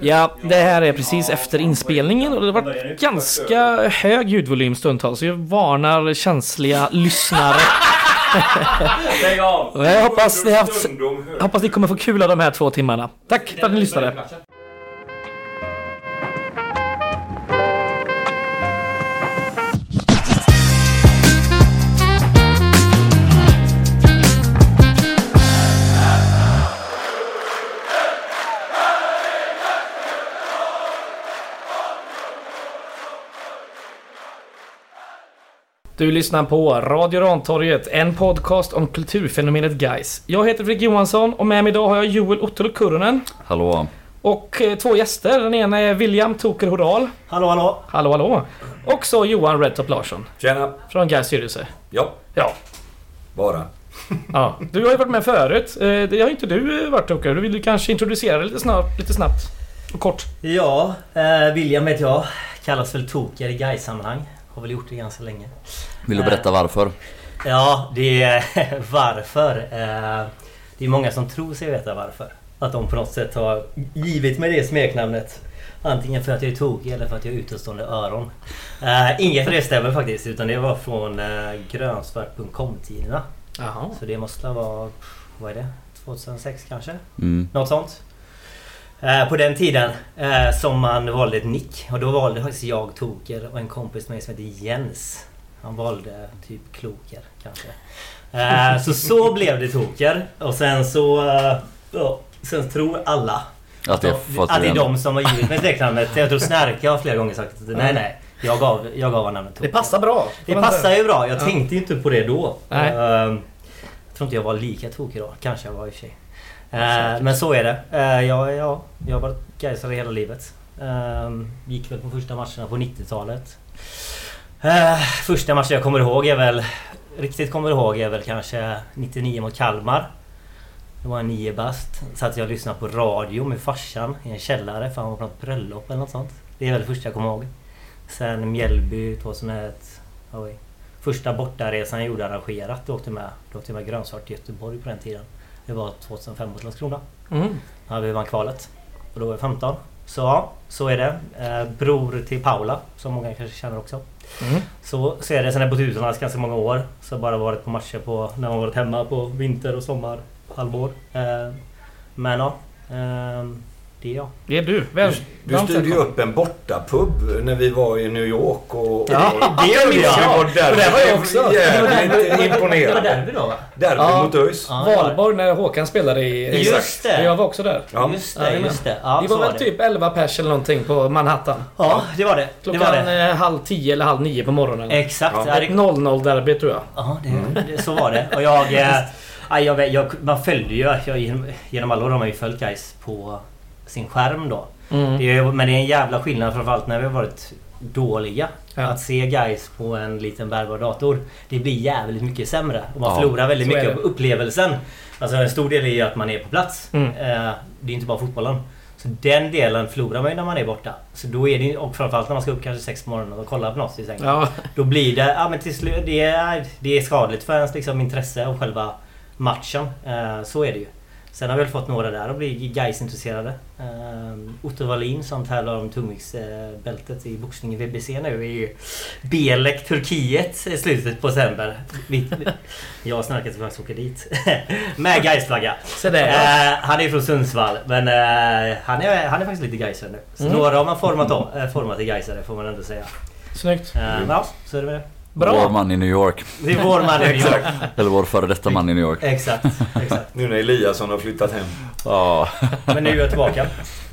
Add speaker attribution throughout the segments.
Speaker 1: Ja, det här är precis efter inspelningen och det har varit ganska hög ljudvolym stundtals. Så jag varnar känsliga lyssnare.
Speaker 2: Lägg av!
Speaker 1: Jag hoppas ni, har haft, hoppas ni kommer få kul av de här två timmarna. Tack för att ni lyssnade. Du lyssnar på Radio Rantorget, en podcast om kulturfenomenet Guys. Jag heter Fredrik Johansson och med mig idag har jag Joel Ottolo Kurronen
Speaker 3: Hallå.
Speaker 1: och eh, två gäster. Den ena är William Toker Horal.
Speaker 4: Hallå hallå!
Speaker 1: Hallå hallå! Och så Johan Redtop Larsson
Speaker 2: Tjena!
Speaker 1: från Guys styrelse.
Speaker 2: Ja,
Speaker 1: Ja.
Speaker 2: bara.
Speaker 1: ja. Du har ju varit med förut. Eh, Det har inte du eh, varit Toker. Du vill ju kanske introducera dig lite snabbt, lite snabbt och kort.
Speaker 4: Ja, eh, William heter jag. Kallas väl Toker i Gais-sammanhang. Har väl gjort det ganska länge.
Speaker 3: Vill du berätta varför?
Speaker 4: Ja, det är varför. Eh, det är många som tror sig veta varför. Att de på något sätt har givit mig det smeknamnet. Antingen för att jag är tokig eller för att jag har utestående öron. Eh, inget av det stämmer faktiskt. Utan det var från eh, grönsvart.com-tiderna. Så det måste vara... Vad är det? 2006 kanske?
Speaker 3: Mm.
Speaker 4: Något sånt. Eh, på den tiden eh, som man valde ett nick. Och då valde faktiskt jag Toker och en kompis med mig som heter Jens. Han valde typ Kloker kanske. Eh, så så blev det Toker. Och sen så... Eh, ja, sen tror alla
Speaker 3: Att det
Speaker 4: att, det är de som har givit mig smeknamnet. Jag tror Snärke har flera gånger sagt att nej nej. Jag gav, jag gav namnet Toker.
Speaker 1: Det passar bra.
Speaker 4: Det passar ju bra. Jag tänkte ju inte på det då.
Speaker 1: Nej.
Speaker 4: Ehm, jag tror inte jag var lika tokig då. Kanske jag var i och för sig. Eh, men så är det. Jag, ja, jag har varit Gaisare hela livet. Gick väl på första matcherna på 90-talet. Eh, första matchen jag kommer ihåg är väl... Riktigt kommer ihåg är väl kanske 99 mot Kalmar. Det var en nio bast. Satt jag och lyssnade på radio med farsan i en källare för han var på något bröllop eller något sånt. Det är väl det första jag kommer ihåg. Sen Mjällby 2001. Oj. Första bortaresan jag gjorde arrangerat. Då åkte jag med, då åkte jag med grönsvart till Göteborg på den tiden. Det var 2005 mot Landskrona.
Speaker 1: Mm.
Speaker 4: Ja, vi vann kvalet. Och då var jag 15. Så ja, så är det. Eh, bror till Paula, som många kanske känner också.
Speaker 1: Mm.
Speaker 4: Så, så är det. Sen är jag bott utomlands ganska många år. Så jag har bara varit på matcher på, när man varit hemma på vinter och sommar. Halvår. Eh, men ja. Eh, det är jag.
Speaker 1: Det är du. Väl,
Speaker 2: Du styrde ju upp en bortapub när vi var i New York och...
Speaker 1: Ja,
Speaker 2: och
Speaker 1: det gjorde jag.
Speaker 2: Det var där.
Speaker 1: Och det var jag också.
Speaker 2: Jävligt
Speaker 4: Det var derby då va?
Speaker 2: Derby
Speaker 1: Ja.
Speaker 2: mot ÖIS.
Speaker 4: Ja, det var det.
Speaker 1: Valborg när Håkan spelade i...
Speaker 4: Just det.
Speaker 1: Jag var också där.
Speaker 2: Ja.
Speaker 4: Just det, just det. Ja, så
Speaker 1: var väl
Speaker 4: det.
Speaker 1: typ 11 pers eller någonting på Manhattan.
Speaker 4: Ja, det var det. det,
Speaker 1: Klockan
Speaker 4: var det.
Speaker 1: eh, halv tio eller halv nio på morgonen.
Speaker 4: Exakt.
Speaker 2: Ja.
Speaker 4: Det-
Speaker 1: 0-0 derby tror jag.
Speaker 4: Ja, det, det, så var det. Och jag... Eh, aj, jag, jag man följde ju... Jag, genom, genom alla år har man ju följt guys på sin skärm då.
Speaker 1: Mm.
Speaker 4: Det är, men det är en jävla skillnad framförallt när vi har varit dåliga.
Speaker 1: Ja.
Speaker 4: Att se guys på en liten bärbar dator. Det blir jävligt mycket sämre. Och man
Speaker 3: Ja,
Speaker 4: förlorar väldigt
Speaker 1: så
Speaker 4: mycket av upplevelsen. Alltså en stor del är ju att man är på plats.
Speaker 1: Mm.
Speaker 4: Eh, det är inte bara fotbollen. Så den delen förlorar man ju när man är borta. Så då är det och framförallt när man ska upp kanske sex på morgonen och kolla på något i sängen.
Speaker 1: Ja,
Speaker 4: Då blir det, ja men till slut, det är, det är skadligt för ens liksom, intresse av själva matchen. Eh, så är det ju. Sen har vi väl fått några där och blir guys intresserade. Eh, Otto Wallin som tävlar om tungviktsbältet i boxning i VBC nu i Belek, Turkiet i slutet på december. Jag har snarkat att faktiskt åka dit. Med Gais-flagga.
Speaker 1: så där.
Speaker 4: Eh, han är från Sundsvall men eh, han, är, han är faktiskt lite Gaisare nu. Så
Speaker 1: Mm.
Speaker 4: några har man format, om, eh, format till Gaisare får man ändå säga.
Speaker 1: Snyggt.
Speaker 4: Men ja, så är det med det.
Speaker 3: Vår
Speaker 1: Bra.
Speaker 3: man i New York.
Speaker 4: Det är vår man i New York.
Speaker 3: Eller vår före detta man i New York.
Speaker 4: Exakt, exakt.
Speaker 2: Nu när Eliasson har flyttat hem.
Speaker 3: Ja.
Speaker 4: Men nu är jag tillbaka.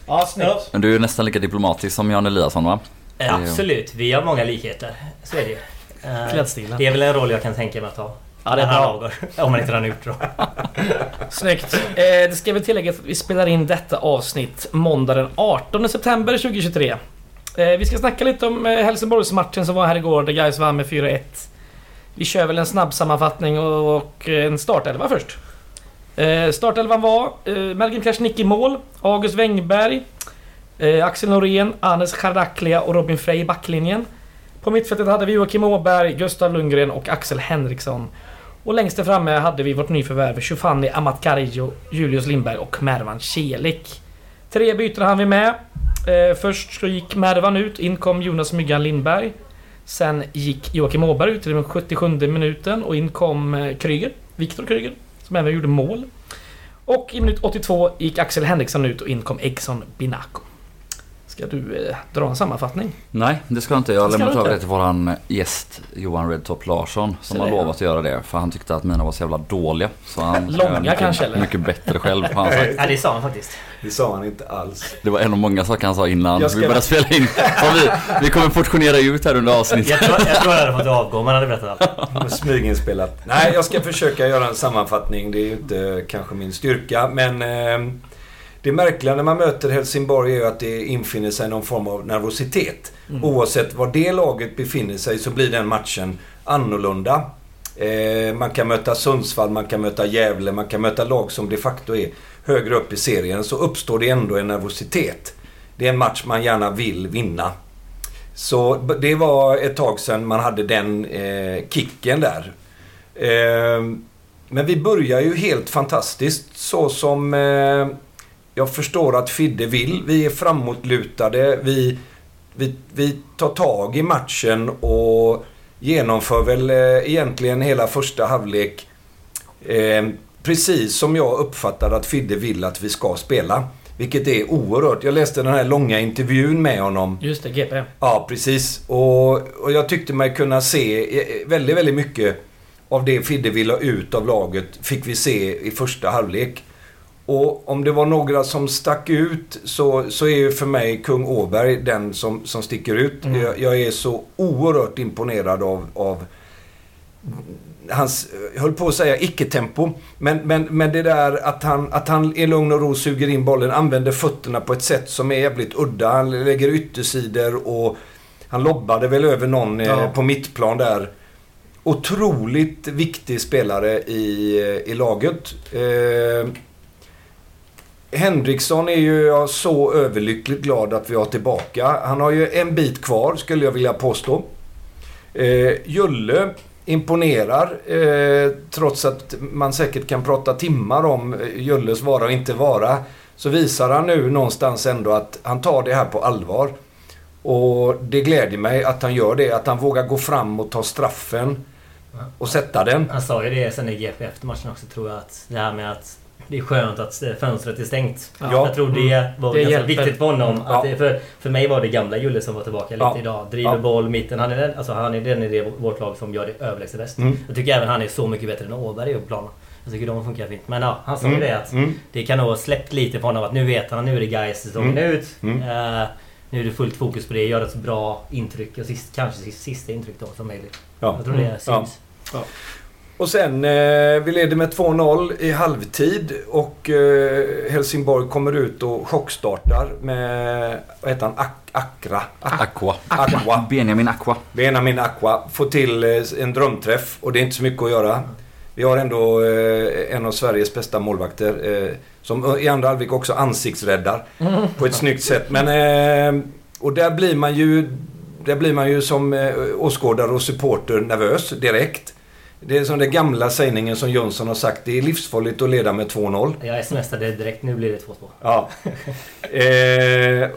Speaker 1: Ja, snyggt.
Speaker 3: Men du är nästan lika diplomatisk som Jan Eliasson va?
Speaker 4: Eh, Absolut, vi har många likheter. Så är det ju. Eh,
Speaker 1: Klädstilen.
Speaker 4: Det är väl en roll jag kan tänka mig att ta.
Speaker 1: Ja, det är bra.
Speaker 4: Om man inte redan gjort det.
Speaker 1: Snyggt. Eh, det ska väl tilläggas att vi spelar in detta avsnitt måndag den 18 september 2023. Eh, vi ska snacka lite om eh, Helsingborgsmatchen som var här igår där Gais vann med 4-1. Vi kör väl en snabb sammanfattning och, och eh, en startelva först. Eh, startelvan var eh, Melvin Krasniqi i mål, August Wengberg, eh, Axel Norén, Anes Chardaklia och Robin Frey i backlinjen. På mittfältet hade vi Joakim Åberg, Gustav Lundgren och Axel Henriksson. Och längst där framme hade vi vårt nyförvärv Shufani Amat Carillo, Julius Lindberg och Mervan Celik. Tre byten hann vi med. Eh, först så gick Mervan ut, in kom Jonas Myggan Lindberg. Sen gick Joakim Åberg ut i den 77 minuten och in kom eh, Kryger, Viktor Kryger, som även gjorde mål. Och i minut 82 gick Axel Henriksson ut och in kom Eggson Binako. Ska du eh, dra en sammanfattning?
Speaker 3: Nej, det ska jag inte. Jag
Speaker 1: du
Speaker 3: över det till våran gäst Johan Redtop Larsson som har lovat att göra det. För han tyckte att mina var så jävla dåliga. Så han
Speaker 1: Långa
Speaker 3: mycket,
Speaker 1: kanske, eller?
Speaker 3: mycket bättre själv har han sagt.
Speaker 4: Ja, det sa han faktiskt.
Speaker 2: Det sa han inte alls.
Speaker 3: Det var en av många saker han sa innan
Speaker 2: ska-
Speaker 3: vi började spela in. Vi, vi kommer portionera ut här under avsnittet.
Speaker 4: Jag tror jag, tror jag hade fått avgå om han hade berättat allt.
Speaker 2: Smyginspelat. Nej, jag ska försöka göra en sammanfattning. Det är ju inte kanske min styrka. Men eh, det märkliga när man möter Helsingborg är ju att det infinner sig någon form av nervositet. Oavsett var det laget befinner sig så blir den matchen annorlunda. Eh, man kan möta Sundsvall, man kan möta Gävle, man kan möta lag som de facto är högre upp i serien. Så uppstår det ändå en nervositet. Det är en match man gärna vill vinna. Så det var ett tag sedan man hade den eh, kicken där. Eh, men vi börjar ju helt fantastiskt så som eh, jag förstår att Fidde vill. Vi är framåtlutade. Vi, vi, vi tar tag i matchen och genomför väl eh, egentligen hela första halvlek eh, precis som jag uppfattar att Fidde vill att vi ska spela. Vilket är oerhört. Jag läste den här långa intervjun med honom.
Speaker 1: Just det, GP.
Speaker 2: Ja, precis. Och, och jag tyckte mig kunna se eh, väldigt, väldigt mycket av det Fidde ville ha ut av laget fick vi se i första halvlek. Och om det var några som stack ut så, så är ju för mig kung Åberg den som, som sticker ut.
Speaker 1: Mm.
Speaker 2: Jag, jag är så oerhört imponerad av, av hans, jag höll på att säga icke-tempo. Men, men, men det där att han, att han i lugn och ro suger in bollen, använder fötterna på ett sätt som är jävligt udda. Han lägger yttersidor och han lobbade väl över någon eh,
Speaker 1: Ja.
Speaker 2: på mittplan där. Otroligt viktig spelare i, i laget. Eh, Henriksson är ju jag så överlyckligt glad att vi har tillbaka. Han har ju en bit kvar skulle jag vilja påstå. Eh, Julle imponerar eh, trots att man säkert kan prata timmar om eh, Julles vara och inte vara. Så visar han nu någonstans ändå att han tar det här på allvar. Och det gläder mig att han gör det. Att han vågar gå fram och ta straffen och sätta den.
Speaker 4: Han sa ju det sen i GP efter matchen också tror jag att det här med att det är skönt att fönstret är stängt.
Speaker 1: Ja.
Speaker 4: Jag tror det var
Speaker 1: Det
Speaker 4: ganska viktigt för honom.
Speaker 2: Ja.
Speaker 4: Det, för, för mig var det gamla Julle som var tillbaka lite
Speaker 2: Ja.
Speaker 4: idag. Driver
Speaker 2: Ja.
Speaker 4: boll, mitten. Han är, den, alltså, han är den i vårt lag som gör det överlägset bäst.
Speaker 2: Mm.
Speaker 4: Jag tycker även han är så mycket bättre än Åberg på planen. Jag tycker de funkar fint. Men ja, han sa ju
Speaker 2: Mm.
Speaker 4: det att
Speaker 2: Mm.
Speaker 4: det kan nog ha släppt lite på honom att nu vet han nu är det Gais säsongen
Speaker 2: Mm.
Speaker 4: ut.
Speaker 2: Mm.
Speaker 4: Eh, nu är det fullt fokus på det. Gör ett så bra intryck. Och sist, kanske sist, sista intryck då som möjligt.
Speaker 2: Ja.
Speaker 4: Jag tror det
Speaker 1: Mm.
Speaker 4: syns.
Speaker 2: Och sen, eh, vi leder med 2-0 i halvtid och eh, Helsingborg kommer ut och chockstartar med, vad heter han, Ak- Akra?
Speaker 3: Aqua.
Speaker 2: Aqua.
Speaker 3: Benjamin Aqua.
Speaker 2: Benjamin Aqua får till eh, en drömträff och det är inte så mycket att göra. Vi har ändå eh, en av Sveriges bästa målvakter eh, som i andra halvlek också ansiktsräddar på ett snyggt sätt. Men, eh, och där blir man ju, där blir man ju som åskådare och supporter nervös direkt. Det är som den gamla sägningen som Jönsson har sagt. Det är livsfarligt att leda med 2-0.
Speaker 4: Jag smsade direkt. Nu blir det 2-2.
Speaker 2: Ja. Eh,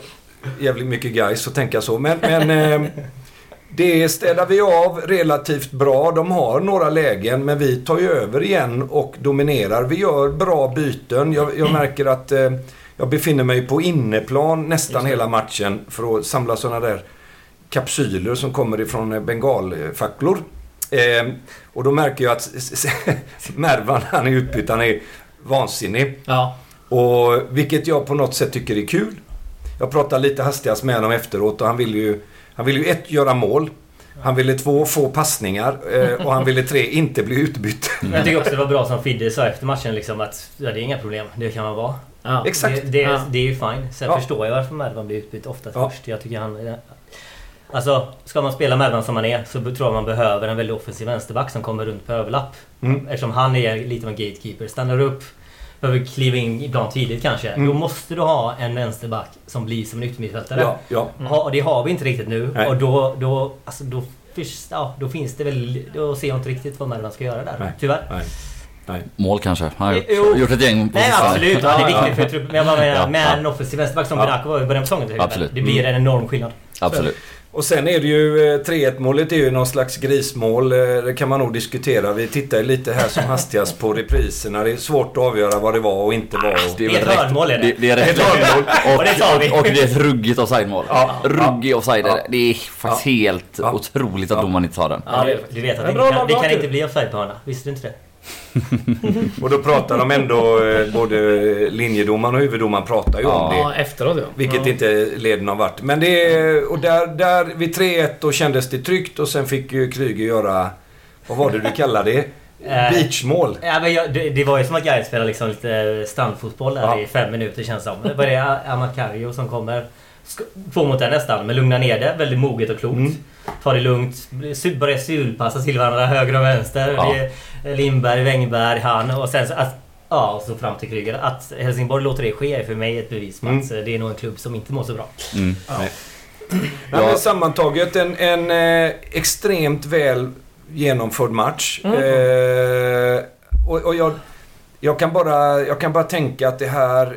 Speaker 2: jävligt mycket guys att tänka så. Men, men eh, det städar vi av relativt bra. De har några lägen men vi tar ju över igen och dominerar. Vi gör bra byten. Jag, jag märker att eh, jag befinner mig på inneplan nästan hela matchen för att samla sådana där kapsyler som kommer ifrån eh, bengalfacklor. Eh, och då märker jag att Mervan, han är utbytt, han är vansinnig.
Speaker 1: Ja.
Speaker 2: Och vilket jag på något sätt tycker är kul. Jag pratade lite hastigast med honom efteråt och han ville ju, han ville ju ett, göra mål. Han ville två, få passningar. Eh, och han ville tre, inte bli utbytt.
Speaker 4: Men jag tycker också det var bra som Fidde sa efter matchen liksom att ja, det är inga problem. Det kan man vara.
Speaker 1: Ja.
Speaker 2: Exakt.
Speaker 4: Det, det,
Speaker 1: Ja.
Speaker 4: det är ju fine. Sen
Speaker 2: Ja.
Speaker 4: förstår jag varför Mervan blir utbytt oftast
Speaker 2: Ja.
Speaker 4: först. Jag tycker han... Alltså, ska man spela Mervan som han är så tror jag man behöver en väldigt offensiv vänsterback som kommer runt på överlapp.
Speaker 2: Mm.
Speaker 4: Eftersom han är lite av en gatekeeper. Stannar upp, behöver kliva in ibland tidigt kanske.
Speaker 2: Mm.
Speaker 4: Då måste du ha en vänsterback som blir som en yttermittfältare.
Speaker 2: Ja, ja.
Speaker 4: Ha- Och det har vi inte riktigt nu.
Speaker 2: Nej.
Speaker 4: Och då, då, alltså då, finns- ja, då finns det väl... Då ser jag inte riktigt vad Mervan ska göra där.
Speaker 2: Nej.
Speaker 4: Tyvärr.
Speaker 2: Nej.
Speaker 3: Mål kanske. Han har gjort,
Speaker 4: Jo.
Speaker 3: gjort ett gäng på
Speaker 4: Nej absolut, ja, det är viktigt för truppen. Men jag bara menar, med
Speaker 3: ja.
Speaker 4: en offensiv vänsterback som
Speaker 3: Ja.
Speaker 4: Benako var i början på säsongen. Det blir en enorm skillnad.
Speaker 3: Absolut.
Speaker 2: Och sen är det ju eh, 3-1 målet är ju någon slags grismål. Eh, Det kan man nog diskutera. Vi tittar ju lite här som hastigast på repriserna. Det är svårt att avgöra vad det var och inte var. Och...
Speaker 3: Det
Speaker 4: Det är ett hörnmål är det.
Speaker 3: Det, det är
Speaker 2: Ett hörnmål.
Speaker 4: Och det tar vi.
Speaker 3: Och, och det är ett ruggigt offside-mål.
Speaker 2: Ja.
Speaker 3: Ruggig offside.
Speaker 2: Ja.
Speaker 3: Det är faktiskt helt
Speaker 2: Ja.
Speaker 3: otroligt att
Speaker 2: Ja.
Speaker 3: domaren inte tar den.
Speaker 4: Ja, du, vet att det,
Speaker 1: bra
Speaker 4: kan, det kan inte bli offside på hörna. Visste du inte det?
Speaker 2: Och då pratar de ändå, eh, både linjedomaren och huvuddomaren pratar ju om det.
Speaker 1: Ja, efteråt ja.
Speaker 2: Vilket
Speaker 1: ja.
Speaker 2: inte leder någon vart. Men det och där, där vid 3-1 då kändes det tryggt och sen fick ju Kryger göra, vad var det du kallade det?
Speaker 4: Eh,
Speaker 2: Beachmål.
Speaker 4: Ja, men jag, det, det var ju som att Gais spelade liksom lite standfotboll där
Speaker 2: Ja.
Speaker 4: i fem minuter känns det som. Det var det Amakario som kommer. Två mot en nästan, men lugnar ner det. Väldigt moget och klokt.
Speaker 2: Mm.
Speaker 4: Tar det lugnt. Börjar sulpassa till varandra höger och vänster.
Speaker 3: Ja.
Speaker 4: Lindberg, Wängberg, han och sen så att, Ja, och så fram till Kryger. Att Helsingborg låter det ske är för mig ett bevis på
Speaker 2: Mm.
Speaker 4: att det är nog en klubb som inte mår så bra.
Speaker 3: Mm. Ja.
Speaker 2: men sammantaget en, en eh, extremt väl genomförd match.
Speaker 1: Mm.
Speaker 2: Eh, och och jag, jag, kan bara, jag kan bara tänka att det här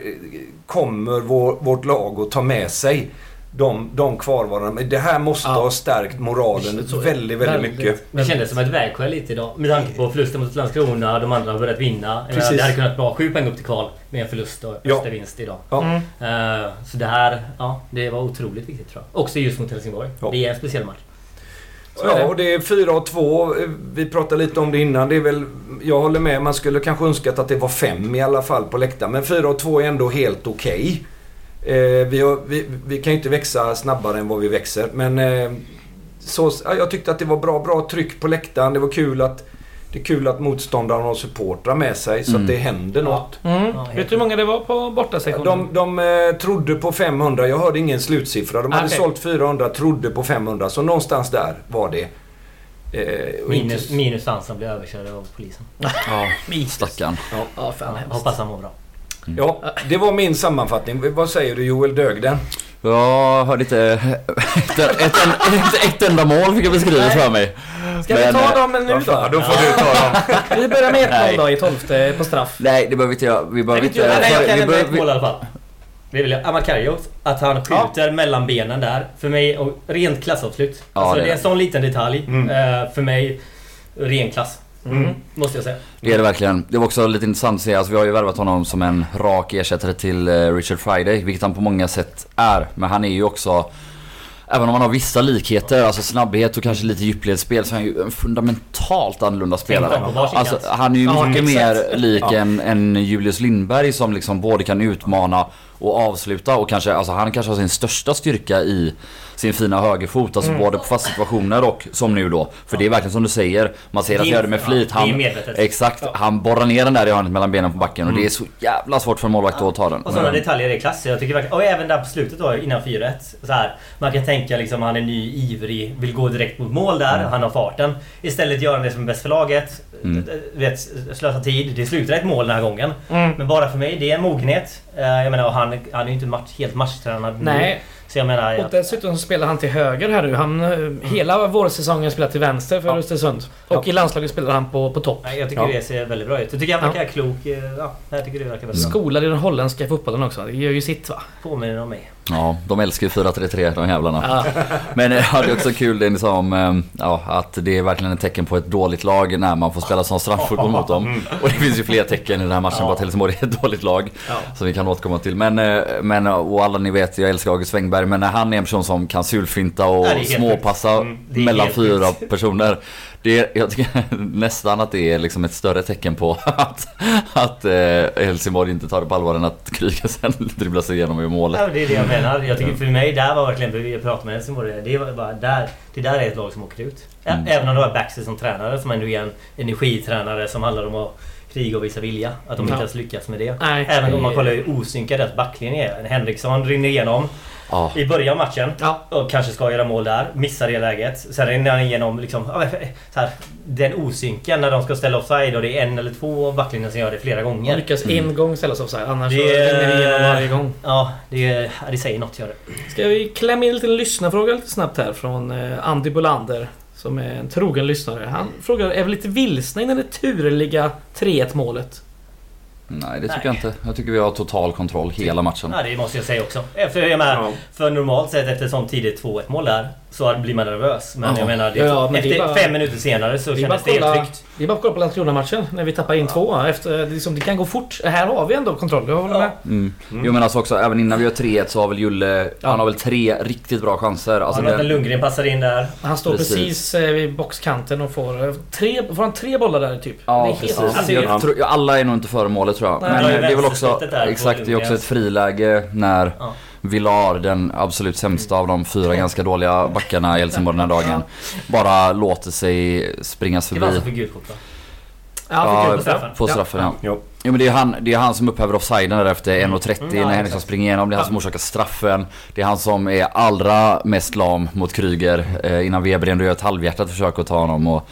Speaker 2: kommer vår, vårt lag att ta med sig. De, de kvarvarande. Men det här måste
Speaker 1: Ja.
Speaker 2: ha stärkt moralen
Speaker 1: Så det.
Speaker 2: väldigt, väldigt mycket.
Speaker 4: Det kändes som ett vägskäl lite idag. Med tanke på förlusten mot Landskrona, de andra har börjat vinna.
Speaker 2: Precis.
Speaker 4: Det hade kunnat vara sju poäng upp till kval med en förlust och
Speaker 2: Ja.
Speaker 4: vinst idag.
Speaker 2: Ja.
Speaker 1: Mm.
Speaker 4: Eh, så det här, ja, det var otroligt viktigt tror jag. Också just mot Helsingborg.
Speaker 2: Ja.
Speaker 4: Det är en speciell match.
Speaker 1: Så.
Speaker 2: Ja, och det är 4 och 2. Vi pratade lite om det innan. Det är väl, jag håller med, man skulle kanske önskat att det var 5 i alla fall på läktaren. Men 4 och 2 är ändå helt okej. Eh, vi, har, vi, vi kan ju inte växa snabbare än vad vi växer. Men eh, så, ja, jag tyckte att det var bra, bra tryck på läktaren. Det var kul att, det är kul att motståndarna har supportrar med sig så
Speaker 3: Mm.
Speaker 2: att det händer något.
Speaker 1: Mm.
Speaker 4: Ja,
Speaker 1: Vet du hur många det var på bortasektionen?
Speaker 2: De, de eh, trodde på 500. Jag hörde ingen slutsiffra. De hade
Speaker 1: Okej.
Speaker 2: sålt 400, trodde på 500. Så någonstans där var det. Eh,
Speaker 4: Minus,
Speaker 2: inte-
Speaker 4: minus han som blev överkörd av polisen.
Speaker 3: Ja, stackarn.
Speaker 1: Ja, fan hemskt.
Speaker 4: Hoppas han mår bra.
Speaker 2: Ja, det var min sammanfattning. Vad säger du Joel Dögden?
Speaker 3: Jag hörde inte ett, ett, ett, ett, enda mål fick jag beskrivet för mig.
Speaker 1: Ska vi
Speaker 3: Men,
Speaker 1: ta
Speaker 3: eh,
Speaker 1: dem nu då?
Speaker 2: Ja, då får du ta dem.
Speaker 1: Vi börjar med 1-0
Speaker 3: Nej.
Speaker 1: då i 12 på straff.
Speaker 3: Nej, det behöver inte jag. Vi behöver inte...
Speaker 1: vi inte
Speaker 4: Nej, jag
Speaker 3: vi
Speaker 4: kan nämna
Speaker 3: behöver-
Speaker 4: ett mål i alla fall. Det vill jag. Amakario, att han skjuter mellan benen där. För mig, och rent klassavslut.
Speaker 3: Ja,
Speaker 4: alltså,
Speaker 3: det är
Speaker 4: en sån liten detalj.
Speaker 2: Mm.
Speaker 4: eh, för mig, ren klass.
Speaker 1: Mm.
Speaker 4: Måste jag säga.
Speaker 3: Det är det verkligen. Det var också lite intressant att se. Alltså, vi har ju värvat honom som en rak ersättare till eh, Richard Friday, vilket han på många sätt är. Men han är ju också... Även om han har vissa likheter, alltså snabbhet och kanske lite djupledsspel, så är han ju en fundamentalt annorlunda spelare. Alltså, han är ju mycket mer lik en, en Julius Lindberg som liksom både kan utmana och avsluta och kanske, alltså han kanske har sin största styrka i sin fina högerfot. Alltså
Speaker 4: Mm.
Speaker 3: både på fast situationer och som nu då. För det är verkligen som du säger, man ser att han gör det med flit.
Speaker 4: Ja,
Speaker 3: Han, exakt, han borrar ner den där i hörnet mellan benen på backen och det är så jävla svårt för en målvakt att ta den.
Speaker 4: Och sådana detaljer är klass. Jag tycker verkligen, och även där på slutet då innan 4-1. Så här, man kan tänka liksom han är ny, ivrig, vill gå direkt mot mål där. Han har farten. Istället gör han det som är bäst för laget.
Speaker 3: Mm.
Speaker 4: Vet, slösa tid. Det slutar ett mål den här gången.
Speaker 1: Mm.
Speaker 4: Men bara för mig, det är en mogenhet. Eh, Jag menar, och han, han är ju inte match, helt matchtränad nu. Så jag menar...
Speaker 1: och dessutom så spelar han till höger här nu. Han, eh, hela vårsäsongen spelar till vänster för
Speaker 4: Ja.
Speaker 1: Östersund. Och i landslaget spelar han på, på topp.
Speaker 4: jag tycker
Speaker 2: Ja.
Speaker 4: det ser väldigt bra ut. Jag tycker han verkar klok. eh, Ja, jag tycker det verkar väldigt bra.
Speaker 1: Skolad i den holländska fotbollen också. Det gör ju sitt va?
Speaker 4: Påminner om mig.
Speaker 3: Ja, de älskar ju 4-3-3 de jävlarna.
Speaker 1: Ja.
Speaker 3: Men eh, ja, det är också kul det ni sa om eh, ja, att det är verkligen ett tecken på ett dåligt lag när man får spela sån straffotboll mot dem. Och det finns ju fler tecken i den här matchen på att Helsingborg är ett dåligt lag.
Speaker 1: Ja.
Speaker 3: Som vi kan återkomma till. Men, eh, men och alla ni vet, jag älskar August Wengberg. Men när han är en person som kan sulfinta och
Speaker 4: Ja,
Speaker 3: småpassa
Speaker 4: Mm,
Speaker 3: mellan fyra personer. Det är, jag tycker nästan att det är liksom ett större tecken på att, att eh, Helsingborg inte tar det på allvar än att Kryger sen dribblar sig igenom i målet.
Speaker 4: Ja, det är det jag menar. Jag tycker för mig, där var verkligen... Jag pratade med Helsingborg. Det var bara där... Det där är ett lag som åker ut. Ä-
Speaker 3: Mm.
Speaker 4: Även om du har Baxter som tränare, som ändå är en energitränare som handlar om att kriga och visa vilja. Att de
Speaker 1: Ja.
Speaker 4: inte ens lyckas med det.
Speaker 1: Nej.
Speaker 4: Även om man kollar hur osynkad deras backlinje är. Henriksson rinner igenom
Speaker 3: Ja.
Speaker 4: i början av matchen.
Speaker 1: Ja.
Speaker 4: Och kanske ska göra mål där. Missar det läget. Sen rinner han igenom liksom... Så här, den osynken när de ska ställa offside och det är en eller två av backlinjen som gör det flera
Speaker 1: Han
Speaker 4: gånger.
Speaker 1: lyckas en gång ställas offside. Annars
Speaker 4: Det
Speaker 1: rinner det igenom varje gång.
Speaker 4: Ja, det, det säger något gör det.
Speaker 1: Ska vi klämma in en liten lyssnarfråga lite snabbt här från eh, Andy Bolander. som är en trogen lyssnare. Han frågar, är vi lite vilsna innan det turliga 3-1 målet?
Speaker 3: Nej det tycker
Speaker 4: Nej.
Speaker 3: jag inte. Jag tycker vi har total kontroll hela matchen.
Speaker 4: Ja, det måste jag säga också. För, jag menar,
Speaker 2: Ja.
Speaker 4: för normalt sett efter sånt tidigt 2-1 mål där så blir man nervös. Men
Speaker 1: Ja.
Speaker 4: jag menar, det,
Speaker 1: Ja, men
Speaker 4: efter
Speaker 1: bara-
Speaker 4: fem minuter senare så
Speaker 1: Det
Speaker 4: kändes det helt tryggt.
Speaker 1: det är bara att kolla på Landskrona-matchen när vi tappar in två. Efter, liksom, det kan gå fort. Här har vi ändå kontroll. Jag håller
Speaker 4: Ja.
Speaker 1: med.
Speaker 3: Mm.
Speaker 2: Mm.
Speaker 3: Jo men alltså också även innan vi gör 3-1 så har väl Julle,
Speaker 1: Ja.
Speaker 3: han har väl tre riktigt bra chanser. Alltså,
Speaker 4: Ja, när
Speaker 3: det,
Speaker 4: Lundgren passar in där.
Speaker 1: Han står precis,
Speaker 3: Precis.
Speaker 1: eh, vid boxkanten och får, eh, tre, får han tre bollar där typ.
Speaker 3: Ja
Speaker 1: det är helt
Speaker 3: precis.
Speaker 4: Alltså,
Speaker 1: absurt.
Speaker 3: jag tror, ja, alla är nog inte före målet tror jag.
Speaker 1: Nej,
Speaker 3: Men
Speaker 4: det
Speaker 3: eh, det är väl också, exakt, det är också ett friläge när
Speaker 4: Ja.
Speaker 3: Villar, den absolut sämsta av de fyra ganska dåliga backarna i Helsingborg den här dagen, bara låter sig springas
Speaker 4: Det var alltså
Speaker 3: förbi.
Speaker 4: för gult kort va?
Speaker 1: Ja,
Speaker 3: Ja,
Speaker 1: på straffen.
Speaker 3: På straffen ja.
Speaker 2: Ja.
Speaker 3: Jo men det är han, det är han som upphäver offsiden där efter 1.30
Speaker 4: Mm, ja,
Speaker 3: när Henriksson springer igenom. Det är han som orsakar straffen. Det är han som är allra mest lam mot Kryger eh, innan Weber ändå gör ett halvhjärtat försök att ta honom. Och,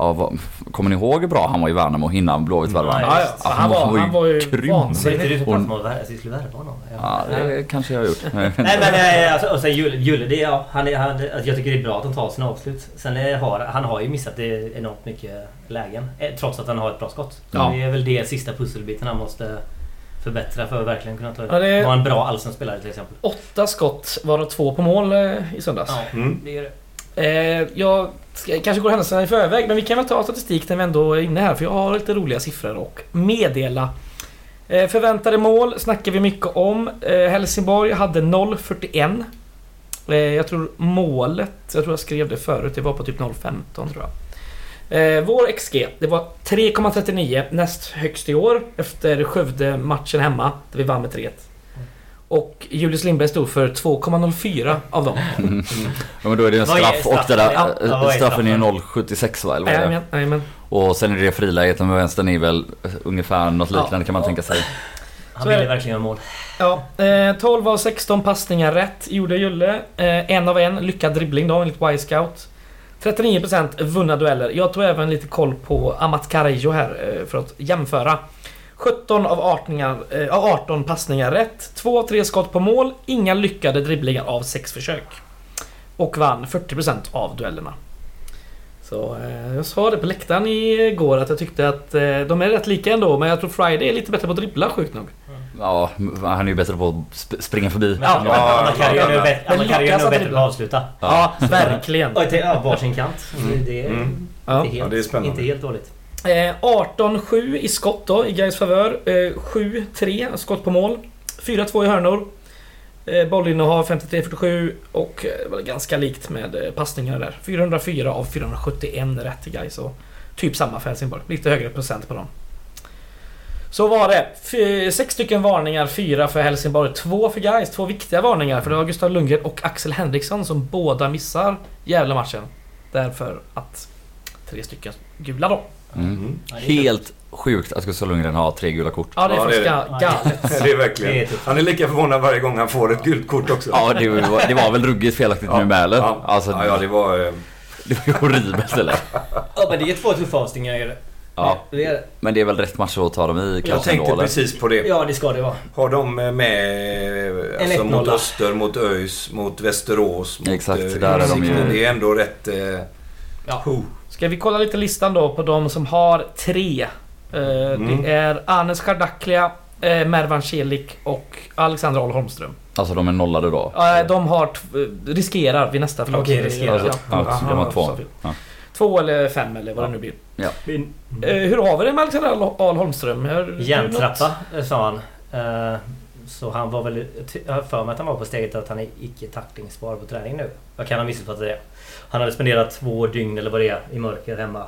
Speaker 3: ja, kommer ni ihåg hur bra han var i Värnamo innan Blåvitt värvade honom?
Speaker 1: Ja, ja. Han, var, han var ju
Speaker 3: grym.
Speaker 1: Vansinnig.
Speaker 4: du pratar om att vi skulle värva honom?
Speaker 3: Ja, det kanske jag har gjort.
Speaker 4: Nej men eh, alltså, och sen Julle, Julle det, ja, han är, han, alltså, jag tycker det är bra att han tar sina avslut. Sen är, har han har ju missat det enormt mycket lägen. eh, Trots att han har ett bra skott.
Speaker 1: Ja.
Speaker 4: Det är väl det sista pusselbiten han måste förbättra för att verkligen kunna ta
Speaker 1: Ja, det-
Speaker 4: vara en bra allsvensk spelare till exempel.
Speaker 1: Åtta skott, varav två på mål eh, i söndags.
Speaker 4: Ja,
Speaker 2: Mm.
Speaker 4: det är det.
Speaker 1: Eh, jag ska, kanske går händelserna i förväg, men vi kan väl ta statistik när vi ändå är inne här, för jag har lite roliga siffror och meddela. Eh, förväntade mål snackar vi mycket om. Eh, Helsingborg hade 0,41. Eh, jag tror målet, jag tror jag skrev det förut, det var på typ 0,15 tror jag. Eh, vår XG, det var 3,39 näst högst i år efter Skövde-matchen hemma, där vi vann med 3-1. Och Julius Lindberg stod för 2,04 av dem.
Speaker 3: Ja, men då är det en straff och det där,
Speaker 4: straffen? Ja, ja, vad är
Speaker 3: straffen är
Speaker 4: straffen?
Speaker 3: 0,76 va? Eller vad är det?
Speaker 1: Jajamän.
Speaker 3: Och sen är det friläget med vänstern är väl ungefär något
Speaker 1: Ja.
Speaker 3: liknande kan man tänka sig.
Speaker 4: Han ville verkligen göra mål.
Speaker 1: Ja, eh, 12 av 16 passningar rätt gjorde Julle. Eh, en av en lyckad dribbling då enligt Y-scout. 39% vunna dueller. Jag tog även lite koll på Amat Carrillo här eh, för att jämföra. 17 av 18, eh, av 18 passningar rätt. 2 av 3 skott på mål. Inga lyckade dribblingar av 6 försök. Och vann 40% av duellerna. Så eh, jag sa det på läktaren igår att jag tyckte att eh, de är rätt lika ändå men jag tror Friday är lite bättre på att dribbla sjukt nog.
Speaker 3: Ja, han är ju bättre på att sp- springa förbi.
Speaker 4: Men
Speaker 1: Ja,
Speaker 4: ja,
Speaker 2: ja, ja,
Speaker 4: är
Speaker 2: ja.
Speaker 4: bättre-
Speaker 1: Men
Speaker 4: Anna-Karin är nog
Speaker 1: att
Speaker 4: bättre på att avsluta.
Speaker 1: Ja, verkligen.
Speaker 4: Till, ja, varsin kant. Det är
Speaker 2: Mm.
Speaker 1: Ja.
Speaker 4: inte,
Speaker 2: Ja,
Speaker 4: helt,
Speaker 2: det är
Speaker 4: inte helt dåligt.
Speaker 1: Eh, 18-7 i skott då i Gais favör. Eh, 7-3 skott på mål. 4-2 i hörnor. Eh, bollinnehav 53-47 och eh, det var ganska likt med eh, passningar där. 404 av 471 rätt i Gais och typ samma för Helsingborg. Lite högre procent på dem. Så var det. F sex stycken varningar, fyra för Helsingborg, två för Gais. Två viktiga varningar för det var Gustav Lundgren och Axel Henriksson som båda missar jävla matchen. Därför att tre stycken gula då.
Speaker 3: Mm.
Speaker 2: Mm.
Speaker 4: Ja,
Speaker 3: Helt sjukt att Gustav Lundgren har tre gula kort.
Speaker 1: Ja, det är
Speaker 2: Ja,
Speaker 1: faktiskt
Speaker 2: det
Speaker 1: ga-
Speaker 4: är-
Speaker 1: galet.
Speaker 2: Det är verkligen. Han är lika förvånad varje gång han får ett gult kort också.
Speaker 3: Ja, det var, det var väl ruggigt felaktigt nu med eller?
Speaker 2: Ja,
Speaker 3: Alltså,
Speaker 2: ja, ja, det var... eh,
Speaker 3: det var ju horribelt eller?
Speaker 4: Ja men det är två tuffa avstängningar är det.
Speaker 3: Ja,
Speaker 4: Det är det.
Speaker 3: men det är väl rätt match att ta dem i
Speaker 2: Jag tänkte
Speaker 3: ändå, eller?
Speaker 2: precis på det.
Speaker 4: Ja det ska det vara.
Speaker 2: Har de eh, med alltså,
Speaker 4: 1-0.
Speaker 2: mot Öster, mot ÖIS, mot Västerås, mot
Speaker 3: Exakt,
Speaker 2: eh,
Speaker 3: där är de ju-.
Speaker 2: Det är ändå rätt... Eh,
Speaker 4: Ja.
Speaker 1: Ska vi kolla lite listan då på de som har tre? Eh,
Speaker 2: Mm.
Speaker 1: Det är Anes Kardaklia, eh, Mervan Celik och Alexander Ahl Holmström.
Speaker 3: Alltså de är nollade då?
Speaker 1: Eh, de har riskerar vid nästa förlag.
Speaker 4: Okej, riskerar.
Speaker 3: Alltså, ja, de har två. Ja.
Speaker 1: Två eller fem eller vad det nu blir.
Speaker 4: Mm.
Speaker 1: Eh, hur har vi det med Alexander Ahl Holmström?
Speaker 4: Järntrappa sa han. Så han var väl... Jag för mig att han var på steget att han är icke tacklingsbar på träning nu. Jag kan ha missuppfattat det. Han hade spenderat två dygn eller vad det är i mörker hemma.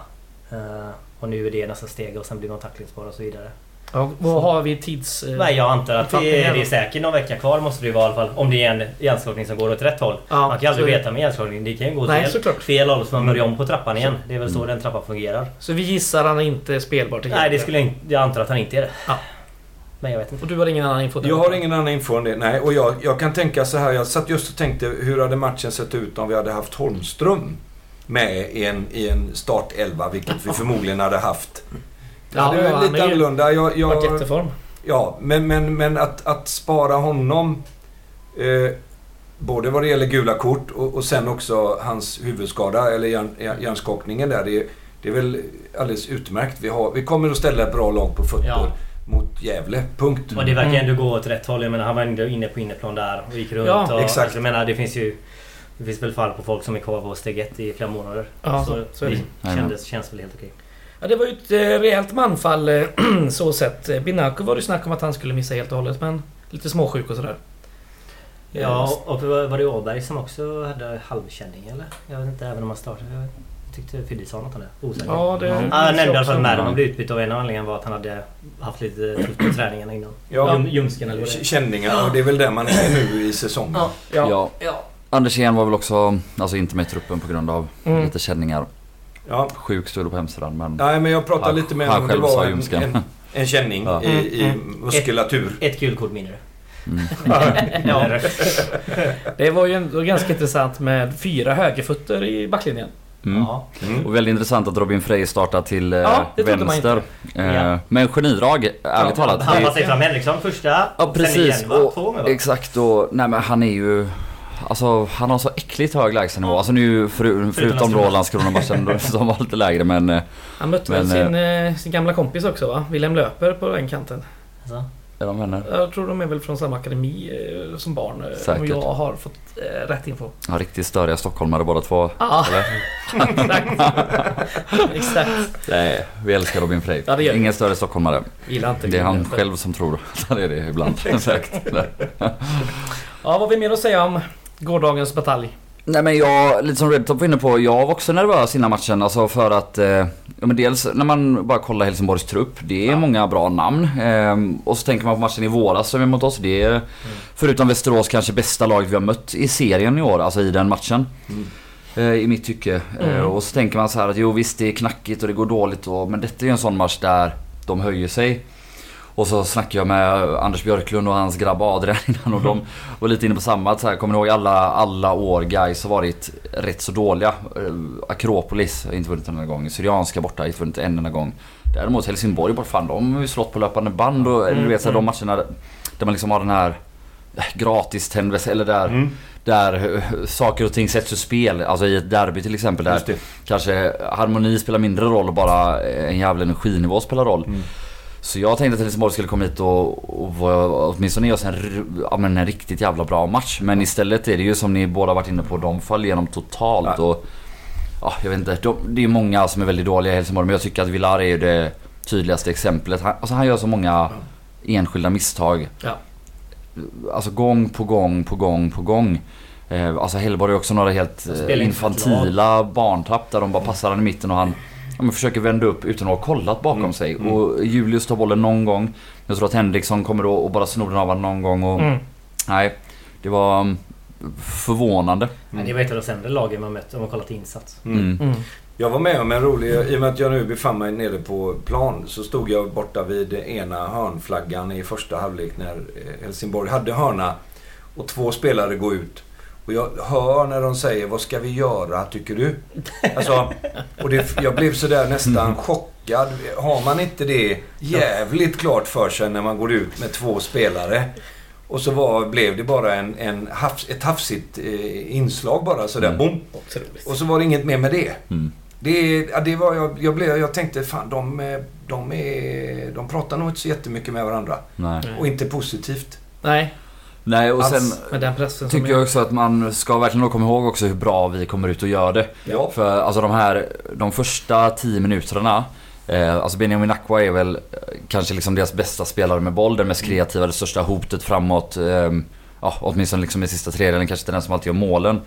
Speaker 4: Eh, Och nu är det nästa steg och sen blir man tacklingsbar och så vidare.
Speaker 1: Ja, vad har vi tids... eh,
Speaker 4: Nej, jag antar att det är, det är säkert någon vecka kvar måste det ju vara i alla fall. Om det är en hjärnskakning som går åt rätt håll.
Speaker 1: ja,
Speaker 4: Man kan ju aldrig veta med hjärnskakning. Det kan ju gå
Speaker 1: Nej,
Speaker 4: fel,
Speaker 1: såklart.
Speaker 4: fel håll så man börjar om på trappan igen. Det är väl så
Speaker 3: Mm.
Speaker 4: den trappan fungerar.
Speaker 1: Så vi gissar han är inte spelbar till
Speaker 4: Nej, det skulle jag, jag antar att han inte är det.
Speaker 1: Ja.
Speaker 4: Men jag vet inte.
Speaker 1: Och du har ingen annan info?
Speaker 2: Jag har ingen annan info än det. Nej, och jag, jag kan tänka så här. Jag satt just och tänkte hur hade matchen sett ut om vi hade haft Holmström med i en, i en startelva, vilket vi förmodligen hade haft.
Speaker 1: Ja,
Speaker 2: det är lite
Speaker 1: är
Speaker 2: annorlunda. Jag, jag,
Speaker 1: varit jätteform.
Speaker 2: Ja, men, men, men att, att spara honom. Eh, både vad det gäller gula kort och, och sen också hans huvudskada eller hjärn, hjärn- hjärnskakningen där. Det, är- det är väl alldeles utmärkt. Vi, har, vi kommer att ställa ett bra lag på fötter
Speaker 4: Ja.
Speaker 2: Mot Gävle. Punkt.
Speaker 4: Och det verkar ändå gå åt rätt håll. Jag menar han var ändå inne på inneplan där och gick runt.
Speaker 1: Ja,
Speaker 4: och,
Speaker 2: exakt.
Speaker 4: Alltså, jag menar det finns ju... Det finns väl fall på folk som är kvar på steg ett i flera månader.
Speaker 1: Ja,
Speaker 4: så,
Speaker 1: så- det.
Speaker 4: det kändes, känns väl helt okej.
Speaker 1: Ja, det var ju ett eh, rejält manfall eh, så sett. Eh, Binaco var det snack om att han skulle missa helt och hållet men lite småsjuk och sådär.
Speaker 4: Ja, och var var det Åberg som också hade halvkänning eller? Jag vet inte, även om han startade. Jag tyckte Fiddy sa något om det. Osäker.
Speaker 1: Ja, det...
Speaker 3: Ja.
Speaker 4: Han nämnde i alla fall
Speaker 3: Ja.
Speaker 4: Han blev utbytt av en anledning var att han hade haft lite tufft på träningarna innan.
Speaker 2: Ja,
Speaker 4: Ljum, ljumsken eller vad det är.
Speaker 2: känningar och det är väl där man är nu i säsongen.
Speaker 1: Ja, ja.
Speaker 3: Ja. Anders Ehn var väl också alltså inte med i truppen på grund av
Speaker 1: Mm.
Speaker 3: lite känningar.
Speaker 2: Ja.
Speaker 3: Sjuk stod på hemsidan men...
Speaker 2: Nej, men jag pratade
Speaker 3: Han-
Speaker 2: lite med honom. Det
Speaker 3: själv sa
Speaker 2: var en, en, en känning
Speaker 3: Ja.
Speaker 2: i, i
Speaker 1: Mm,
Speaker 2: muskulatur.
Speaker 4: Ett gult kort mindre.
Speaker 3: Mm.
Speaker 1: Ja. Det var ju ändå ganska intressant med fyra högerfötter i backlinjen.
Speaker 3: Mm.
Speaker 4: Ja.
Speaker 2: Mm.
Speaker 3: Och väldigt intressant att Robin Frey startar till eh,
Speaker 1: Ja,
Speaker 3: vänster. Eh,
Speaker 4: Ja.
Speaker 3: Men genidrag, ärligt
Speaker 1: Ja,
Speaker 3: talat.
Speaker 4: Han
Speaker 3: Det-
Speaker 4: passade fram Henriksson första.
Speaker 3: Ja precis.
Speaker 4: igen?
Speaker 3: Och,
Speaker 4: Två gånger va?
Speaker 3: exakt och nej men han är ju... Alltså han har så äckligt hög lägstanivå. Alltså nu för, förutom då
Speaker 4: Landskrona.
Speaker 3: Landskrona-matchen som var lite lägre men... eh,
Speaker 1: Han mötte väl
Speaker 3: Men,
Speaker 1: sin, eh, sin gamla kompis också va? Wilhelm Löper på den kanten.
Speaker 4: Alltså.
Speaker 3: Är de vänner?
Speaker 1: Jag tror de är väl från samma akademi eh, som barn. eh,
Speaker 3: Säkert.
Speaker 1: Om jag har fått eh, rätt info.
Speaker 3: Ja, riktigt störiga stockholmare båda två.
Speaker 1: Ja,
Speaker 3: Eller?
Speaker 1: exakt. exakt.
Speaker 3: Nej, vi älskar Robin Frey.
Speaker 1: Ja, det.
Speaker 3: Ingen större stockholmare.
Speaker 1: Gillar inte
Speaker 3: Det är han själv som tror att han är det ibland. Exakt.
Speaker 1: Ja, vad har vi mer att säga om gårdagens batalj?
Speaker 3: Nej men jag, lite som Redtop var inne på, jag var också nervös innan matchen. Alltså för att, eh, ja men dels när man bara kollar Helsingborgs trupp, det är
Speaker 1: Ja.
Speaker 3: många bra namn. Eh, och så tänker man på matchen i våras som är mot oss, det är förutom Västerås kanske bästa laget vi har mött i serien i år, alltså i den matchen.
Speaker 2: Mm.
Speaker 3: Eh, I mitt tycke. Eh,
Speaker 1: Mm.
Speaker 3: och så tänker man så här att jo visst det är knackigt och det går dåligt och, men detta är ju en sån match där de höjer sig. Och så snackade jag med Anders Björklund och hans grabb Adrian innan och de var lite inne på samma. Så här, kommer ni ihåg alla, alla år guys har varit rätt så dåliga. Eh, Akropolis har inte vunnit en enda gång. Syrianska borta har inte vunnit en enda gång. Däremot Helsingborg bort fan de har ju slått på löpande band och eller du vet så här, de matcherna där- man liksom har den här gratis tändelse eller där,
Speaker 2: Mm.
Speaker 3: där eh, saker och ting sätts ur spel. Alltså i ett derby till exempel där kanske harmoni spelar mindre roll och bara en jävla energinivå spelar roll.
Speaker 2: Mm.
Speaker 3: Så jag tänkte att Helsingborg skulle komma hit och, och åtminstone ge oss en, ja, men en riktigt jävla bra match. Men istället är det ju som ni båda varit inne på, de faller igenom totalt. Och, ja, jag vet inte, de, det är många som är väldigt dåliga i Helsingborg men jag tycker att Villar är ju det tydligaste exemplet. Han, alltså han gör så många enskilda misstag.
Speaker 1: Ja.
Speaker 3: Alltså gång på gång på gång på gång. Eh, alltså Hellborg har också några helt eh, infantila barntapp där de bara passar han i mitten och han ja, men försöker vända upp utan att ha kollat bakom
Speaker 2: Mm,
Speaker 3: sig.
Speaker 2: mm.
Speaker 3: Och Julius tar bollen någon gång. Jag tror att Henriksson kommer då och bara snor den av honom någon gång. Och,
Speaker 1: Mm.
Speaker 3: Nej, det var mm, förvånande.
Speaker 4: Men det var ett av de sämre lagen man mött om man kollat insats.
Speaker 2: Mm.
Speaker 3: Mm.
Speaker 1: Mm.
Speaker 2: Jag var med om en rolig, i och med att jag nu befann mig nere på plan så stod jag borta vid ena hörnflaggan i första halvlek när eh, Helsingborg hade hörna och två spelare går ut. Och jag hör när de säger vad ska vi göra tycker du? Alltså, och det, jag blev sådär nästan chockad. Har man inte det jävligt klart för sig när man går ut med två spelare? Och så var, blev det bara en, en hafs, ett hafsigt eh, inslag bara sådär.
Speaker 3: Mm.
Speaker 2: Bom! Och så var det inget mer med det.
Speaker 3: Mm.
Speaker 2: Det, ja, det var, jag, jag, blev, jag tänkte fan de, eh, de, är, de pratar nog inte så jättemycket med varandra.
Speaker 3: Nej.
Speaker 2: Och inte positivt.
Speaker 1: Nej,
Speaker 3: Nej och
Speaker 2: Alls.
Speaker 3: sen tycker jag också att man ska verkligen komma ihåg också hur bra vi kommer ut och gör det.
Speaker 2: Ja.
Speaker 3: För alltså de här, de första 10 minuterna Eh, alltså Benjamin Aqua är väl eh, kanske liksom deras bästa spelare med boll, den mest kreativa, det största hotet framåt. Eh, ja, åtminstone liksom i sista tredjedelen, kanske den som alltid gör målen.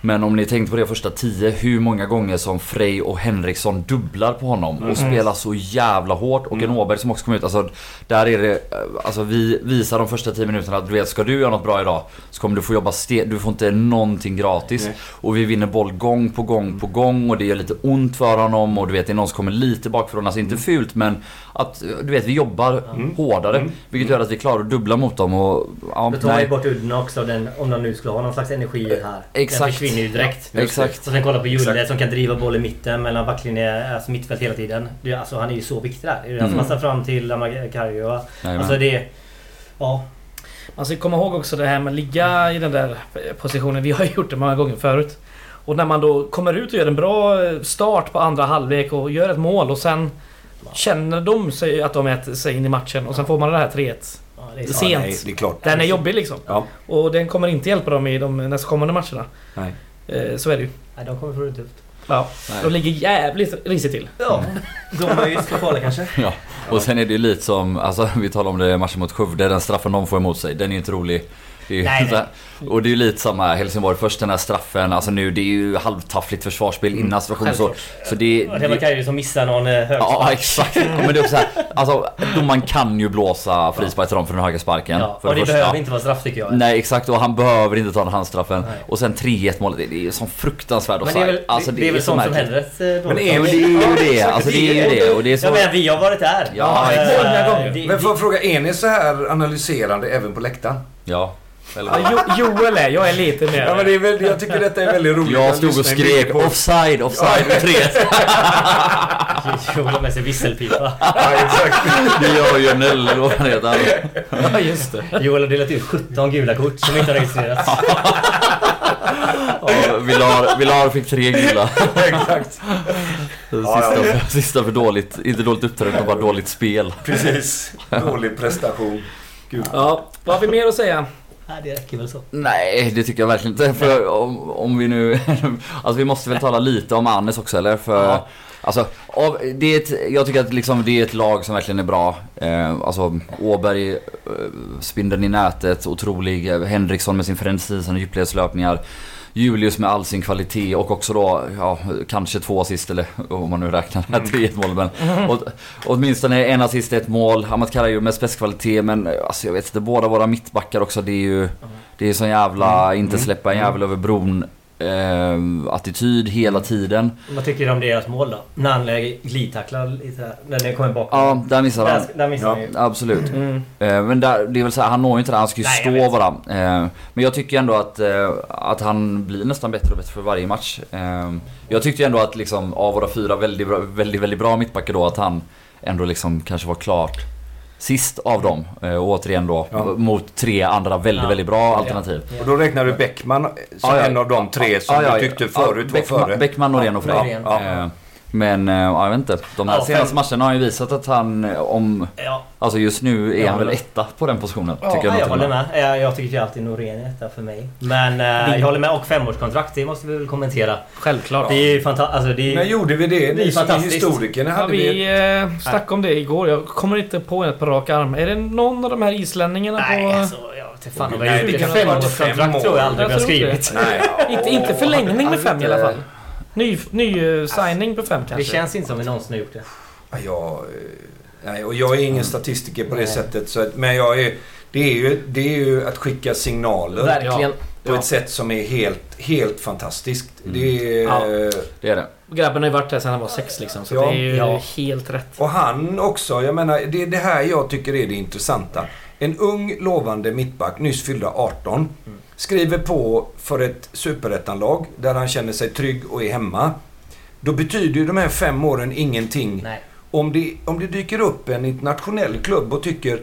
Speaker 3: Men om ni tänkte på det första 10, hur många gånger som Frey och Henriksson dubblar på honom och
Speaker 2: Mm.
Speaker 3: spelar så jävla hårt. Och en
Speaker 2: Mm.
Speaker 3: Åberg som också kom ut, alltså där är det, alltså vi visar de första 10 minuterna att du vet, ska du göra något bra idag så kommer du få jobba sten, du får inte någonting gratis.
Speaker 2: Nej.
Speaker 3: Och vi vinner boll gång på gång på gång och det gör lite ont för honom och du vet det är någon som kommer lite bakifrån. Alltså inte fult men att du vet vi jobbar
Speaker 2: Mm.
Speaker 3: hårdare.
Speaker 2: Mm.
Speaker 3: Vilket gör att vi klarar att dubbla mot dem och... Ja,
Speaker 4: Då tar
Speaker 3: nej.
Speaker 4: bort udden också den, om de nu skulle ha någon slags energi här.
Speaker 3: Exakt.
Speaker 4: Den försvinner ju direkt.
Speaker 2: Ja,
Speaker 3: Exakt.
Speaker 4: Och sen kolla på Julle
Speaker 2: Exakt.
Speaker 4: som kan driva boll i mitten mellan backlinje, alltså mittfält hela tiden. Det, alltså han är ju så viktig där. Det är därför
Speaker 3: Mm.
Speaker 4: fram till Amagario. Alltså det... Ja.
Speaker 1: Man ska komma ihåg också det här med att ligga i den där positionen. Vi har ju gjort det många gånger förut. Och när man då kommer ut och gör en bra start på andra halvlek och gör ett mål och sen känner de sig att de äter sig in i matchen och sen får man det här 3-1.
Speaker 4: Ja, det är sant.
Speaker 1: sent.
Speaker 2: nej, det är klart.
Speaker 1: Den är jobbig liksom.
Speaker 2: Ja,
Speaker 1: Och den kommer inte hjälpa dem i de nästkommande matcherna.
Speaker 2: nej.
Speaker 1: Eh, Så är det ju.
Speaker 4: Nej, de kommer få det tufft.
Speaker 1: Ja.
Speaker 3: Nej.
Speaker 1: De ligger jävligt risigt till.
Speaker 4: Ja, de är ju ska kvala kanske.
Speaker 3: Ja. Och sen är det ju lite som, alltså vi talar om det i matchen mot Skövde, den straffen de får emot sig, den är inte rolig. Det är ju
Speaker 4: Nej,
Speaker 3: så här- Och det är ju lite samma Helsingborg, först den här straffen, alltså nu det är ju halvtaffligt försvarsspel innan situationen så. Så det,
Speaker 4: Och det var Kajri som missar någon eh, hög
Speaker 3: Ja exakt, men det är också så här, alltså domaren kan ju blåsa frispark till dem för den höga sparken.
Speaker 4: Ja,
Speaker 3: för
Speaker 4: och det
Speaker 3: första.
Speaker 4: behöver inte vara straff tycker jag.
Speaker 3: Nej exakt och han behöver inte ta den handstraffen.
Speaker 4: Nej.
Speaker 3: Och sen 3-1 målet, det det är ju sån fruktansvärd
Speaker 4: Men det är väl,
Speaker 3: Alltså,
Speaker 4: det, det är väl
Speaker 3: så
Speaker 4: sånt som händer rätt eh,
Speaker 2: Men
Speaker 3: det är ju det, alltså det är ju det och det är så...
Speaker 4: Ja men vi har varit där.
Speaker 3: Ja,
Speaker 4: Eh,
Speaker 1: exakt.
Speaker 4: Det-
Speaker 2: Men får jag fråga, är ni så här analyserande även på läktaren?
Speaker 3: Ja. Eller
Speaker 1: Ja, jo, Joel är, jag är lite mer...
Speaker 2: Ja, men det är väl, jag tycker detta är väldigt roligt.
Speaker 3: Jag stod och skrek
Speaker 2: på.
Speaker 3: offside, offside med 3
Speaker 4: Joel har med sig visselpipa.
Speaker 2: Ja, exakt.
Speaker 3: Det gör ju Nelle eller vad han heter.
Speaker 1: Ja, just det.
Speaker 4: Joel har delat ut 17 gula kort som inte har registrerats.
Speaker 3: Ja, Villar, Villar fick tre gula.
Speaker 2: exakt.
Speaker 3: Sista, sista för dåligt, inte dåligt uppträdande, bara dåligt spel.
Speaker 2: Precis. Dålig prestation. Gud.
Speaker 1: Ja, vad har vi mer att säga?
Speaker 4: Nej, det räcker väl så.
Speaker 3: Nej, det tycker jag verkligen inte. För om, om vi nu... Alltså vi måste väl tala lite om Annes också eller? För...
Speaker 4: Ja.
Speaker 3: Alltså, av, det är ett, jag tycker att liksom, det är ett lag som verkligen är bra. Eh, alltså Åberg, eh, spindeln i nätet, otrolig. Henriksson med sin frenesi, sina djupledslöpningar. Julius med all sin kvalitet och också då, ja, kanske två assist eller om man nu räknar det här 3-1 målet. Men och, åtminstone en assist, ett mål. Amat Karajo med spetskvalitet men alltså jag vet inte, båda våra mittbackar också. Det är ju, det är sån jävla inte släppa en jävel över bron eh, attityd hela tiden.
Speaker 4: Vad tycker du om deras mål då? När han glidtacklar lite där. När den kommer bakom.
Speaker 3: Ja, där missar han.
Speaker 4: Där, där missar han ju.
Speaker 3: Absolut.
Speaker 1: Mm.
Speaker 3: Eh, Men där, det är väl så här, han når ju inte det, han ska ju
Speaker 4: Nej,
Speaker 3: stå bara. Eh, Men jag tycker ändå att, eh, att han blir nästan bättre och bättre för varje match. Jag tyckte ju ändå att liksom, av våra fyra väldigt, bra- väldigt, väldigt bra mittbackar då, att han ändå liksom kanske var klart sist av dem. Eh, Och återigen då
Speaker 2: Ja.
Speaker 3: mot tre andra väldigt,
Speaker 4: Ja.
Speaker 3: väldigt bra alternativ.
Speaker 2: Och då räknar du Bäckman som
Speaker 3: Ja, ja.
Speaker 2: en av de tre som
Speaker 3: Ja, ja,
Speaker 2: du tyckte
Speaker 3: ja,
Speaker 2: förut var
Speaker 3: Bäckman,
Speaker 2: före.
Speaker 3: Bäckman, Norén och Frey. Eh, Men eh, ja, jag vet inte. De här
Speaker 4: Ja,
Speaker 3: senaste
Speaker 4: fem-
Speaker 3: matcherna har ju visat att han eh, om...
Speaker 4: Ja,
Speaker 3: Alltså just nu är
Speaker 4: Ja,
Speaker 3: han väl
Speaker 4: men-
Speaker 3: etta på den positionen.
Speaker 4: ja
Speaker 3: tycker jag,
Speaker 4: jag, håller
Speaker 3: med.
Speaker 4: med. Jag, jag tycker ju alltid Norén är etta för mig. Men eh, jag håller med. Och femårskontrakt, det måste vi väl kommentera.
Speaker 1: Självklart.
Speaker 4: Det är ju fantastiskt. Alltså, det är,
Speaker 2: När gjorde vi det?
Speaker 4: Det är
Speaker 2: Ni som är
Speaker 4: fantastiskt.
Speaker 2: historiker, när
Speaker 1: Ja,
Speaker 2: hade vi...
Speaker 1: vi eh, snackade om det igår. Jag kommer inte på ett på rak arm. Är det någon av de här islänningarna
Speaker 4: Nej,
Speaker 1: på...
Speaker 4: alltså, jag fan jag har gjort
Speaker 2: fem
Speaker 4: Femårskontrakt
Speaker 2: år.
Speaker 4: tror jag aldrig vi har skrivit.
Speaker 2: Nej,
Speaker 1: Inte, inte förlängning med fem i alla fall. Ny, ny eh, signing på fem
Speaker 4: Det
Speaker 1: kanske.
Speaker 4: känns inte som vi någonsin har gjort det.
Speaker 2: Ja, jag, eh, nej, och jag är ingen statistiker på det
Speaker 4: Nej.
Speaker 2: sättet. Så att, men jag är, det, är ju, det är ju att skicka signaler
Speaker 4: Verkligen.
Speaker 2: på ett sätt som är helt, helt fantastiskt.
Speaker 3: Mm.
Speaker 2: Det är,
Speaker 1: Ja.
Speaker 3: Det är det.
Speaker 1: Grabben har ju varit där sedan han var sex liksom. Så
Speaker 2: Ja.
Speaker 1: det är ju
Speaker 4: Ja.
Speaker 1: helt rätt.
Speaker 2: Och han också. Jag menar, det är det här jag tycker är det intressanta. En ung lovande mittback, nyss fyllda 18. Skriver på för ett superettanlag där han känner sig trygg och är hemma. Då betyder ju de här fem åren ingenting.
Speaker 4: Nej.
Speaker 2: Om det, om det dyker upp en internationell klubb och tycker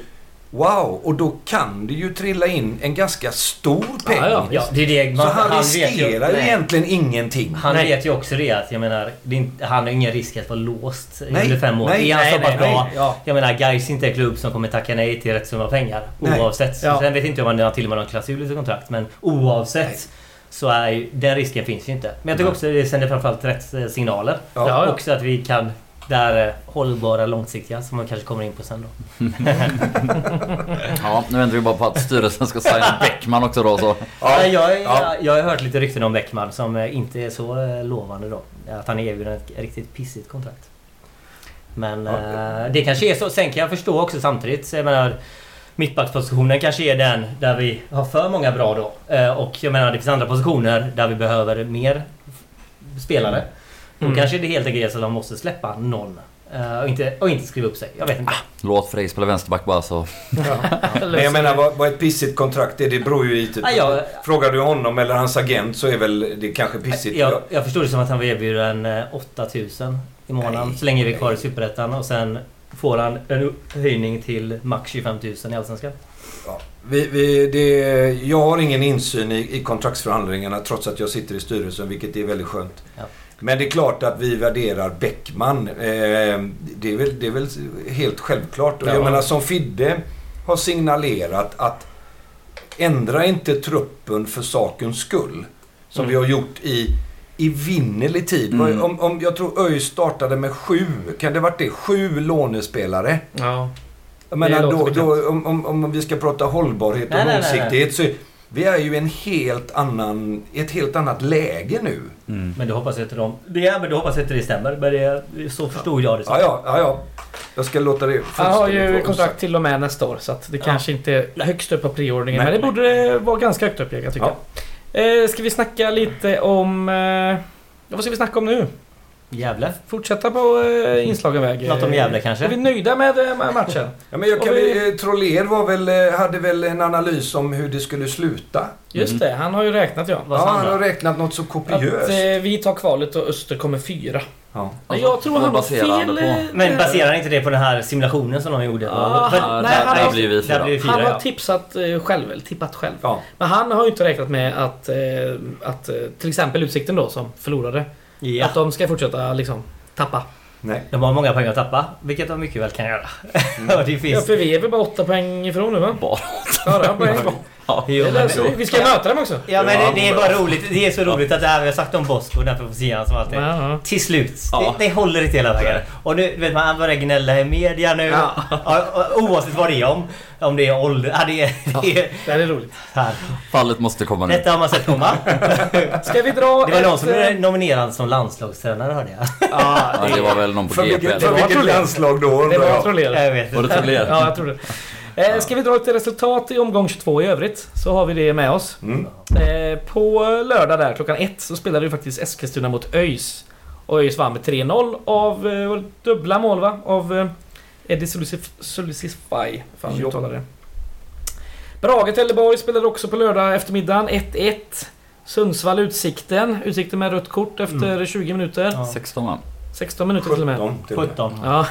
Speaker 2: Wow! Och då kan det ju trilla in en ganska stor peng.
Speaker 1: Ja, ja.
Speaker 4: Ja, det är det.
Speaker 2: Så
Speaker 4: Man,
Speaker 2: han,
Speaker 4: vet ju,
Speaker 2: riskerar ju egentligen ingenting.
Speaker 4: Han
Speaker 1: Nej.
Speaker 4: vet ju också det att jag menar, det är inte, han har ingen risk att vara låst
Speaker 2: Nej,
Speaker 4: under fem år.
Speaker 2: nej,
Speaker 4: är han
Speaker 1: nej,
Speaker 4: så pass
Speaker 1: nej,
Speaker 4: bra?
Speaker 1: nej, ja.
Speaker 4: Jag menar, Gais inte en klubb som kommer tacka nej till rätt summa pengar.
Speaker 2: Nej.
Speaker 4: Oavsett.
Speaker 1: Ja.
Speaker 4: Sen vet inte jag om han har till och med någon klausul i sitt kontrakt. Men oavsett
Speaker 2: Nej.
Speaker 4: så är den risken finns ju inte. Men jag tycker också att det sänder framförallt rätt eh, signaler.
Speaker 2: Ja.
Speaker 4: Också att vi kan där eh, hållbara, långsiktiga som man kanske kommer in på sen då.
Speaker 3: Ja, nu väntar vi bara på att styrelsen ska signa Bäckman också då så.
Speaker 4: Ja, jag,
Speaker 2: ja.
Speaker 4: jag, jag har hört lite rykten om Bäckman som eh, inte är så eh, lovande då. Att han erbjuder ett riktigt pissigt kontrakt. Men
Speaker 2: Ja.
Speaker 4: eh, det kanske är så. Sen kan jag förstå också samtidigt. Jag menar, mittbackspositionen kanske är den där vi har för många bra då. Eh, och jag menar det finns andra positioner där vi behöver mer spelare. Då
Speaker 1: Mm.
Speaker 4: kanske det helt enkelt är så att de måste släppa någon. eh, och, inte, och inte skriva upp sig. Jag vet inte.
Speaker 3: Låt Frej spela vänsterback bara så.
Speaker 2: Men jag menar vad, vad ett pissigt kontrakt är, det beror ju lite
Speaker 4: Ja, jag-
Speaker 2: Frågar du honom eller hans agent så är väl det kanske pissigt.
Speaker 4: Jag, jag förstod det som att han var erbjuden eh, 8000 i månaden
Speaker 2: Nej,
Speaker 4: så länge vi är kvar i. Superettan och sen får han en höjning till max 25 000 i Allsvenskan.
Speaker 2: Vi, vi, det, jag har ingen insyn i, i kontraktsförhandlingarna trots att jag sitter i styrelsen, vilket är väldigt skönt.
Speaker 4: Ja.
Speaker 2: Men det är klart att vi värderar Bäckman. Eh, det, är väl, det är väl helt självklart. Och
Speaker 1: Ja.
Speaker 2: jag menar som Fidde har signalerat att ändra inte truppen för sakens skull. Som
Speaker 1: Mm.
Speaker 2: vi har gjort i, i vinnerlig tid.
Speaker 3: Mm.
Speaker 2: Om, om, jag tror ÖIS startade med sju, kan det varit det? Sju lånespelare.
Speaker 1: Ja.
Speaker 2: Jag menar, då, då, om, om, om vi ska prata hållbarhet och
Speaker 4: Nej, nej, nej, nej.
Speaker 2: långsiktighet så vi är ju i en helt annan, i ett helt annat läge nu.
Speaker 3: Mm.
Speaker 4: Men du hoppas inte de... Det, men du hoppas inte det stämmer. Men det, så förstod jag det.
Speaker 2: Ja, ja, ja, ja. Jag ska låta det
Speaker 1: Han har ju kontrakt till och med nästa år så att det
Speaker 4: Ja.
Speaker 1: kanske inte är högst upp på prioordningen.
Speaker 2: Nej.
Speaker 1: Men det borde vara ganska högt upp jag kan tycka. Eh, ska vi snacka lite om... Eh, ja, vad ska vi snacka om nu?
Speaker 4: Gävle.
Speaker 1: Fortsätta på eh, inslagen väg.
Speaker 4: Något om Gävle kanske?
Speaker 1: Är vi nöjda med eh, med matchen?
Speaker 2: Ja, men jag kan,
Speaker 1: vi-.
Speaker 2: Troller var väl, eh, hade väl en analys om hur det skulle sluta.
Speaker 1: Just
Speaker 3: Mm.
Speaker 1: det, han har ju räknat ja.
Speaker 4: Vad
Speaker 2: ja,
Speaker 4: han
Speaker 2: har räknat något så
Speaker 1: Att
Speaker 2: kopiöst.
Speaker 1: eh, vi tar kvalet och Öster kommer fyra.
Speaker 2: Ja.
Speaker 1: Men jag tror han har fel.
Speaker 3: på?
Speaker 1: eh,
Speaker 4: Men baserar inte det på den här simulationen som de gjorde?
Speaker 1: Ah,
Speaker 4: För-
Speaker 1: han-
Speaker 4: där-
Speaker 1: nej, han
Speaker 4: där blir
Speaker 3: vi fyra.
Speaker 4: Blir vi
Speaker 1: Han
Speaker 4: fyra,
Speaker 1: har
Speaker 4: ja.
Speaker 1: tipsat eh, själv, eller tippat själv.
Speaker 2: Ja.
Speaker 1: Men han har ju inte räknat med att, eh, att eh, till exempel Utsikten då som förlorade.
Speaker 4: Ja.
Speaker 1: Att de ska fortsätta liksom tappa.
Speaker 2: Nej.
Speaker 4: De har många poäng att tappa, vilket de mycket väl kan göra. Och det
Speaker 1: Ja,
Speaker 4: finns...
Speaker 1: för vi är väl bara åtta poäng ifrån nu va?
Speaker 3: Bara.
Speaker 1: Fyra poäng.
Speaker 3: Ja.
Speaker 4: Men-
Speaker 1: löser vi. Ska möta dem också.
Speaker 4: Ja men det, det är bara roligt. Det är så roligt att det här vi har sagt om Bosko, den här profetian som alltid...
Speaker 1: Ja, ja.
Speaker 4: Till slut.
Speaker 3: Ja.
Speaker 4: Det, det håller inte hela vägen. Och nu vet man, han börjar gnälla i media nu.
Speaker 1: Ja.
Speaker 4: Ja, och- Oavsett vad det är om. Om det är ålder. Ja, det är... Det är
Speaker 1: Det här är roligt.
Speaker 4: här.
Speaker 3: Fallet måste komma nu.
Speaker 4: Detta har man sett komma.
Speaker 1: Ska vi dra
Speaker 4: Det var någon som
Speaker 1: ett, eh,
Speaker 4: blev nominerad som landslagstränare hörde jag.
Speaker 1: Ja,
Speaker 3: Ja, det var väl någon på GP
Speaker 2: för vilket landslag då
Speaker 1: Det var trollerat.
Speaker 4: Jag vet
Speaker 3: Var det trollerat?
Speaker 1: Ja, jag tror det. Eh, ska vi dra lite resultat i omgång 22 i övrigt så har vi det med oss.
Speaker 2: Mm.
Speaker 1: Eh, på lördag där klockan ett så spelade ju faktiskt Eskilstuna mot ÖIS. Och ÖIS vann med 3-0 av eh, dubbla mål va? Av eh, Eddie Sulicify. Fan
Speaker 2: Jo.
Speaker 1: jag uttalar det. Brage Trelleborg spelade också på lördag eftermiddagen 1-1. Sundsvall Utsikten. Utsikten med rött kort efter 20 minuter.
Speaker 4: Ja.
Speaker 3: 16 va?
Speaker 1: 16 minuter till och med.
Speaker 2: 17 till och med.
Speaker 4: 17.
Speaker 1: Ja.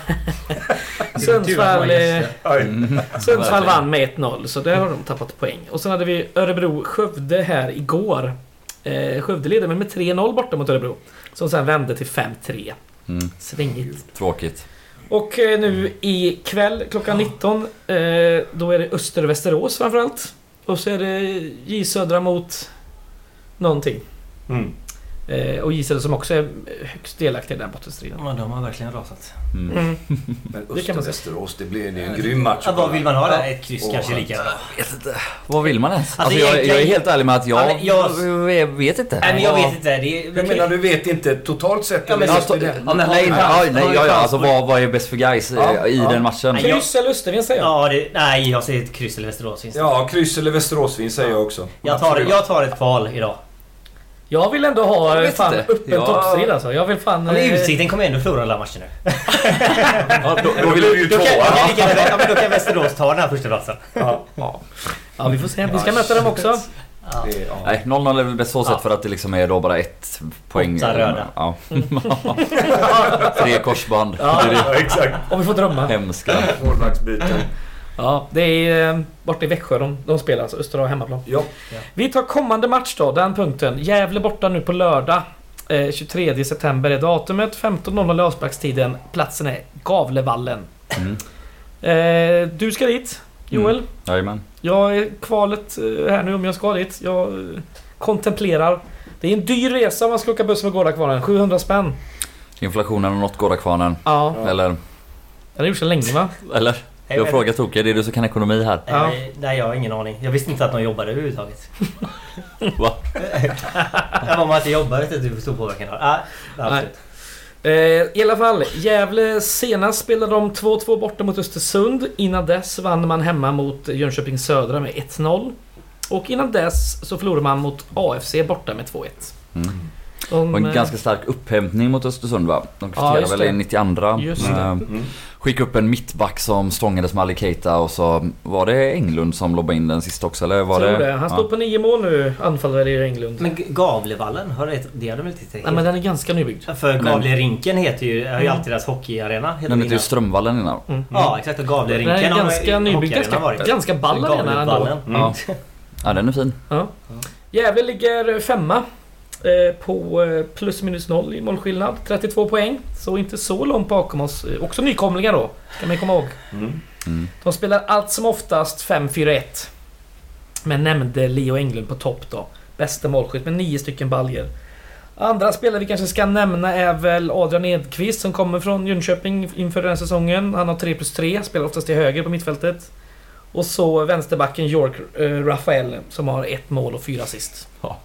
Speaker 1: Sundsvall, eh.
Speaker 3: Mm.
Speaker 1: Sundsvall vann med 1-0 så där har de tappat poäng. Och sen hade vi Örebro-Skövde här igår. Eh, Skövde leder med 3-0 borta mot Örebro. Som sen vände till 5-3.
Speaker 3: Mm.
Speaker 1: Svängigt.
Speaker 3: Tråkigt.
Speaker 1: Och eh, nu ikväll klockan 19 eh, då är det Öster-Västerås framförallt. Och så är det J Södra mot någonting.
Speaker 2: Mm.
Speaker 1: Eh, och Södra som också är högst delaktig i den bottenstriden.
Speaker 4: Ja, de har verkligen rasat.
Speaker 3: Mm.
Speaker 1: Mm.
Speaker 2: Men. Öster-Västerås, det blir det är en grym match.
Speaker 4: Ja, vad vill man ha där?
Speaker 2: Ja.
Speaker 4: Ett kryss kanske
Speaker 2: skönt.
Speaker 4: lika bra.
Speaker 3: Vet inte. Vad vill man ens? Alltså,
Speaker 4: Alltså,
Speaker 3: jag, jag är helt ärlig med att jag,
Speaker 4: Ja, men
Speaker 3: jag vet inte.
Speaker 4: Nej men jag vet inte. Det är,
Speaker 2: Jag menar, du vet inte totalt sett?
Speaker 4: Ja, men alltså, ja, men
Speaker 3: nej, nej, nej, ja, ja, alltså vad, vad är bäst för guys eh,
Speaker 2: Ja,
Speaker 3: i
Speaker 2: ja.
Speaker 3: den matchen?
Speaker 4: Nej,
Speaker 1: Kryss eller Österven säger jag.
Speaker 4: Ja, det, nej jag säger ett kryss eller Västerås finns det.
Speaker 2: Ja, kryss eller Västeråsvinst säger jag också.
Speaker 4: Jag tar, jag tar ett kval idag.
Speaker 1: Jag vill ändå ha
Speaker 3: Jag
Speaker 1: eh, fan
Speaker 3: inte.
Speaker 1: öppen
Speaker 3: Ja.
Speaker 1: toppstrid alltså. Jag vill fan...
Speaker 4: Ja, men
Speaker 1: eh,
Speaker 4: Utsikten kommer ändå förlora alla matcher nu.
Speaker 3: Ja, då,
Speaker 2: Då
Speaker 3: vill,
Speaker 2: det ju
Speaker 4: Då kan, då
Speaker 2: tvåa.
Speaker 4: ja, men då kan Västerås ta den här första platsen.
Speaker 1: Ja. ja, vi får se. Vi ska möta dem också.
Speaker 4: Ja.
Speaker 2: Det ja.
Speaker 3: nej, 0-0 är väl bäst så sätt
Speaker 4: Ja.
Speaker 3: för att det liksom är då bara ett poäng.
Speaker 4: Åtta röda.
Speaker 3: Ja. Tre korsband.
Speaker 1: Ja.
Speaker 2: Ja, exakt.
Speaker 1: Om vi får drömma.
Speaker 3: hemska.
Speaker 2: Målvaktsbyten.
Speaker 1: Ja, det är eh, borta i Växjö de, de spelar. Alltså Öster har hemmaplan.
Speaker 2: Ja.
Speaker 1: Vi tar kommande match då, den punkten. Gävle borta nu på lördag. Eh, 23 september är datumet. 15.00 är avsparkstiden. Platsen är Gavlevallen.
Speaker 3: Mm.
Speaker 1: Eh, du ska dit, Joel.
Speaker 3: Jajamän.
Speaker 1: Jag är kvalet eh, här nu om jag ska dit. Jag eh, kontemplerar. Det är en dyr resa om man ska åka buss med Gårdakvarnen. 700 spänn.
Speaker 3: Inflationen har nått Gårdakvarnen.
Speaker 1: Ja,
Speaker 2: Ja.
Speaker 3: Eller?
Speaker 1: den har gjort så länge va?
Speaker 3: Eller?
Speaker 4: Jag
Speaker 3: frågar Toke, det är du som kan ekonomi här.
Speaker 1: Ja.
Speaker 4: Nej, nej, jag har ingen aning. Jag visste inte att någon jobbade överhuvudtaget.
Speaker 3: Va?
Speaker 4: Ja, om man inte jobbar vet inte hur stor påverkan det har. Nej, absolut.
Speaker 1: Eh, I alla fall, Gävle senast spelade de 2-2 borta mot Östersund. Innan dess vann man hemma mot Jönköping Södra med 1-0. Och innan dess så förlorade man mot AFC borta med 2-1.
Speaker 3: Mm. Det var en
Speaker 1: eh,
Speaker 3: ganska stark upphämtning mot Östersund va? De
Speaker 1: Ja,
Speaker 3: kvitterade
Speaker 1: just
Speaker 3: väl i 92
Speaker 1: Just det.
Speaker 3: Eh,
Speaker 2: Mm.
Speaker 3: Skickade upp en mittback som stångades med Ali Keita och så var det Englund som lobbade in den sista också eller var
Speaker 1: tror
Speaker 3: det?
Speaker 1: det. Han
Speaker 3: ja.
Speaker 1: står på nio mål nu, anfallare i Englund.
Speaker 4: Men Gavlevallen, har det, det har de väl inte
Speaker 1: Nej men den är ganska nybyggd.
Speaker 4: För Gavlerinken heter ju, har ju
Speaker 1: Mm.
Speaker 4: alltid deras hockeyarena.
Speaker 3: Den
Speaker 4: det
Speaker 3: heter ju. Strömvallen innan.
Speaker 1: Mm.
Speaker 4: Ja exakt och
Speaker 1: Den
Speaker 4: Gavlerinken
Speaker 1: är
Speaker 4: har
Speaker 1: ganska nybyggd, ganska,
Speaker 4: varit.
Speaker 1: ganska ball arena ändå.
Speaker 2: Mm.
Speaker 3: Ja. ja, den är fin.
Speaker 1: Ja. Gävle ligger femma. Eh, På eh, plus minus noll i målskillnad. 32 poäng. Så inte så långt bakom oss. Eh, Också nykomlingar då. Ska man komma ihåg.
Speaker 2: Mm.
Speaker 3: Mm.
Speaker 1: De spelar allt som oftast 5-4-1. Men nämnde Leo Englund på topp då. Bästa målskytt med nio stycken baljer. Andra spelare vi kanske ska nämna är väl Adrian Edqvist som kommer från Jönköping inför den här säsongen. Han har 3 plus 3, spelar oftast till höger på mittfältet. Och så vänsterbacken York eh, Rafael som har ett mål och fyra assist.
Speaker 3: Ja,